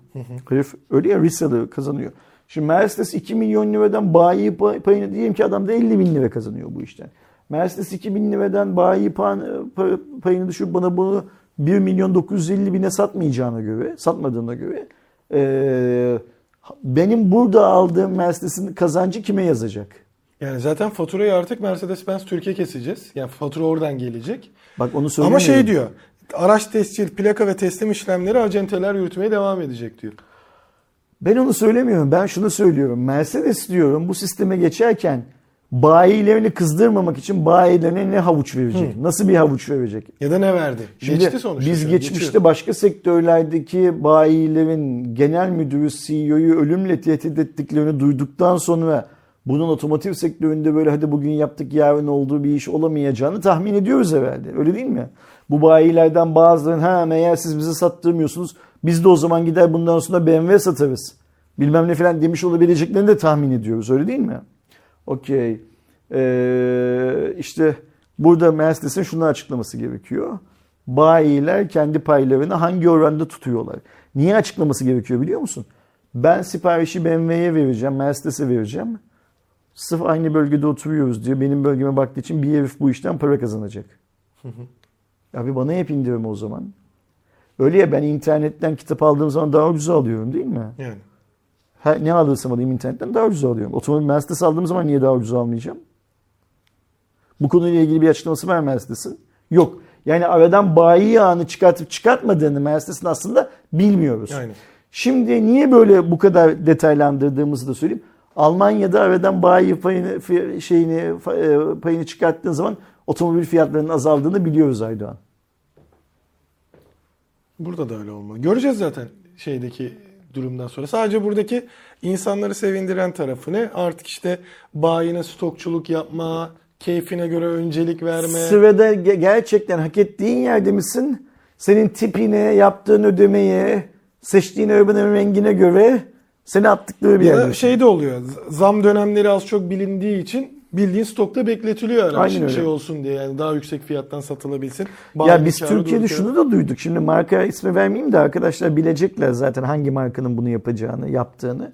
Herif öyle ya reseller kazanıyor. Şimdi Mercedes 2 milyon liradan bayi pay- payını diyelim ki adam da 50 bin lira kazanıyor bu işten. Mercedes 2 bin liradan bayi pa- pa- payını düşürüp bana bunu 1 milyon 950 bine satmayacağına göre, satmadığına göre eee, benim burada aldığım Mercedes'in kazancı kime yazacak? Yani zaten faturayı artık Mercedes-Benz Türkiye keseceğiz. Yani fatura oradan gelecek. Bak onu Ama söylemiyorum. şey diyor. Araç tescil, plaka ve teslim işlemleri acenteler yürütmeye devam edecek diyor. Ben onu söylemiyorum. Ben şunu söylüyorum. Mercedes diyorum bu sisteme geçerken bayilerini kızdırmamak için bayilerine ne havuç verecek? Nasıl bir havuç verecek? Ya da ne verdi? Şimdi Geçti sonuçta. biz geçmişte geçiyor. başka sektörlerdeki bayilerin genel müdürü CEO'yu ölümle tehdit ettiklerini duyduktan sonra bunun otomotiv sektöründe böyle hadi bugün yaptık yarın olduğu bir iş olamayacağını tahmin ediyoruz herhalde. Öyle değil mi? Bu bayilerden bazılarının ha meğer siz bizi sattırmıyorsunuz biz de o zaman gider bundan sonra BMW satarız. Bilmem ne falan demiş olabileceklerini de tahmin ediyoruz. Öyle değil mi? Okey. Ee, işte burada Mercedes'in şunu açıklaması gerekiyor. Bayiler kendi paylarını hangi oranda tutuyorlar? Niye açıklaması gerekiyor biliyor musun? Ben siparişi BMW'ye vereceğim, Mercedes'e vereceğim. Sırf aynı bölgede oturuyoruz diyor. Benim bölgeme baktığı için bir herif bu işten para kazanacak. [laughs] Abi bana hep indirme o zaman. Öyle ya ben internetten kitap aldığım zaman daha ucuz alıyorum değil mi? Yani. Her, ne alırsam alayım internetten daha ucuz alıyorum. Otomobil Mercedes aldığım zaman niye daha ucuz almayacağım? Bu konuyla ilgili bir açıklaması var Mercedes'in. Yok. Yani aradan bayi yağını çıkartıp çıkartmadığını Mercedes'in aslında bilmiyoruz. Aynen. Şimdi niye böyle bu kadar detaylandırdığımızı da söyleyeyim. Almanya'da aradan bayi payını, şeyini, e, payını çıkarttığın zaman otomobil fiyatlarının azaldığını biliyoruz Aydoğan. Burada da öyle olmalı. Göreceğiz zaten şeydeki durumdan sonra. Sadece buradaki insanları sevindiren tarafı ne? Artık işte bayine stokçuluk yapma, keyfine göre öncelik verme. Sırada ge- gerçekten hak ettiğin yerde misin? Senin tipine, yaptığın ödemeye, seçtiğin arabanın rengine göre seni attıkları bir Ya yerde. şey de oluyor. Zam dönemleri az çok bilindiği için bildiğin stokta bekletiliyor araç. Aynen öyle. Şey olsun diye yani daha yüksek fiyattan satılabilsin. Ya Bayinin biz Türkiye'de durduk şunu da duyduk. Şimdi marka ismi vermeyeyim de arkadaşlar bilecekler zaten hangi markanın bunu yapacağını, yaptığını.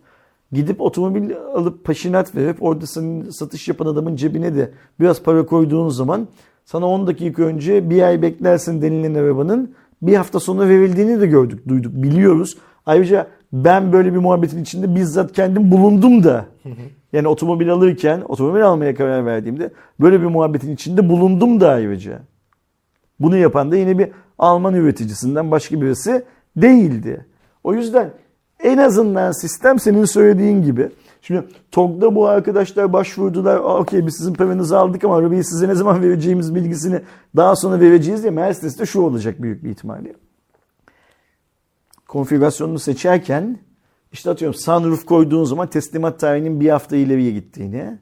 Gidip otomobil alıp paşinat verip orada senin satış yapan adamın cebine de biraz para koyduğun zaman sana 10 dakika önce bir ay beklersin denilen arabanın bir hafta sonra verildiğini de gördük, duyduk, biliyoruz. Ayrıca ben böyle bir muhabbetin içinde bizzat kendim bulundum da. Yani otomobil alırken, otomobil almaya karar verdiğimde böyle bir muhabbetin içinde bulundum da ayrıca. Bunu yapan da yine bir Alman üreticisinden başka birisi değildi. O yüzden en azından sistem senin söylediğin gibi. Şimdi TOG'da bu arkadaşlar başvurdular. "Aa, Okey biz sizin paranızı aldık ama arabayı size ne zaman vereceğimiz bilgisini daha sonra vereceğiz diye Mercedes'te şu olacak büyük bir ihtimalle. Konfigürasyonunu seçerken işte atıyorum sunroof koyduğun zaman teslimat tarihinin bir hafta ileriye gittiğini,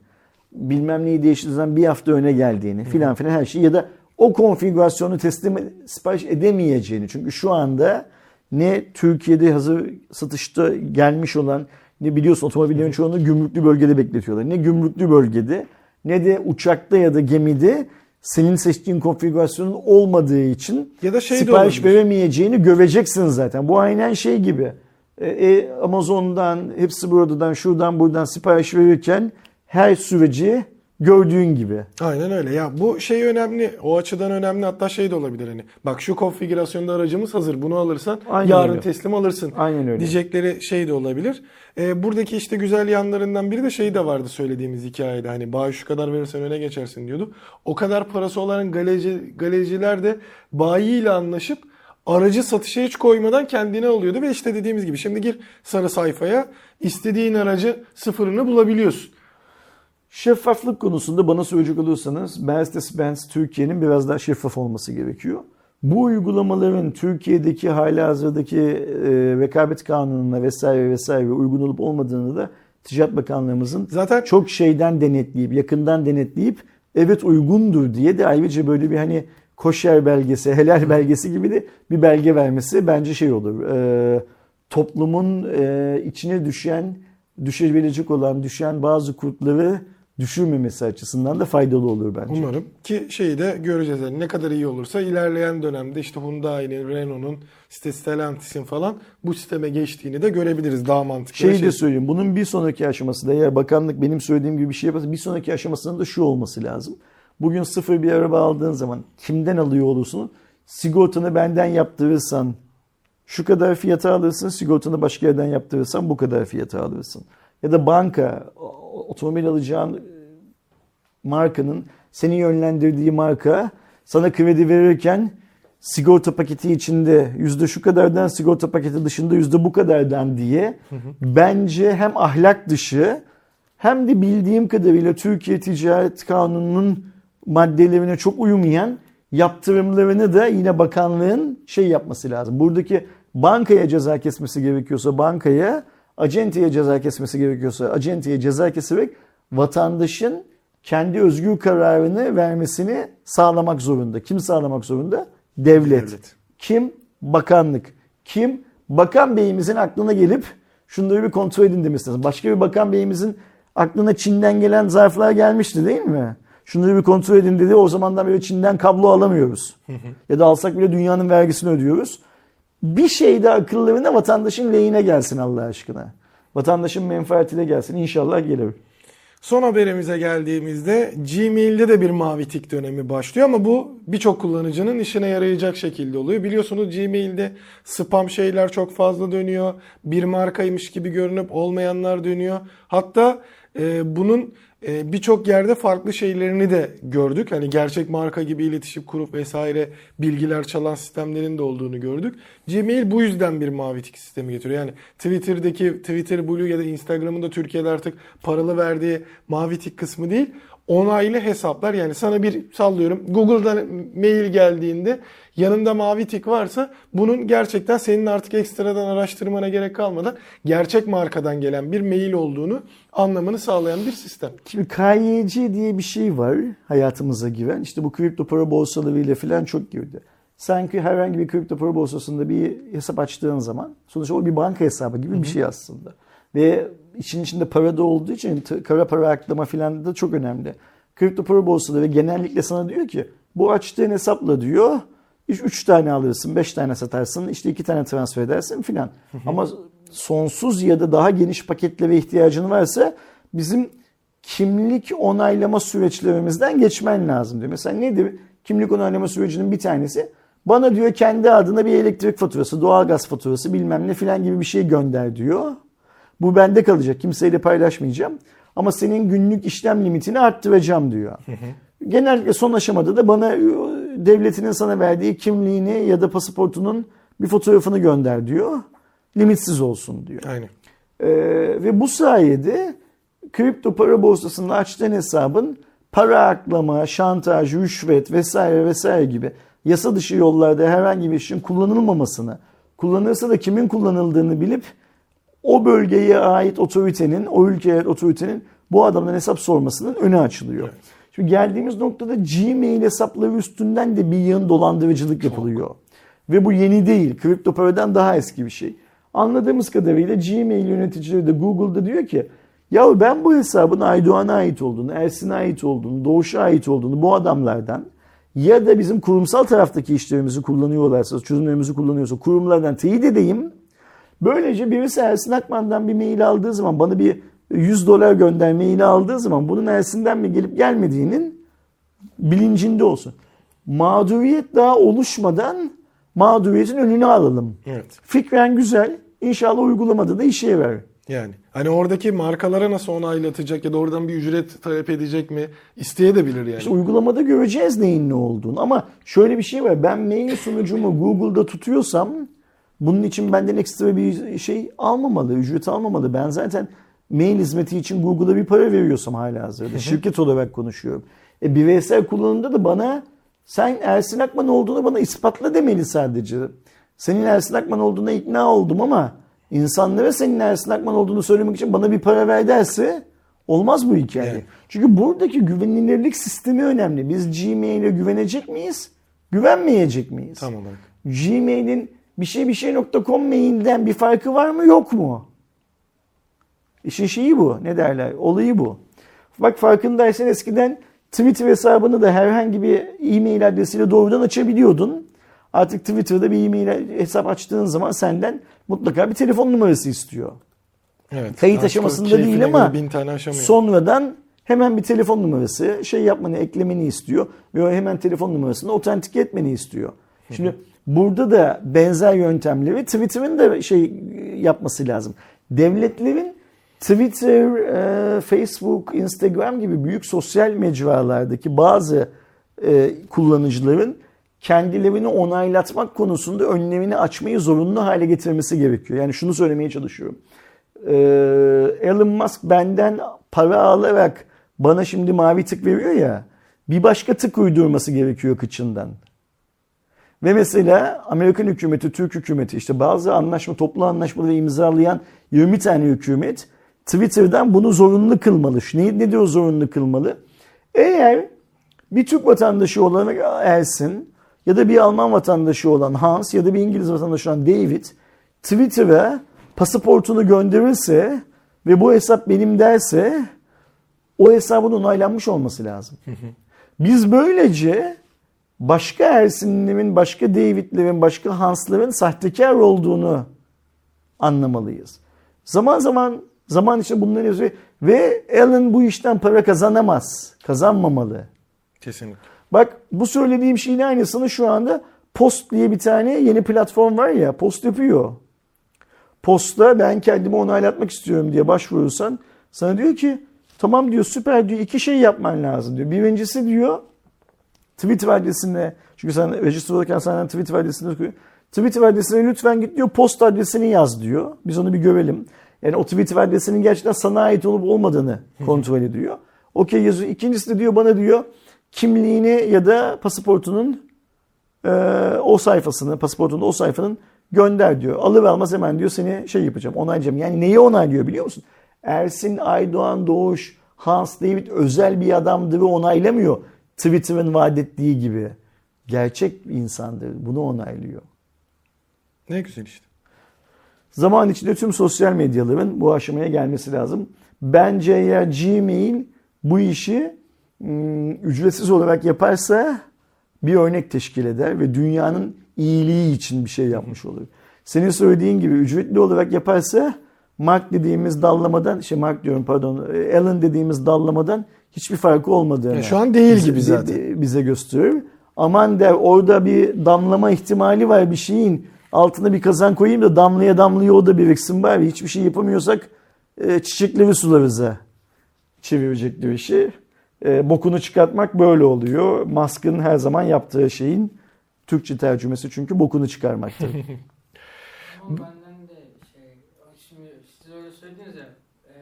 bilmem neyi değiştirdiğin zaman bir hafta öne geldiğini filan filan her şey ya da o konfigürasyonu teslim sipariş edemeyeceğini. Çünkü şu anda ne Türkiye'de hazır satışta gelmiş olan ne biliyorsun otomobillerin çoğunu gümrüklü bölgede bekletiyorlar. Ne gümrüklü bölgede ne de uçakta ya da gemide senin seçtiğin konfigürasyonun olmadığı için Ya da şey sipariş veremeyeceğini göreceksin zaten. Bu aynen şey gibi. E, e, Amazon'dan, hepsi buradan, şuradan buradan sipariş verirken her süreci gördüğün gibi. Aynen öyle. Ya bu şey önemli. O açıdan önemli. Hatta şey de olabilir hani. Bak şu konfigürasyonda aracımız hazır. Bunu alırsan Aynen yarın öyle. teslim alırsın. Aynen öyle. Diyecekleri şey de olabilir. Ee, buradaki işte güzel yanlarından biri de şey de vardı söylediğimiz hikayede. Hani bağ şu kadar verirsen öne geçersin diyordu. O kadar parası olan galeci, galeciler de bayiyle anlaşıp aracı satışa hiç koymadan kendine alıyordu. Ve işte dediğimiz gibi şimdi gir sarı sayfaya istediğin aracı sıfırını bulabiliyorsun. Şeffaflık konusunda bana söyleyecek olursanız Mercedes-Benz Türkiye'nin biraz daha şeffaf olması gerekiyor. Bu uygulamaların Türkiye'deki hala hazırdaki e, rekabet kanununa vesaire vesaire uygun olup olmadığını da Ticaret Bakanlığımızın Zaten çok şeyden denetleyip, yakından denetleyip evet uygundur diye de ayrıca böyle bir hani koşer belgesi, helal belgesi gibi de bir belge vermesi bence şey olur. e, toplumun e, içine düşen, düşebilecek olan, düşen bazı kurtları düşürmemesi açısından da faydalı olur bence. Umarım ki şeyi de göreceğiz. Yani ne kadar iyi olursa ilerleyen dönemde işte Hyundai'nin, Renault'un, işte Stellantis'in falan bu sisteme geçtiğini de görebiliriz. Daha mantıklı. Şeyi şey. de söyleyeyim. Bunun bir sonraki aşaması da eğer bakanlık benim söylediğim gibi bir şey yaparsa bir sonraki aşamasının da şu olması lazım. Bugün sıfır bir araba aldığın zaman kimden alıyor olursun? Sigortanı benden yaptırırsan şu kadar fiyata alırsın. Sigortanı başka yerden yaptırırsan bu kadar fiyata alırsın. Ya da banka otomobil alacağın e, markanın seni yönlendirdiği marka sana kredi verirken sigorta paketi içinde yüzde şu kadardan sigorta paketi dışında yüzde bu kadardan diye bence hem ahlak dışı hem de bildiğim kadarıyla Türkiye Ticaret Kanunu'nun maddelerine çok uymayan yaptırımlarını da yine bakanlığın şey yapması lazım. Buradaki bankaya ceza kesmesi gerekiyorsa bankaya, acenteye ceza kesmesi gerekiyorsa acenteye ceza keserek vatandaşın kendi özgür kararını vermesini sağlamak zorunda. Kim sağlamak zorunda? Devlet. Devlet. Kim? Bakanlık. Kim? Bakan beyimizin aklına gelip şunları bir kontrol edin demesi lazım. Başka bir bakan beyimizin aklına Çin'den gelen zarflar gelmişti değil mi? Şunları bir kontrol edin dedi. O zamandan beri Çin'den kablo alamıyoruz. ya da alsak bile dünyanın vergisini ödüyoruz. Bir şey de akıllarına vatandaşın lehine gelsin Allah aşkına. Vatandaşın menfaatine gelsin. İnşallah gelir. Son haberimize geldiğimizde Gmail'de de bir mavi tik dönemi başlıyor ama bu birçok kullanıcının işine yarayacak şekilde oluyor. Biliyorsunuz Gmail'de spam şeyler çok fazla dönüyor. Bir markaymış gibi görünüp olmayanlar dönüyor. Hatta e, bunun e, birçok yerde farklı şeylerini de gördük. Hani gerçek marka gibi iletişim kurup vesaire bilgiler çalan sistemlerin de olduğunu gördük. Gmail bu yüzden bir mavi tik sistemi getiriyor. Yani Twitter'daki Twitter Blue ya da Instagram'ın da Türkiye'de artık paralı verdiği mavi tik kısmı değil onaylı hesaplar yani sana bir sallıyorum Google'dan mail geldiğinde yanında mavi tik varsa bunun gerçekten senin artık ekstradan araştırmana gerek kalmadan gerçek markadan gelen bir mail olduğunu anlamını sağlayan bir sistem. Şimdi KYC diye bir şey var hayatımıza giren. İşte bu kripto para borsalarıyla falan çok girdi. Sanki herhangi bir kripto para borsasında bir hesap açtığın zaman sonuçta o bir banka hesabı gibi bir şey aslında. Ve için içinde para da olduğu için kara para aklama falan da çok önemli. Kripto para borsaları genellikle sana diyor ki bu açtığın hesapla diyor 3 tane alırsın, 5 tane satarsın, işte 2 tane transfer edersin filan. Ama sonsuz ya da daha geniş paketlere ihtiyacın varsa bizim kimlik onaylama süreçlerimizden geçmen lazım diyor. Mesela nedir? Kimlik onaylama sürecinin bir tanesi bana diyor kendi adına bir elektrik faturası, doğalgaz faturası bilmem ne filan gibi bir şey gönder diyor. Bu bende kalacak. Kimseyle paylaşmayacağım. Ama senin günlük işlem limitini arttıracağım diyor. Genellikle son aşamada da bana e, devletinin sana verdiği kimliğini ya da pasaportunun bir fotoğrafını gönder diyor. Limitsiz olsun diyor. Aynen. Ee, ve bu sayede kripto para borsasında açtığın hesabın para aklama, şantaj, rüşvet vesaire vesaire gibi yasa dışı yollarda herhangi bir işin kullanılmamasını, kullanırsa da kimin kullanıldığını bilip o bölgeye ait otoritenin, o ülkeye ait otoritenin bu adamdan hesap sormasının önü açılıyor. Şimdi geldiğimiz noktada Gmail hesapları üstünden de bir yığın dolandırıcılık yapılıyor. Ve bu yeni değil. Kripto paradan daha eski bir şey. Anladığımız kadarıyla Gmail yöneticileri de Google'da diyor ki ya ben bu hesabın Aydoğan'a ait olduğunu, Ersin'e ait olduğunu, Doğuş'a ait olduğunu bu adamlardan ya da bizim kurumsal taraftaki işlerimizi kullanıyorlarsa, çözümlerimizi kullanıyorsa kurumlardan teyit edeyim. Böylece birisi Ersin Akman'dan bir mail aldığı zaman bana bir 100 dolar gönder maili aldığı zaman bunun Ersin'den mi gelip gelmediğinin bilincinde olsun. Mağduriyet daha oluşmadan mağduriyetin önünü alalım. Evet. Fikren güzel. İnşallah uygulamada da işe yarar. Yani hani oradaki markalara nasıl onaylatacak ya da oradan bir ücret talep edecek mi isteyebilir yani. İşte uygulamada göreceğiz neyin ne olduğunu. Ama şöyle bir şey var. Ben mail sunucumu Google'da tutuyorsam bunun için benden ekstra bir şey almamalı, ücret almamalı. Ben zaten mail hizmeti için Google'a bir para veriyorsam hala hazırda. Şirket olarak konuşuyorum. E, bireysel kullanımda da bana sen Ersin Akman olduğunu bana ispatla demeli sadece. Senin Ersin Akman olduğuna ikna oldum ama insanlara senin Ersin Akman olduğunu söylemek için bana bir para ver derse olmaz bu hikaye. Evet. Çünkü buradaki güvenilirlik sistemi önemli. Biz Gmail'e güvenecek miyiz? Güvenmeyecek miyiz? Tam olarak. Gmail'in bir şey bir şey.com mailden bir farkı var mı yok mu? İşin şeyi bu. Ne derler? Olayı bu. Bak farkındaysan eskiden Twitter hesabını da herhangi bir e-mail adresiyle doğrudan açabiliyordun. Artık Twitter'da bir e-mail hesap açtığın zaman senden mutlaka bir telefon numarası istiyor. Evet. Kayıt aşamasında değil ama bin tane aşamıyor. sonradan hemen bir telefon numarası şey yapmanı, eklemeni istiyor ve o hemen telefon numarasını otentike etmeni istiyor. Şimdi burada da benzer yöntemleri Twitter'ın da şey yapması lazım. Devletlerin Twitter, e, Facebook, Instagram gibi büyük sosyal mecralardaki bazı e, kullanıcıların kendilerini onaylatmak konusunda önlemini açmayı zorunlu hale getirmesi gerekiyor. Yani şunu söylemeye çalışıyorum. e, Elon Musk benden para alarak bana şimdi mavi tık veriyor ya bir başka tık uydurması gerekiyor kıçından. Ve mesela Amerikan hükümeti, Türk hükümeti işte bazı anlaşma, toplu anlaşmaları imzalayan 20 tane hükümet Twitter'dan bunu zorunlu kılmalı. Ne, ne diyor zorunlu kılmalı? Eğer bir Türk vatandaşı olan Ersin ya da bir Alman vatandaşı olan Hans ya da bir İngiliz vatandaşı olan David Twitter'a pasaportunu gönderirse ve bu hesap benim derse o hesabın onaylanmış olması lazım. Biz böylece başka Ersin'lerin, başka David'lerin, başka Hans'ların sahtekar olduğunu anlamalıyız. Zaman zaman zaman içinde bunları yazıyor ve Alan bu işten para kazanamaz, kazanmamalı. Kesinlikle. Bak bu söylediğim şeyin aynısını şu anda Post diye bir tane yeni platform var ya Post yapıyor. Post'ta ben kendimi onaylatmak istiyorum diye başvurursan sana diyor ki tamam diyor süper diyor iki şey yapman lazım diyor. Birincisi diyor Twitter adresine çünkü sen register olurken senden Twitter adresini okuyor. Twitter adresine lütfen git diyor post adresini yaz diyor. Biz onu bir görelim. Yani o Twitter adresinin gerçekten sana ait olup olmadığını kontrol ediyor. Okey yazıyor. İkincisi de diyor bana diyor kimliğini ya da pasaportunun e, o sayfasını, pasaportunun o sayfanın gönder diyor. Alır almaz hemen diyor seni şey yapacağım, onaylayacağım. Yani neyi onaylıyor biliyor musun? Ersin Aydoğan Doğuş, Hans David özel bir adamdır ve onaylamıyor. Twitter'ın vaat ettiği gibi. Gerçek bir insandır. Bunu onaylıyor. Ne güzel işte. Zaman içinde tüm sosyal medyaların bu aşamaya gelmesi lazım. Bence eğer Gmail bu işi ım, ücretsiz olarak yaparsa bir örnek teşkil eder ve dünyanın iyiliği için bir şey yapmış olur. Senin söylediğin gibi ücretli olarak yaparsa Mark dediğimiz dallamadan, şey Mark diyorum pardon, Alan dediğimiz dallamadan hiçbir farkı olmadığını. Ya şu an değil bize- gibi zaten. bize- gösterir. Aman der orada bir damlama ihtimali var bir şeyin. Altına bir kazan koyayım da damlaya damlaya o da biriksin bari. Hiçbir şey yapamıyorsak e, çiçekleri sularıza çevirecekleri işi. E, bokunu çıkartmak böyle oluyor. Musk'ın her zaman yaptığı şeyin Türkçe tercümesi çünkü bokunu çıkarmaktır. [laughs] Ama benden de şey, şimdi siz öyle söylediniz ya, e,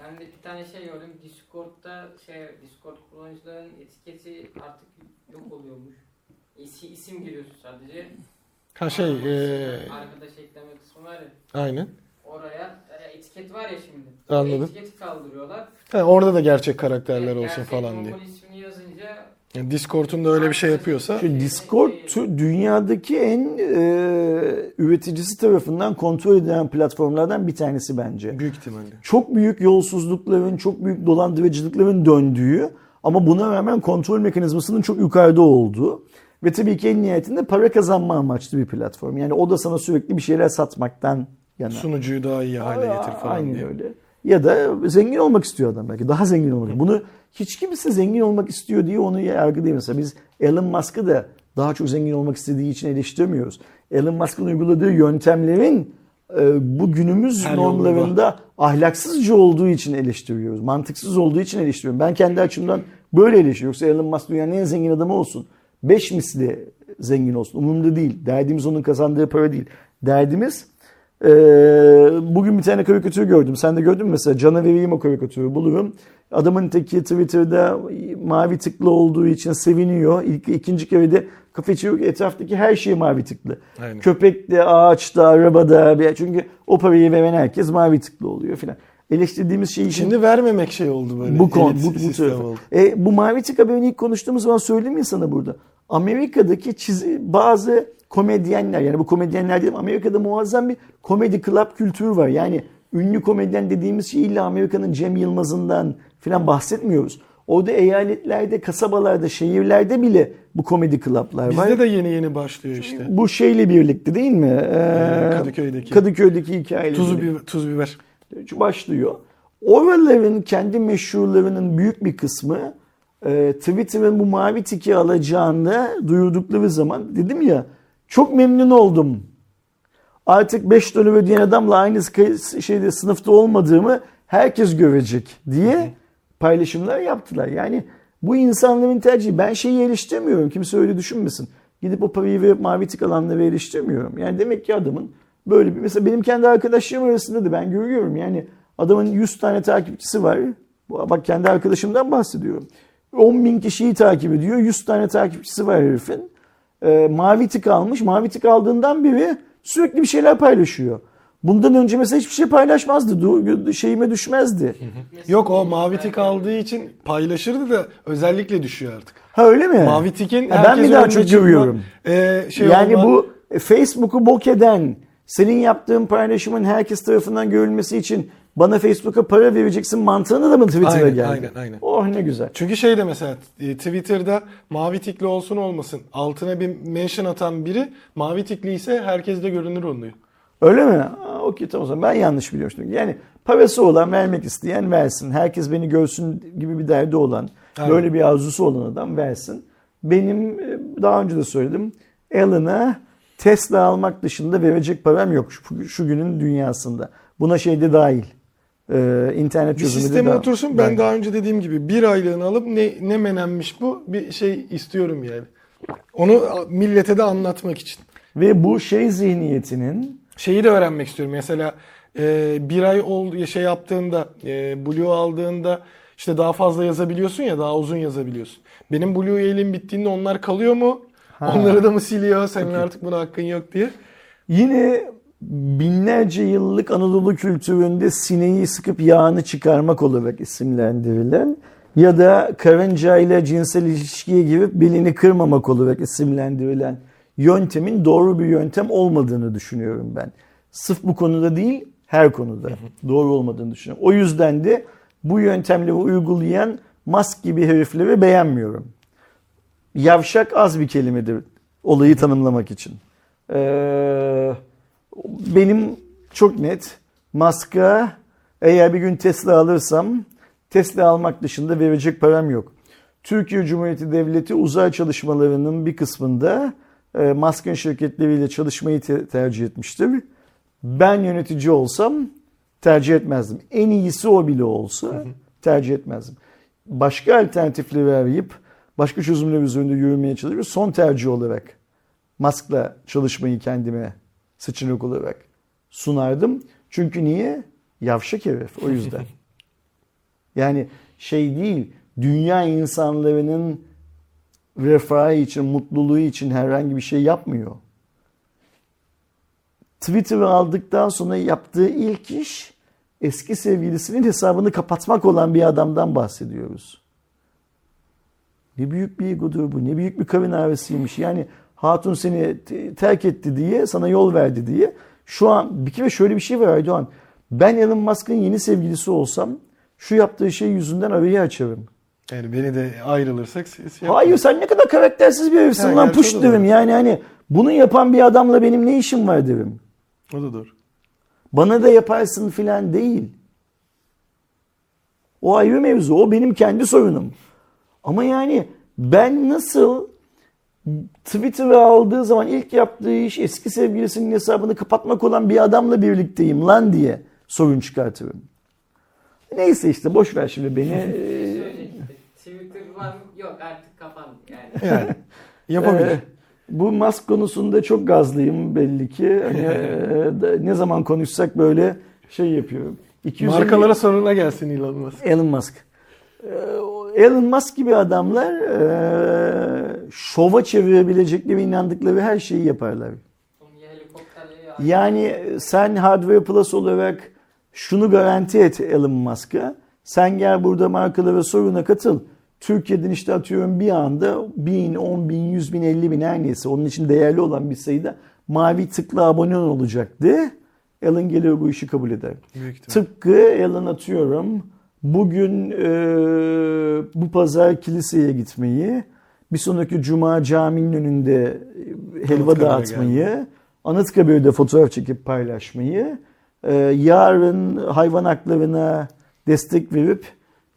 ben de bir tane şey gördüm, Discord'da şey, Discord kullanıcıların etiketi artık yok oluyormuş. İsi, isim giriyorsun sadece. Ha şey, eee, Arkadaş ekleme kısmı var ya, aynen. oraya e, etiket var ya şimdi. Anladım. Etiketi kaldırıyorlar. Ha, orada da gerçek karakterler Evet, olsun gerçek falan diye. Yazınca Yani Discord'un da öyle bir şey yapıyorsa Şu Discord dünyadaki en e, üreticisi tarafından kontrol edilen platformlardan bir tanesi bence. büyük ihtimalle. çok büyük yolsuzlukların, çok büyük dolandırıcılıkların döndüğü ama buna rağmen kontrol mekanizmasının çok yukarıda olduğu ve tabii ki en nihayetinde para kazanma amaçlı bir platform. Yani o da sana sürekli bir şeyler satmaktan yana. Sunucuyu daha iyi hale getir falan Aynen diye. öyle. Ya da zengin olmak istiyor adam belki. Daha zengin olmak. Bunu hiç kimse zengin olmak istiyor diye onu yargılayamıyor. Mesela biz Elon Musk'ı da daha çok zengin olmak istediği için eleştirmiyoruz. Elon Musk'ın uyguladığı yöntemlerin e, bu günümüz Her normlarında ahlaksızca olduğu için eleştiriyoruz. Mantıksız olduğu için eleştiriyorum. Ben kendi açımdan böyle eleştiriyorum. Yoksa Elon Musk dünyanın en zengin adamı olsun. Beş misli zengin olsun. Umurumda değil. Derdimiz onun kazandığı para değil. Derdimiz ee, bugün bir tane karikatür gördüm. Sen de gördün mü mesela? Cana vereyim o karikatürü bulurum. Adamın teki Twitter'da mavi tıklı olduğu için seviniyor. İlk, ikinci kere de içiyor ki etraftaki her şey mavi tıklı. Aynen. Köpekte, ağaçta, arabada. bir- Çünkü o parayı veren herkes mavi tıklı oluyor filan. Eleştirdiğimiz şey için Şimdi vermemek şey oldu böyle. bu konu, bu, bu oldu. E, bu mavi tık haberini ilk konuştuğumuz zaman söyledim ya sana burada. Amerika'daki çizi, bazı komedyenler yani bu komedyenler değil Amerika'da muazzam bir komedi club kültürü var. Yani ünlü komedyen dediğimiz şey illa Amerika'nın Cem Yılmaz'ından falan bahsetmiyoruz. Orada eyaletlerde, kasabalarda, şehirlerde bile bu komedi club'lar var. Bizde de yeni yeni başlıyor işte. Bu şeyle birlikte değil mi? Ee, Kadıköy'deki. Kadıköy'deki hikayeyle birlikte bir tuz biber. başlıyor. Oraların kendi meşhurlarının büyük bir kısmı e, Twitter'ın bu mavi tiki alacağını duyurdukları zaman dedim ya çok memnun oldum. Artık 5 dolar ödeyen adamla aynı şeyde sınıfta olmadığımı herkes görecek diye paylaşımlar yaptılar. Yani bu insanların tercihi. Ben şeyi eleştirmiyorum. Kimse öyle düşünmesin. Gidip o parayı verip mavi tik alanları eleştirmiyorum. Yani demek ki adamın böyle bir mesela benim kendi arkadaşlarım arasında da ben görüyorum yani adamın 100 tane takipçisi var. Bak kendi arkadaşımdan bahsediyorum. 10 bin kişiyi takip ediyor. 100 tane takipçisi var herifin. Ee, mavi tık almış. Mavi tık aldığından beri sürekli bir şeyler paylaşıyor. Bundan önce mesela hiçbir şey paylaşmazdı. Du- Şeyime düşmezdi. [laughs] Yok o mavi tik aldığı için paylaşırdı da özellikle düşüyor artık. Ha öyle mi? Mavi tikin Ha, ben mi daha çok görüyorum? e, şey yani olma- bu e, Facebook'u bok eden, senin yaptığın paylaşımın herkes tarafından görülmesi için bana Facebook'a para vereceksin mantığını da mı Twitter'a Aynen, geldi? aynen, aynen. Oh ne güzel. Çünkü şey de mesela e, Twitter'da mavi tikli olsun olmasın altına bir mention atan biri mavi tikli ise herkes de görünür oluyor. Öyle mi? Aa, Okey tamam o zaman ben yanlış biliyormuşum. Yani parası olan vermek isteyen versin. Herkes beni görsün gibi bir derdi olan, Aynen. böyle bir arzusu olan adam versin. Benim e, daha önce de söyledim. Elon'a Tesla almak dışında verecek param yok şu, şu günün dünyasında. Buna şey de dahil. Ee, internet Bir çözümü de sisteme dahil. otursun ben daha önce dediğim gibi bir aylığını alıp ne, ne menenmiş bu bir şey istiyorum yani. Onu millete de anlatmak için. Ve bu şey zihniyetinin Şeyi de öğrenmek istiyorum. Mesela e, bir ay oldu şey yaptığında, e, Blue aldığında işte daha fazla yazabiliyorsun ya daha uzun yazabiliyorsun. Benim Blue üyeliğim bittiğinde onlar kalıyor mu? Onları da mı siliyor? Senin artık buna hakkın yok diye. Yine binlerce yıllık Anadolu kültüründe sineği sıkıp yağını çıkarmak olarak isimlendirilen ya da karınca ile cinsel ilişkiye girip belini kırmamak olarak isimlendirilen yöntemin doğru bir yöntem olmadığını düşünüyorum ben. Sırf bu konuda değil, her konuda doğru olmadığını düşünüyorum. O yüzden de bu yöntemleri uygulayan Musk gibi herifleri beğenmiyorum. Yavşak az bir kelimedir olayı tanımlamak için. Ee, benim çok net Musk'a eğer bir gün Tesla alırsam Tesla almak dışında verecek param yok. Türkiye Cumhuriyeti Devleti uzay çalışmalarının bir kısmında e, Musk'ın şirketleriyle çalışmayı te- tercih etmiştir. Ben yönetici olsam tercih etmezdim. En iyisi o bile olsa tercih etmezdim. Başka alternatifleri arayıp başka çözümler üzerinde yürümeye çalışıp son tercih olarak Musk'la çalışmayı kendime seçenek olarak sunardım. Çünkü niye? Yavşak herif o yüzden. [laughs] yani şey değil, dünya insanlarının refahı için, mutluluğu için herhangi bir şey yapmıyor. Twitter'ı aldıktan sonra yaptığı ilk iş eski sevgilisinin hesabını kapatmak olan bir adamdan bahsediyoruz. Ne büyük bir egodur bu. Ne büyük bir karın ağrısıymış. Yani hatun seni te- terk etti diye, sana yol verdi diye. Şu an bir kere şöyle bir şey var Aydoğan. Ben Elon Musk'ın yeni sevgilisi olsam şu yaptığı şey yüzünden arayı açarım. Yani beni de ayrılırsak siz yapın. Hayır sen ne kadar karaktersiz bir herifsin lan puş derim. Yani hani bunu yapan bir adamla benim ne işim var derim. O da doğru. Bana da yaparsın filan değil. O ayrı mevzu. O benim kendi sorunum. Ama yani ben nasıl Twitter'ı aldığı zaman ilk yaptığı iş eski sevgilisinin hesabını kapatmak olan bir adamla birlikteyim lan diye sorun çıkartırım. Neyse işte boş ver şimdi beni. Ee, Twitter var mı? Yok artık kapandı yani. [laughs] Yani yapabilir. Ee, bu Musk konusunda çok gazlıyım belli ki. Hani, [laughs] e, ne zaman konuşsak böyle şey yapıyorum. 250 Markalara soruna gelsin Elon Musk. Elon Musk. Ee, Elon Musk gibi adamlar e, şova çevirebilecekleri inandıkları her şeyi yaparlar. Yani sen Hardware Plus olarak şunu garanti et Elon Musk'a. Sen gel burada markalara soruna katıl. Türkiye'den işte atıyorum bir anda 1000, 10 bin, 100 bin, 50 bin her neyse onun için değerli olan bir sayıda mavi tıklı abone olacaktı. Elon gelir bu işi kabul eder. Büyük. Tıpkı Elon atıyorum. Bugün e, bu pazar kiliseye gitmeyi, bir sonraki cuma caminin önünde e, helva dağıtmayı, Anıtkabir'de fotoğraf çekip paylaşmayı, e, yarın hayvan haklarına destek verip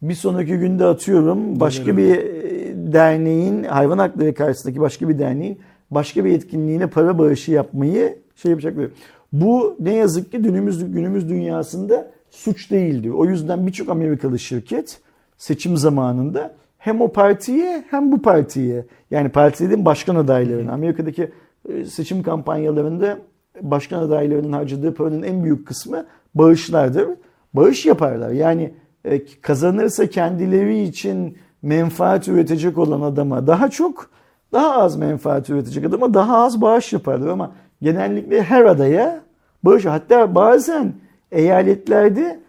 bir sonraki günde atıyorum başka bir e, derneğin hayvan hakları karşısındaki başka bir derneğin başka bir etkinliğine para bağışı yapmayı şey yapacaklar. Bu ne yazık ki günümüz günümüz dünyasında suç değildi. O yüzden birçok Amerikalı şirket seçim zamanında hem o partiye hem bu partiye yani partilerin başkan adaylarına Amerika'daki e, seçim kampanyalarında başkan adaylarının harcadığı paranın en büyük kısmı bağışlardır. Bağış yaparlar. Yani e, kazanırsa kendileri için menfaat üretecek olan adama daha çok, daha az menfaat üretecek adama daha az bağış yaparlar ama genellikle her adaya bağış hatta bazen eyaletlerde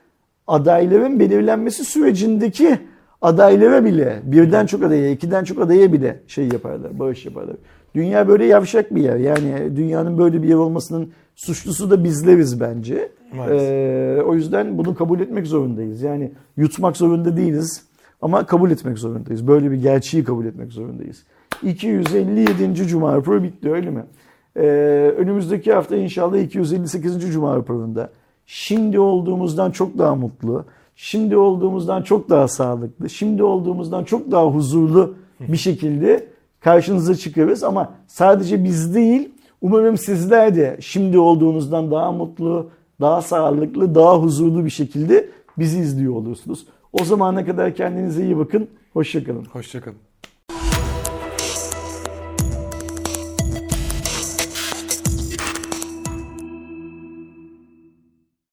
adayların belirlenmesi sürecindeki adaylara bile birden çok adaya, ikiden çok adaya bile şey yaparlar, bağış yaparlar. Dünya böyle yavşak bir yer. Yani dünyanın böyle bir yer olmasının suçlusu da bizleriz bence. Maalesef. Ee, o yüzden bunu kabul etmek zorundayız. Yani yutmak zorunda değiliz ama kabul etmek zorundayız. Böyle bir gerçeği kabul etmek zorundayız. 257. Cuma raporu bitti öyle mi? Ee, önümüzdeki hafta inşallah 258. Cuma raporunda şimdi olduğumuzdan çok daha mutlu, şimdi olduğumuzdan çok daha sağlıklı, şimdi olduğumuzdan çok daha huzurlu bir şekilde karşınıza çıkarız. Ama sadece biz değil, umarım sizler de şimdi olduğunuzdan daha mutlu, daha sağlıklı, daha huzurlu bir şekilde bizi izliyor olursunuz. O zamana kadar kendinize iyi bakın. Hoşçakalın. Hoşçakalın.